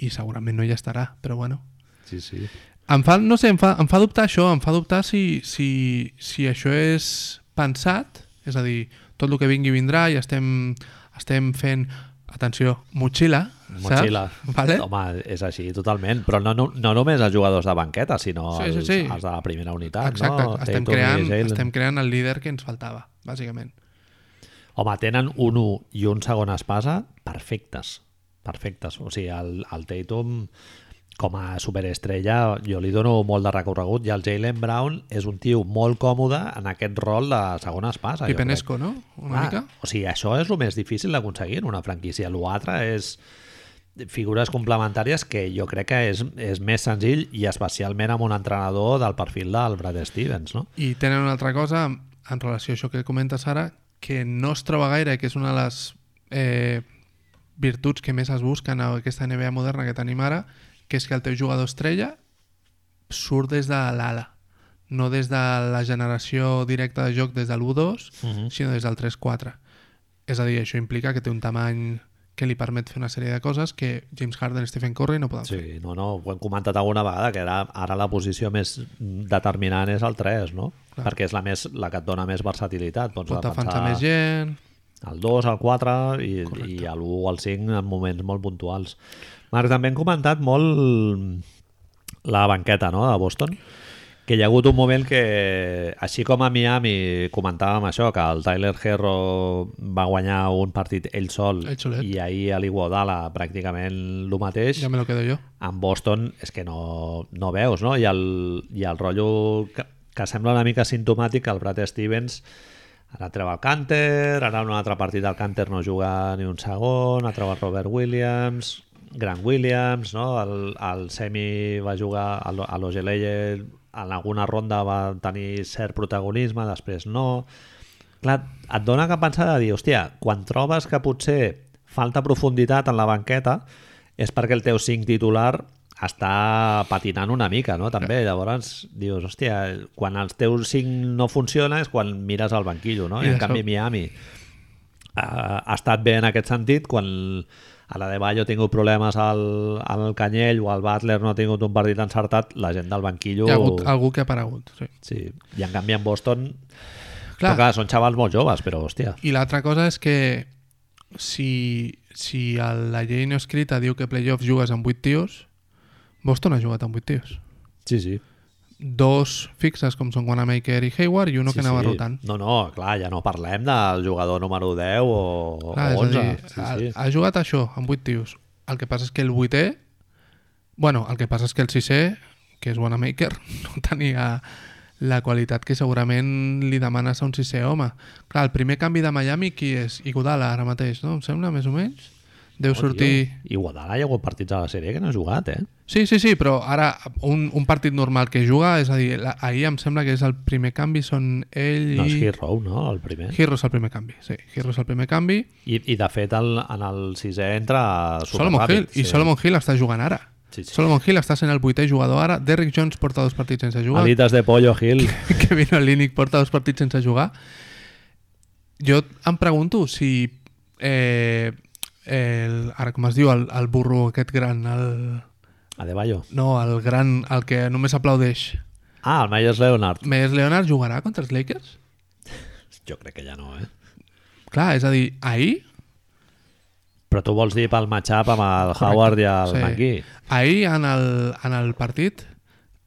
I segurament no hi estarà, però bueno. Sí, sí. Em fa, no sé, em fa, em fa dubtar això, em fa dubtar si, si, si això és pensat, és a dir, tot el que vingui vindrà i estem, estem fent, atenció, motxilla, Motxilla. saps? Vale? Home, és així, totalment. Però no, no, no només els jugadors de banqueta, sinó Sí, sí, els, sí. els de la primera unitat. Exacte, no? estem, creant, estem creant el líder que ens faltava, bàsicament. Home, tenen un 1 i un segon espasa perfectes. Perfectes. O sigui, el, el Tatum com a superestrella jo li dono molt de recorregut i el Jalen Brown és un tio molt còmode en aquest rol de segona espasa. jo crec. Pipenesco, no? Una Clar, mica? O sigui, això és el més difícil d'aconseguir en una franquícia. L'altre és figures complementàries que jo crec que és, és més senzill i especialment amb un entrenador del perfil del Brad Stevens, no? I tenen una altra cosa en relació a això que comentes ara, que no es troba gaire, que és una de les eh, virtuts que més es busquen a aquesta NBA moderna que tenim ara, que és que el teu jugador estrella surt des de l'ala, no des de la generació directa de joc des de l'1-2, Mhm. sinó des del 3-4. És a dir, això implica que té un tamany que li permet fer una sèrie de coses que James Harden i Stephen Curry no poden fer. Sí, no, no, ho hem comentat alguna vegada, que ara, ara la posició més determinant és el 3, no? Clar. Perquè és la, més, la que et dona més versatilitat. Pots Pot defensar més gent... el 2, el 4 i, i l'1 o el 5 en moments molt puntuals. Marc, també hem comentat molt la banqueta no, de Boston, que hi ha hagut un moment que, així com a Miami comentàvem això, que el Tyler Herro va guanyar un partit ell sol solet. i ahir a l'Iguodala pràcticament el mateix, Ja me lo quedo jo. en Boston és que no, no veus, no? I el, i el rotllo que, que sembla una mica simptomàtic que el Brad Stevens ara treu el Canter, ara en un altre partit el Canter no juga ni un segon, ha treu el Robert Williams, Grant Williams, no? el, el Semi va jugar a lo- a l'Ogeleye en alguna ronda va tenir cert protagonisme, després no. Clar, et dona que pensar de dir, hòstia, quan trobes que potser falta profunditat en la banqueta és perquè el teu 5 titular està patinant una mica, no? També, llavors dius, hòstia, quan els teus 5 no funciona és quan mires al banquillo, no? I I en canvi Miami ha, ha estat bé en aquest sentit quan a la de Bayo ha tingut problemes al, al Canyell o al Butler no ha tingut un partit encertat, la gent del banquillo... Hi ha hagut algú que ha aparegut, sí. Sí, i en canvi en Boston... Clar. Però clar, són xavals molt joves, però hòstia... I l'altra cosa és que si, si el- la llei no escrita diu que playoffs jugues amb 8 tios, Boston ha jugat amb 8 tios. Sí, sí. Dos fixes com són Wanamaker i Hayward i uno sí, que anava sí. rotant. No, no, clar, ja no parlem del jugador número 10 o, Clar, o és a 11. dir, sí, ha, sí. ha jugat això amb 8 tios. El que passa és que el 8è bueno, el que passa és que el 6è que és Wanamaker no tenia la qualitat que segurament li demanes a un 6è home. Clar, el primer canvi de Miami qui és? Iguodala ara mateix, no? Em sembla, més o menys? Deu Oh, sortir... tio, I Guadalajara hi ha hagut partits a la sèrie que no ha jugat, eh? Sí, sí, sí, però ara un, un partit normal que juga, és a dir, la, ahir em sembla que és el primer canvi, són ell No és i... Hero, no? El primer. Hero és el primer canvi, sí. Hero és el primer canvi. I, i de fet, el, en el sisè entra Solomon Hill. superràpid. I Solomon Hill està jugant ara. Sí, sí. Solomon Hill està sent el vuitè jugador ara. Derrick Jones porta dos partits sense jugar. Alites de pollo, Hill. Kevin Olinick porta dos partits sense jugar. Jo em pregunto si... Eh, el, ara com es diu, el, el burro aquest gran, el, Adebayo. no, el gran, el que només aplaudeix. Ah, el Myers Leonard. Meyers Leonard jugarà contra els Lakers? Jo crec que ja no, eh? Clar, és a dir, ahir, Però tu vols dir pel matchup amb el Howard i el sí. McGee. ahir en el, en el partit,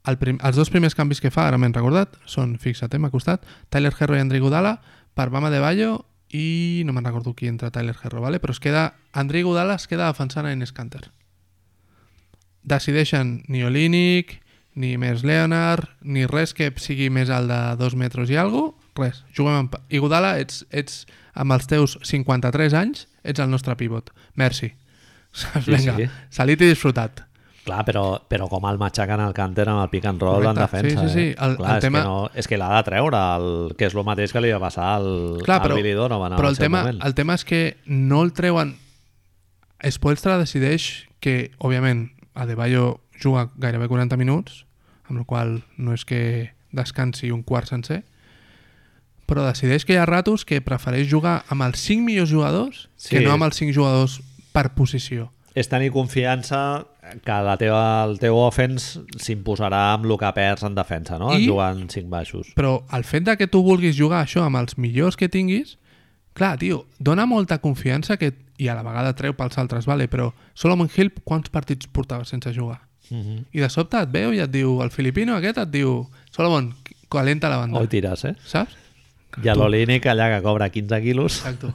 el prim, els dos primers canvis que fa, ara m'he recordat, són, fixa't, eh, m'ha costat, Tyler Herro i André Godala per Bama de Bayo i no me'n recordo qui entra Tyler Herro, vale? però es queda, André Godala es queda defensant a Enes Kanter. Decideixen ni Olínic, ni més Leonard, ni res que sigui més alt de dos metres i alguna res. Juguem amb... I Godala, ets, ets amb els teus 53 anys, ets el nostre pivot. Merci. Saps? Sí, Vinga, sí. salit i disfrutat. Clar, però, però com el matxaquen al cànter amb el pick and roll Correcte. en defensa. Sí, sí, sí. Eh? El- Clar, el és, tema- que no, és que l'ha de treure, el, que és el mateix que li va passar al, Clar, però, al Billy Donovan però el, tema, moment. el tema és que no el treuen... Spoelstra decideix que, òbviament, Adebayo juga gairebé 40 minuts, amb la qual no és que descansi un quart sencer, però decideix que hi ha ratos que prefereix jugar amb els 5 millors jugadors Sí. que no amb els 5 jugadors per posició. És tenir confiança que la teva, el teu offense s'imposarà amb el que perds en defensa, no? I- Jugant 5 baixos. Però el fet de que tu vulguis jugar això amb els millors que tinguis, clar, tio, dona molta confiança que, i a la vegada treu pels altres, vale, però Solomon Hill quants partits portava sense jugar? Uh -huh. I de sobte et veu i et diu, el filipino aquest et diu, Solomon, calenta la banda. Oi tires, eh? Saps? I a l'Olínic allà que cobra 15 quilos. Exacto.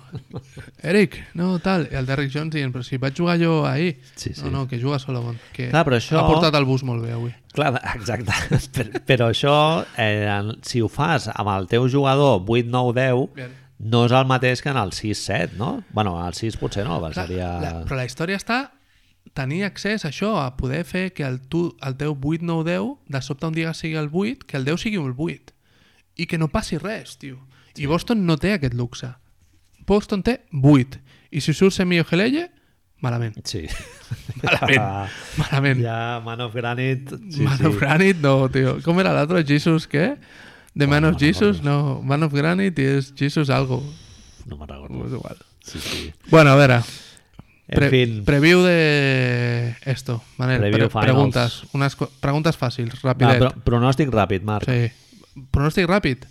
Eric, no, tal. I el Derrick Jones dient, però si vaig jugar jo ahir. Sí, sí. No, no, que juga Solomon. Que Clar, però això- Ha portat el bus molt bé avui. Clar, exacte. però, però això, eh, si ho fas amb el teu jugador 8, 9, 10, Bien. No és el mateix que en el 6, 7, no? bueno, en el 6 potser no, Clar, seria... la, però la història està tenir accés a això, a poder fer que el, tu, el teu 8, 9, 10, de sobte un dia sigui el 8, que el 10 sigui el 8. I que no passi res, tio. I Boston no té aquest luxe. Boston té 8. I si surt Semio Geleye, malament. Sí. Malament. Malament. Ja, Man of Granite... Sí, Man sí. of Granite, no, tio. Com era l'altre? Jesus, què? The Man Bueno, of no Jesus? No, Man of Granite i és Jesus algo. No me'n recordo. És igual. Sí, sí. Bueno, a veure. En Pre fin. Preview de esto, Manel. Preview finals. preguntes. Unes preguntes fàcils, Va, rapidet. pro pronòstic ràpid, Marc. sí. Pronòstic ràpid.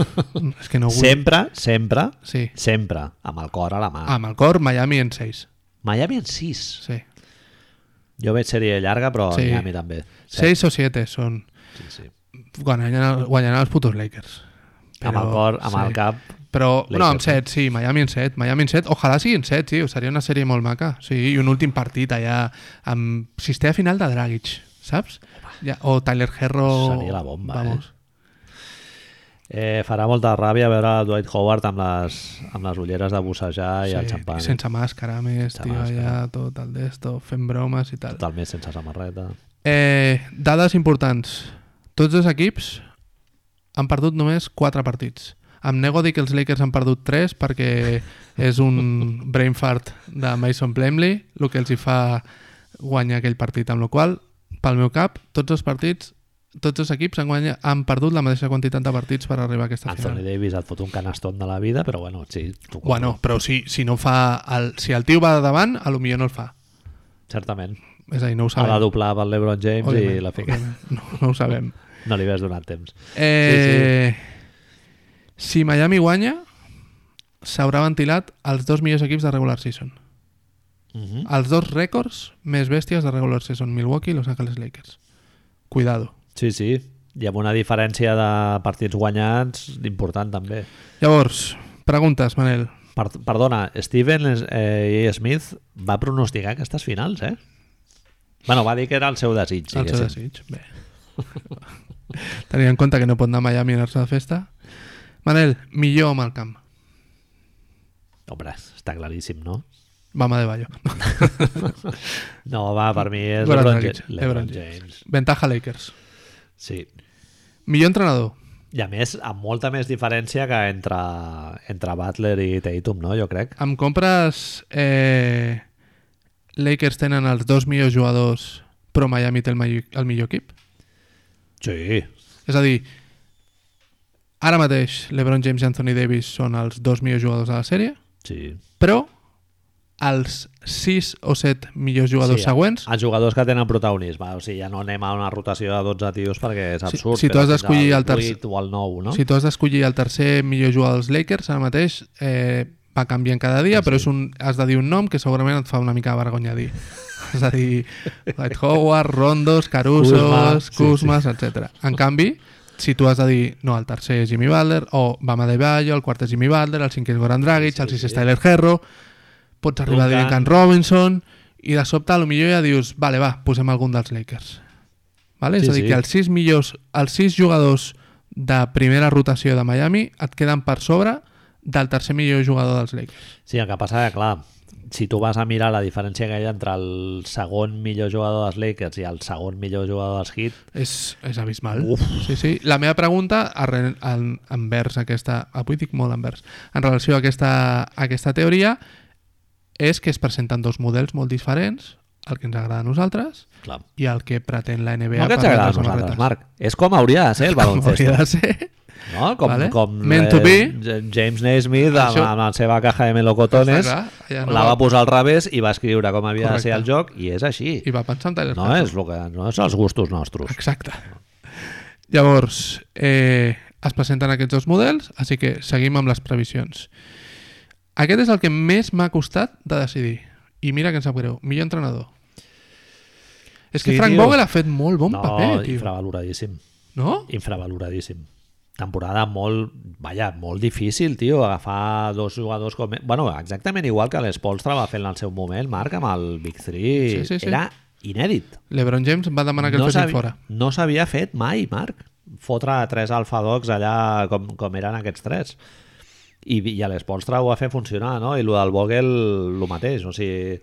És que no vull... Sempre, sempre, Sí. sempre, amb el cor a la mà. Ah, amb el cor, Miami en 6. Miami en 6. Sí. Jo veig sèrie llarga, però Sí. Miami també. 6 o 7 són... Sí, sí. Guanyaran, guanyaran els putos Lakers. Amb el cor, amb el cap... Però, Lakers, no, amb 7, sí, Miami en 7. Miami en 7. Ojalà sigui en 7, tio. Seria una sèrie molt maca. Sí, i un últim partit allà amb... Si esté a final de Dragic, saps? Ja, o Tyler Herro... Seria la bomba, Vamos. Eh, farà molta ràbia veure el Dwight Howard amb les, amb les ulleres de bussejar i el xampany. sense màscara, més, Sense tio, màscara. allà, tot el d'esto, fent bromes i tal. Totalment sense samarreta. Eh, dades importants. Tots els equips han perdut només 4 partits. Em nego a dir que els Lakers han perdut 3 perquè és un brain fart de Mason Plumlee el que els hi fa guanyar aquell partit. Amb la qual pel meu cap, tots els partits tots els equips han, guanya, han perdut la mateixa quantitat de partits per arribar a aquesta Anthony final. Davis et fot un canaston de la vida, però bueno, sí, compro. Bueno, però si, si no fa... El, si el tio va de davant, a lo millor no el fa. Certament. És a dir, no ho Ha sabem. de doblar pel LeBron James i Òbviament, la fica. No, no ho sabem. No li ves donant temps. Eh, Si Miami guanya, s'haurà ventilat els dos millors equips de regular season. Uh -huh. Els dos rècords més bèsties de regular season, Milwaukee i Los Angeles Lakers. Cuidado. Sí, sí. I amb una diferència de partits guanyats important també. Llavors, preguntes, Manel. Per, perdona, Steven eh, A. Smith va pronosticar aquestes finals, eh? Bueno, va dir que era el seu desig. El seu desig. Bé. Tenint en compte que no pot anar a Miami a anar-se de festa. Manel, millor amb el camp. Hombre, està claríssim, no? Vam a de Bayo. No, va, per mi és LeBron, LeBron LeBron James. Ventaja Lakers. Sí. Millor entrenador. I a més, amb molta més diferència que entre, entre Butler i Tatum, no? Jo crec. Em compres... Eh, Lakers tenen els dos millors jugadors però Miami té el, mai- el millor equip? Sí. És a dir, ara mateix LeBron James i Anthony Davis són els dos millors jugadors de la sèrie, Sí. però els sis o set millors jugadors Sí, següents, Els jugadors que tenen protagonisme. O sigui, ja no anem a una rotació de 12 tios perquè és Si- absurd. si tu però has d'escollir el tercer- 8 o el 9, no? si tu has d'escollir el tercer millor jugador dels Lakers, ara mateix eh, va canviant cada dia, Ah, però sí. és un, has de dir un nom que segurament et fa una mica de vergonya dir. És a dir, Dwight Howard, Rondos, Carusos, Kuzma, sí, Kuzmas, etc. En canvi, si tu has de dir, no, el tercer és Jimmy Butler, o Bama de Bayo, el quart és Jimmy Butler, el cinquè és Goran Dragic, el sisè és Tyler Herro, pots arribar a dir Duncan. Duncan Robinson, i de sobte potser ja dius, vale, va, posem algun dels Lakers. Vale? Sí, és a dir, sí. que els sis millors, els sis jugadors de primera rotació de Miami et queden per sobre del tercer millor jugador dels Lakers. Sí, el que passa que, clar, si tu vas a mirar la diferència que hi ha entre el segon millor jugador dels Lakers i el segon millor jugador dels Heat, És, és abismal. Uf. Sí, sí. La meva pregunta, arre- en, envers aquesta... Avui dic molt envers. En relació a aquesta, a aquesta teoria, és que es presenten dos models molt diferents, el que ens agrada a nosaltres clar. i el que pretén la NBA No que ens agrada a nosaltres, samarretes. Marc. És com hauria de ser el Com baloncesto. hauria de ser. No? Com, Vale. com Meant to be. James Naismith amb, Això- amb la seva caja de melocotones clar, allà no la va- va posar al revés i va escriure com havia de ser el Correcte. joc i és així. I va pensar en Tyler No és, lo que, no és els gustos nostres. Exacte. Llavors, eh, es presenten aquests dos models, així que seguim amb les previsions. Aquest és el que més m'ha costat de decidir. I mira que em sap greu. Millor entrenador. És que Sí, Frank tio. Vogel ha fet molt bon no, paper, tio. infravaloradíssim. No? Infravaloradíssim. Temporada molt, vaja, molt difícil, tio, agafar dos jugadors com... Bueno, exactament igual que l'Espolstra va fer en el seu moment, Marc, amb el Big 3. Sí, sí, sí. Era inèdit. LeBron James va demanar que el no fessin s'havi- fora. No s'havia fet mai, Marc. Fotre tres alfadocs allà com, com eren aquests tres. I, i a l'Espolstra ho va fer funcionar, no? I el del Vogel, el mateix. O sigui,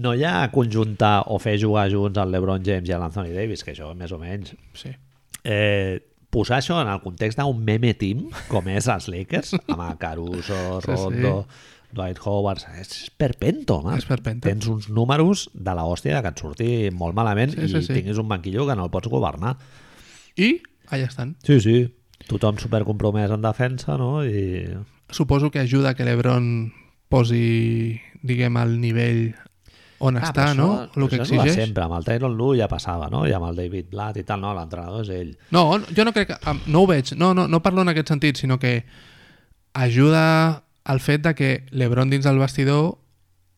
no hi ha conjuntar o fer jugar junts el LeBron James i l'Anthony Davis, que això més o menys. Sí. Eh, posar això en el context d'un meme team, com és els Lakers, amb el Caruso, Sí, sí. Rondo, Dwight Howard, és perpento. És perpento. Tens uns números de la hòstia que et surti molt malament Sí, sí, i sí. tinguis un banquillo que no el pots governar. I allà estan. Sí, sí. Tothom supercompromès en defensa, no? I... Suposo que ajuda que l'Ebron posi, diguem, el nivell on Ah, està, però no? això- El que això exigeix. sempre. Amb el Tyron Lue ja passava, no? I amb el David Blatt i tal, no? L'entrenador és ell. No, jo no crec que... No ho veig. No, no, no parlo en aquest sentit, sinó que ajuda al fet de que l'Ebron dins del vestidor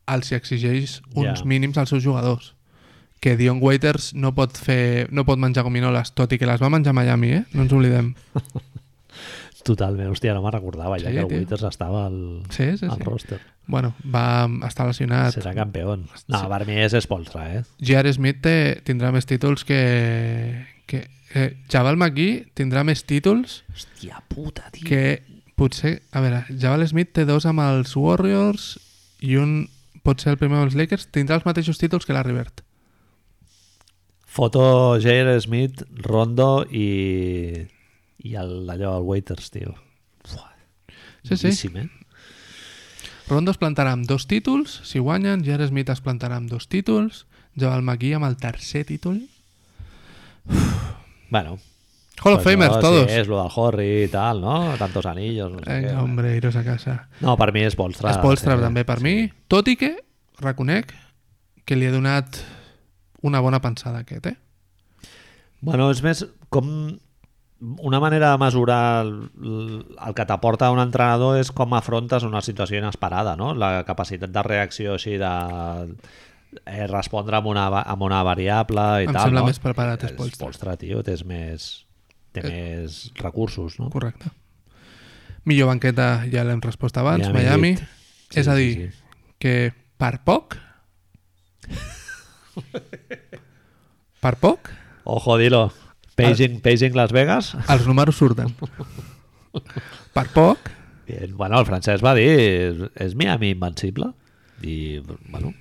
els exigeix uns Ja. mínims als seus jugadors. Que Dion Waiters no pot fer no pot menjar gominoles, tot i que les va menjar a Miami, eh? No ens oblidem. Totalment. Hòstia, no me'n recordava ja Sí, que el tio. Waiters estava al, Sí, sí, al sí. roster. Bueno, va estar lesionat. Serà campió. No, per mi és Spolstra, eh? J.R. Smith té, tindrà més títols que... que eh, Jabal McGee tindrà més títols Hòstia puta, tio. que potser... A veure, Jabal Smith té dos amb els Warriors i un pot ser el primer amb els Lakers. Tindrà els mateixos títols que Larry Bird. Foto J.R. Smith, Rondo i... i el, allò, el Waiters, tio. Fuà, Sí, sí. boníssim, eh? Rondo es plantarà amb dos títols, si guanyen. J.R. Smith es plantarà amb dos títols. Jabal McGee amb el tercer títol. Bueno. Hall of pues Famers, no, todos. Sí, és lo del Horry i tal, no? Tantos anillos, no sé Venga, què. hombre, iros a casa. No, per mi és Spolstra. Spolstra sí. també per mi, tot i que reconec que li he donat una bona pensada aquest, eh? Bueno, és més com una manera de mesurar el, el que t'aporta un entrenador és com afrontes una situació inesperada, no? La capacitat de reacció així de eh, respondre amb una, amb una variable i Em tal, sembla no? més preparat, És Spoelstra. Spolstra, tio, tens més, té Eh. més recursos, no? Correcte. Millor banqueta ja l'hem respost abans, Ja m'he Miami. dit. és a dir, que per poc... per poc, Ojo, dilo. Paging, Paging Las Vegas. els números surten. per poc, Bien. Bueno, el francès va dir és, és Miami invencible i, bueno,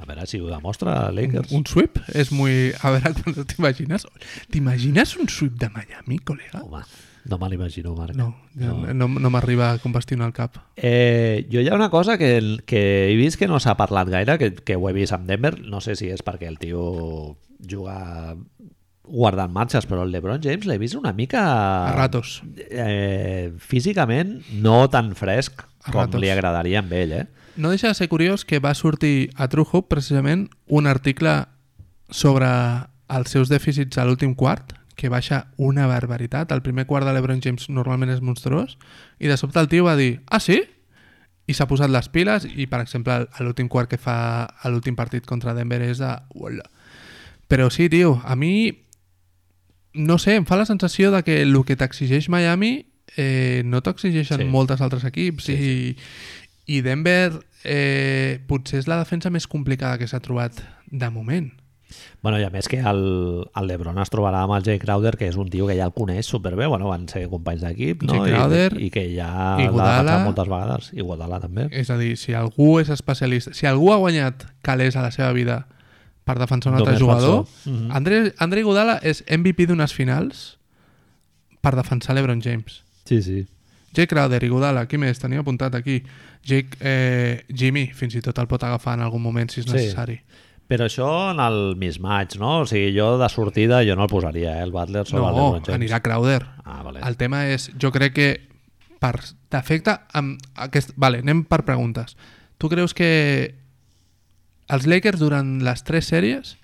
a veure si ho demostra un, Lakers. un sweep és muy... A veure, t'imagines? T'imagines un sweep de Miami, col·lega? Home, no me l'imagino, Marc. No, ja No. no, no m'arriba a qüestionar el cap. Eh, jo hi ha una cosa que, que he vist que no s'ha parlat gaire, que, que ho he vist amb Denver, no sé si és perquè el tio juga guardant marxes, però el LeBron James l'he vist una mica... A ratos. Eh, físicament no tan fresc A com ratos. li agradaria amb ell, eh? No deixa de ser curiós que va sortir a True Hoop precisament un article sobre els seus dèficits a l'últim quart, que baixa una barbaritat. El primer quart de l'Ebron James normalment és monstruós, i de sobte el tio va dir, ah sí? i s'ha posat les piles i, per exemple, l'últim quart que fa a l'últim partit contra Denver és de... Uala. Però sí, tio, a mi no sé, em fa la sensació de que el que t'exigeix Miami eh, no t'exigeixen Sí. sí. moltes altres equips Sí, i, i Denver eh, potser és la defensa més complicada que s'ha trobat de moment. Bueno, i a més que el, el Lebron es trobarà amb el Jay Crowder, que és un tio que ja el coneix superbé, bueno, van ser companys d'equip, no? Jay Crowder I, I que ja i l'ha defensat moltes vegades. I Godala també. És a dir, si algú és especialista, si algú ha guanyat calés a la seva vida per defensar un altre Només jugador. André, André Iguodala és MVP d'unes finals per defensar l'Ebron James. Sí, sí. Jake Crowder, Iguodala, qui més? Tenia apuntat aquí. Jake, eh, Jimmy, fins i tot el pot agafar en algun moment si és Sí. necessari. Però això en el mismatch, no? O sigui, jo de sortida jo no el posaria, eh, el Butler sobre el No, LeBron James. anirà Crowder. Ah, vale. El tema és, jo crec que per defecte, amb aquest... Vale, anem per preguntes. Tu creus que els Lakers durant les tres sèries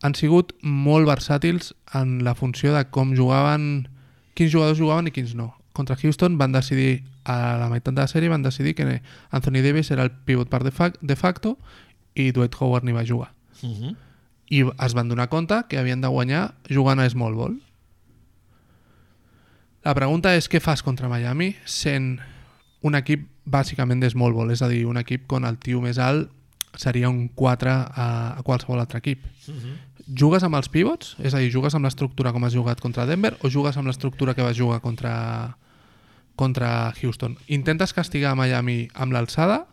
han sigut molt versàtils en la funció de com jugaven, quins jugadors jugaven i quins no. Contra Houston van decidir, a la meitat de la sèrie van decidir que Anthony Davis era el pivot per de, fac de facto i Dwight Howard n'hi va jugar. Uh -huh. I es van donar compte que havien de guanyar jugant a small ball. La pregunta és què fas contra Miami sent un equip bàsicament de small ball, és a dir, un equip on el tio més alt seria un 4 a, a qualsevol altre equip. Jugues amb els pivots? És a dir, jugues amb l'estructura com has jugat contra Denver o jugues amb l'estructura que vas jugar contra, contra Houston? Intentes castigar Miami amb l'alçada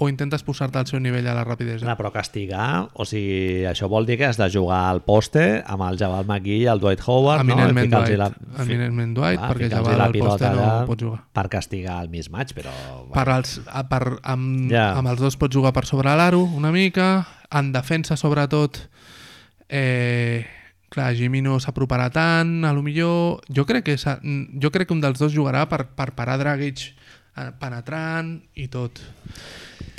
o intentes posar-te al seu nivell a la rapidesa? No, però castigar, o sigui, això vol dir que has de jugar al poste amb el Jabal McGee i el Dwight Howard, Eminentment no? Dwight. Eminentment Dwight, Clar, perquè Jabal la al poste no pot jugar. Per castigar el mismatch, però... per als, per, amb, Ja. amb els dos pots jugar per sobre l'aro una mica, en defensa sobretot eh, clar, Jimmy no s'aproparà tant a lo millor, jo crec que jo crec que un dels dos jugarà per, per parar Dragic eh, penetrant i tot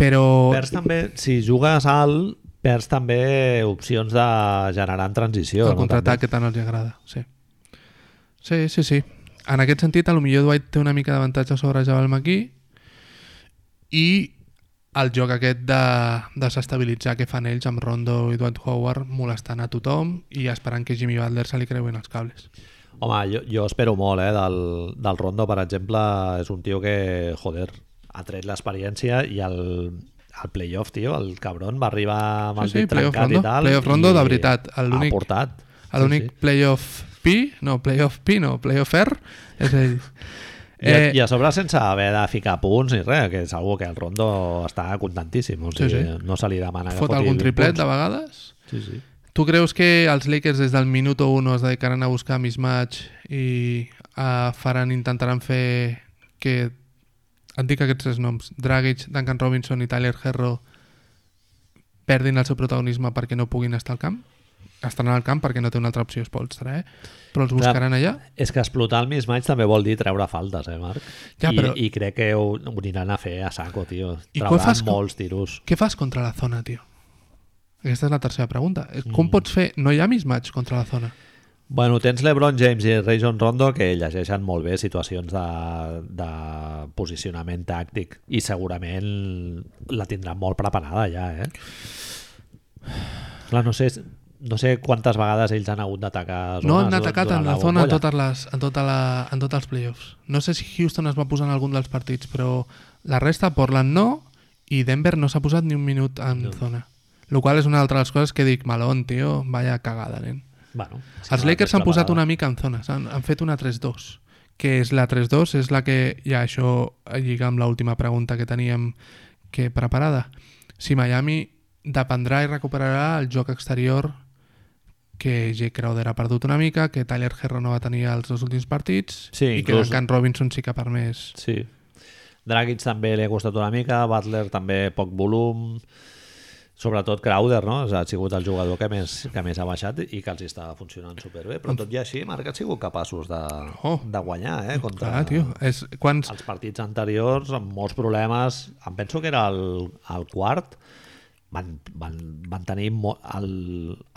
però Perds també, si jugues alt, perds també opcions de generar en transició. el contraatac que tant els agrada sí. sí, sí, sí en aquest sentit, a lo millor Dwight té una mica d'avantatge sobre Jabal McGee i el joc aquest de desestabilitzar que fan ells amb Rondo i Dwight Howard molestant a tothom i esperant que Jimmy Butler se li creuen els cables. Home, jo, jo espero molt, eh, del, del Rondo, per exemple, és un tio que, joder, ha tret l'experiència i el, el playoff, tio, el cabron va arribar amb el Sí, sí, dit playoff trencat Rondo. i tal. Playoff Rondo de veritat, l'únic- Ha portat. L'únic Sí, sí. playoff P, no, playoff P, no, playoff R, és ell. I, a, Eh, I a sobre sense haver de ficar punts ni res, que és algo que el Rondo està contentíssim. O Sí, sigui, sí. no se li demana que fot foti algun 20 triplet de punts. vegades? Sí, sí. Tu creus que els Lakers des del minut 1 es dedicaran a buscar mismatch i uh, faran, intentaran fer que et dic aquests tres noms Dragic, Duncan Robinson i Tyler Herro perdin el seu protagonisme perquè no puguin estar al camp estaran al camp perquè no té una altra opció Spolstra, eh? però els buscaran allà És que explotar el mismatch també vol dir treure faltes, eh, Marc? Ja, I, però- I crec que ho, ho aniran a fer a saco, tio. Trauran fas molts tiros. què fas contra la zona, tio? Aquesta és la tercera pregunta. Com pots fer... No hi ha mismatch contra la zona. Bueno, tens LeBron James i Rajon Rondo que llegeixen molt bé situacions de, de posicionament tàctic i segurament la tindran molt preparada ja, eh? Clar, no sé, no sé quantes vegades ells han hagut d'atacar No han atacat en la zona en, totes les, en, tota la, en tots els playoffs. No sé si Houston es va posar en algun dels partits, però la resta, Portland no, i Denver no s'ha posat ni un minut en no. zona. Lo qual és una altra de les coses que dic, malón, tio, vaya cagada, nen. Bueno, sí, Els la Lakers s'han posat una mica en zones, han, han fet una 3-2, que és la 3-2, és la que, ja això lliga amb l'última pregunta que teníem que preparada. Si Miami dependrà i recuperarà el joc exterior que Jake Crowder ha perdut una mica, que Tyler Herro no va tenir els dos últims partits Sí, i que Duncan Robinson sí que ha permès. Sí. Dragic també li ha costat una mica, Butler també poc volum, sobretot Crowder, no? Ha sigut el jugador que més, que més ha baixat i que els està funcionant superbé, però tot i així Marc han sigut capaços de, Oh. de guanyar, eh? Contra Clar, tio, és, quants, els partits anteriors amb molts problemes, em penso que era el, el quart, van, van, van tenir el,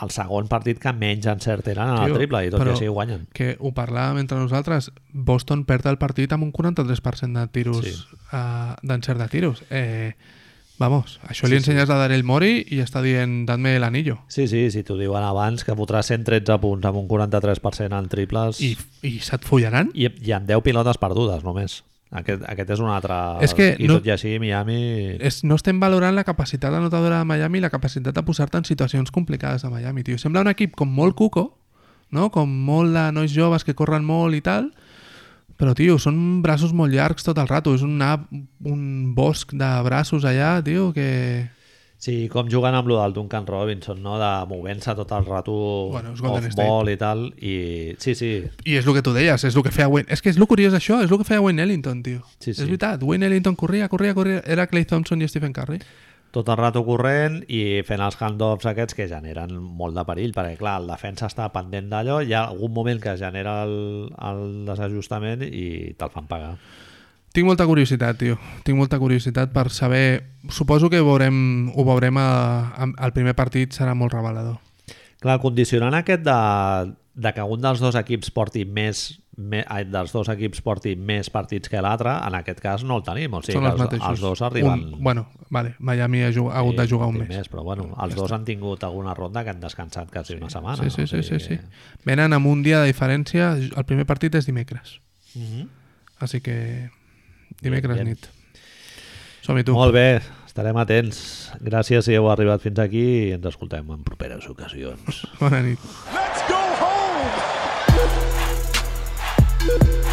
el segon partit que menys encert eren en el Tio, triple i tot però- i així guanyen. Que ho parlàvem entre nosaltres. Boston perd el partit amb un 43% de tiros, Sí. uh, d'encert de tiros. Eh, vamos, això li ensenyes a Daryl Mori i està dient, dadme l'anillo. Sí, sí, si t'ho diuen abans, que fotràs 113 punts amb un 43% en triples I, i se't follaran? i, i amb 10 pilotes perdudes només. Aquest, aquest és un altre... És que I no- tot i així, Miami... És, no estem valorant la capacitat anotadora de Miami i la capacitat de posar-te en situacions complicades a Miami, tio. Sembla un equip com molt cuco, no? com molt de nois joves que corren molt i tal, però, tio, són braços molt llargs tot el rato. És un, un bosc de braços allà, tio, que... Sí, com juguen amb lo del Duncan Robinson, no? de movent-se tot el rato Bueno, off-ball i tal. I sí, sí, I és el que tu deies, és el que feia Wayne... És que és el curiós això, és el que feia Wayne Ellington, tio. Sí, sí. És veritat, Wayne Ellington corria, corria, corria... Era Clay Thompson i Stephen Curry. Tot el rato corrent i fent els handoffs aquests que generen molt de perill, perquè clar, el defensa està pendent d'allò, hi ha algun moment que genera el, el desajustament i te'l fan pagar. Tinc molta curiositat, tio. Tinc molta curiositat per saber... Suposo que veurem, ho veurem a, a, al primer partit, serà molt revelador. Clar, condicionant aquest de, de que un dels dos equips porti més, me, ai, dels dos equips porti més partits que l'altre, en aquest cas no el tenim. O sigui, Són que els els, mateixos. els dos arriben... Un, bueno, vale, Miami ha, jug, ha hagut de Sí, jugar un mes. més. Però bueno, els Ja dos està. han tingut alguna ronda que han descansat quasi una setmana. Sí, sí, o sí, sí, sí. Venen amb un dia de diferència. El primer partit és dimecres. Mhm. Així que dimecres Bien, bien. nit. Som-hi tu. Molt bé, estarem atents. Gràcies si heu arribat fins aquí i ens escoltem en properes ocasions. Bona nit. Thank you.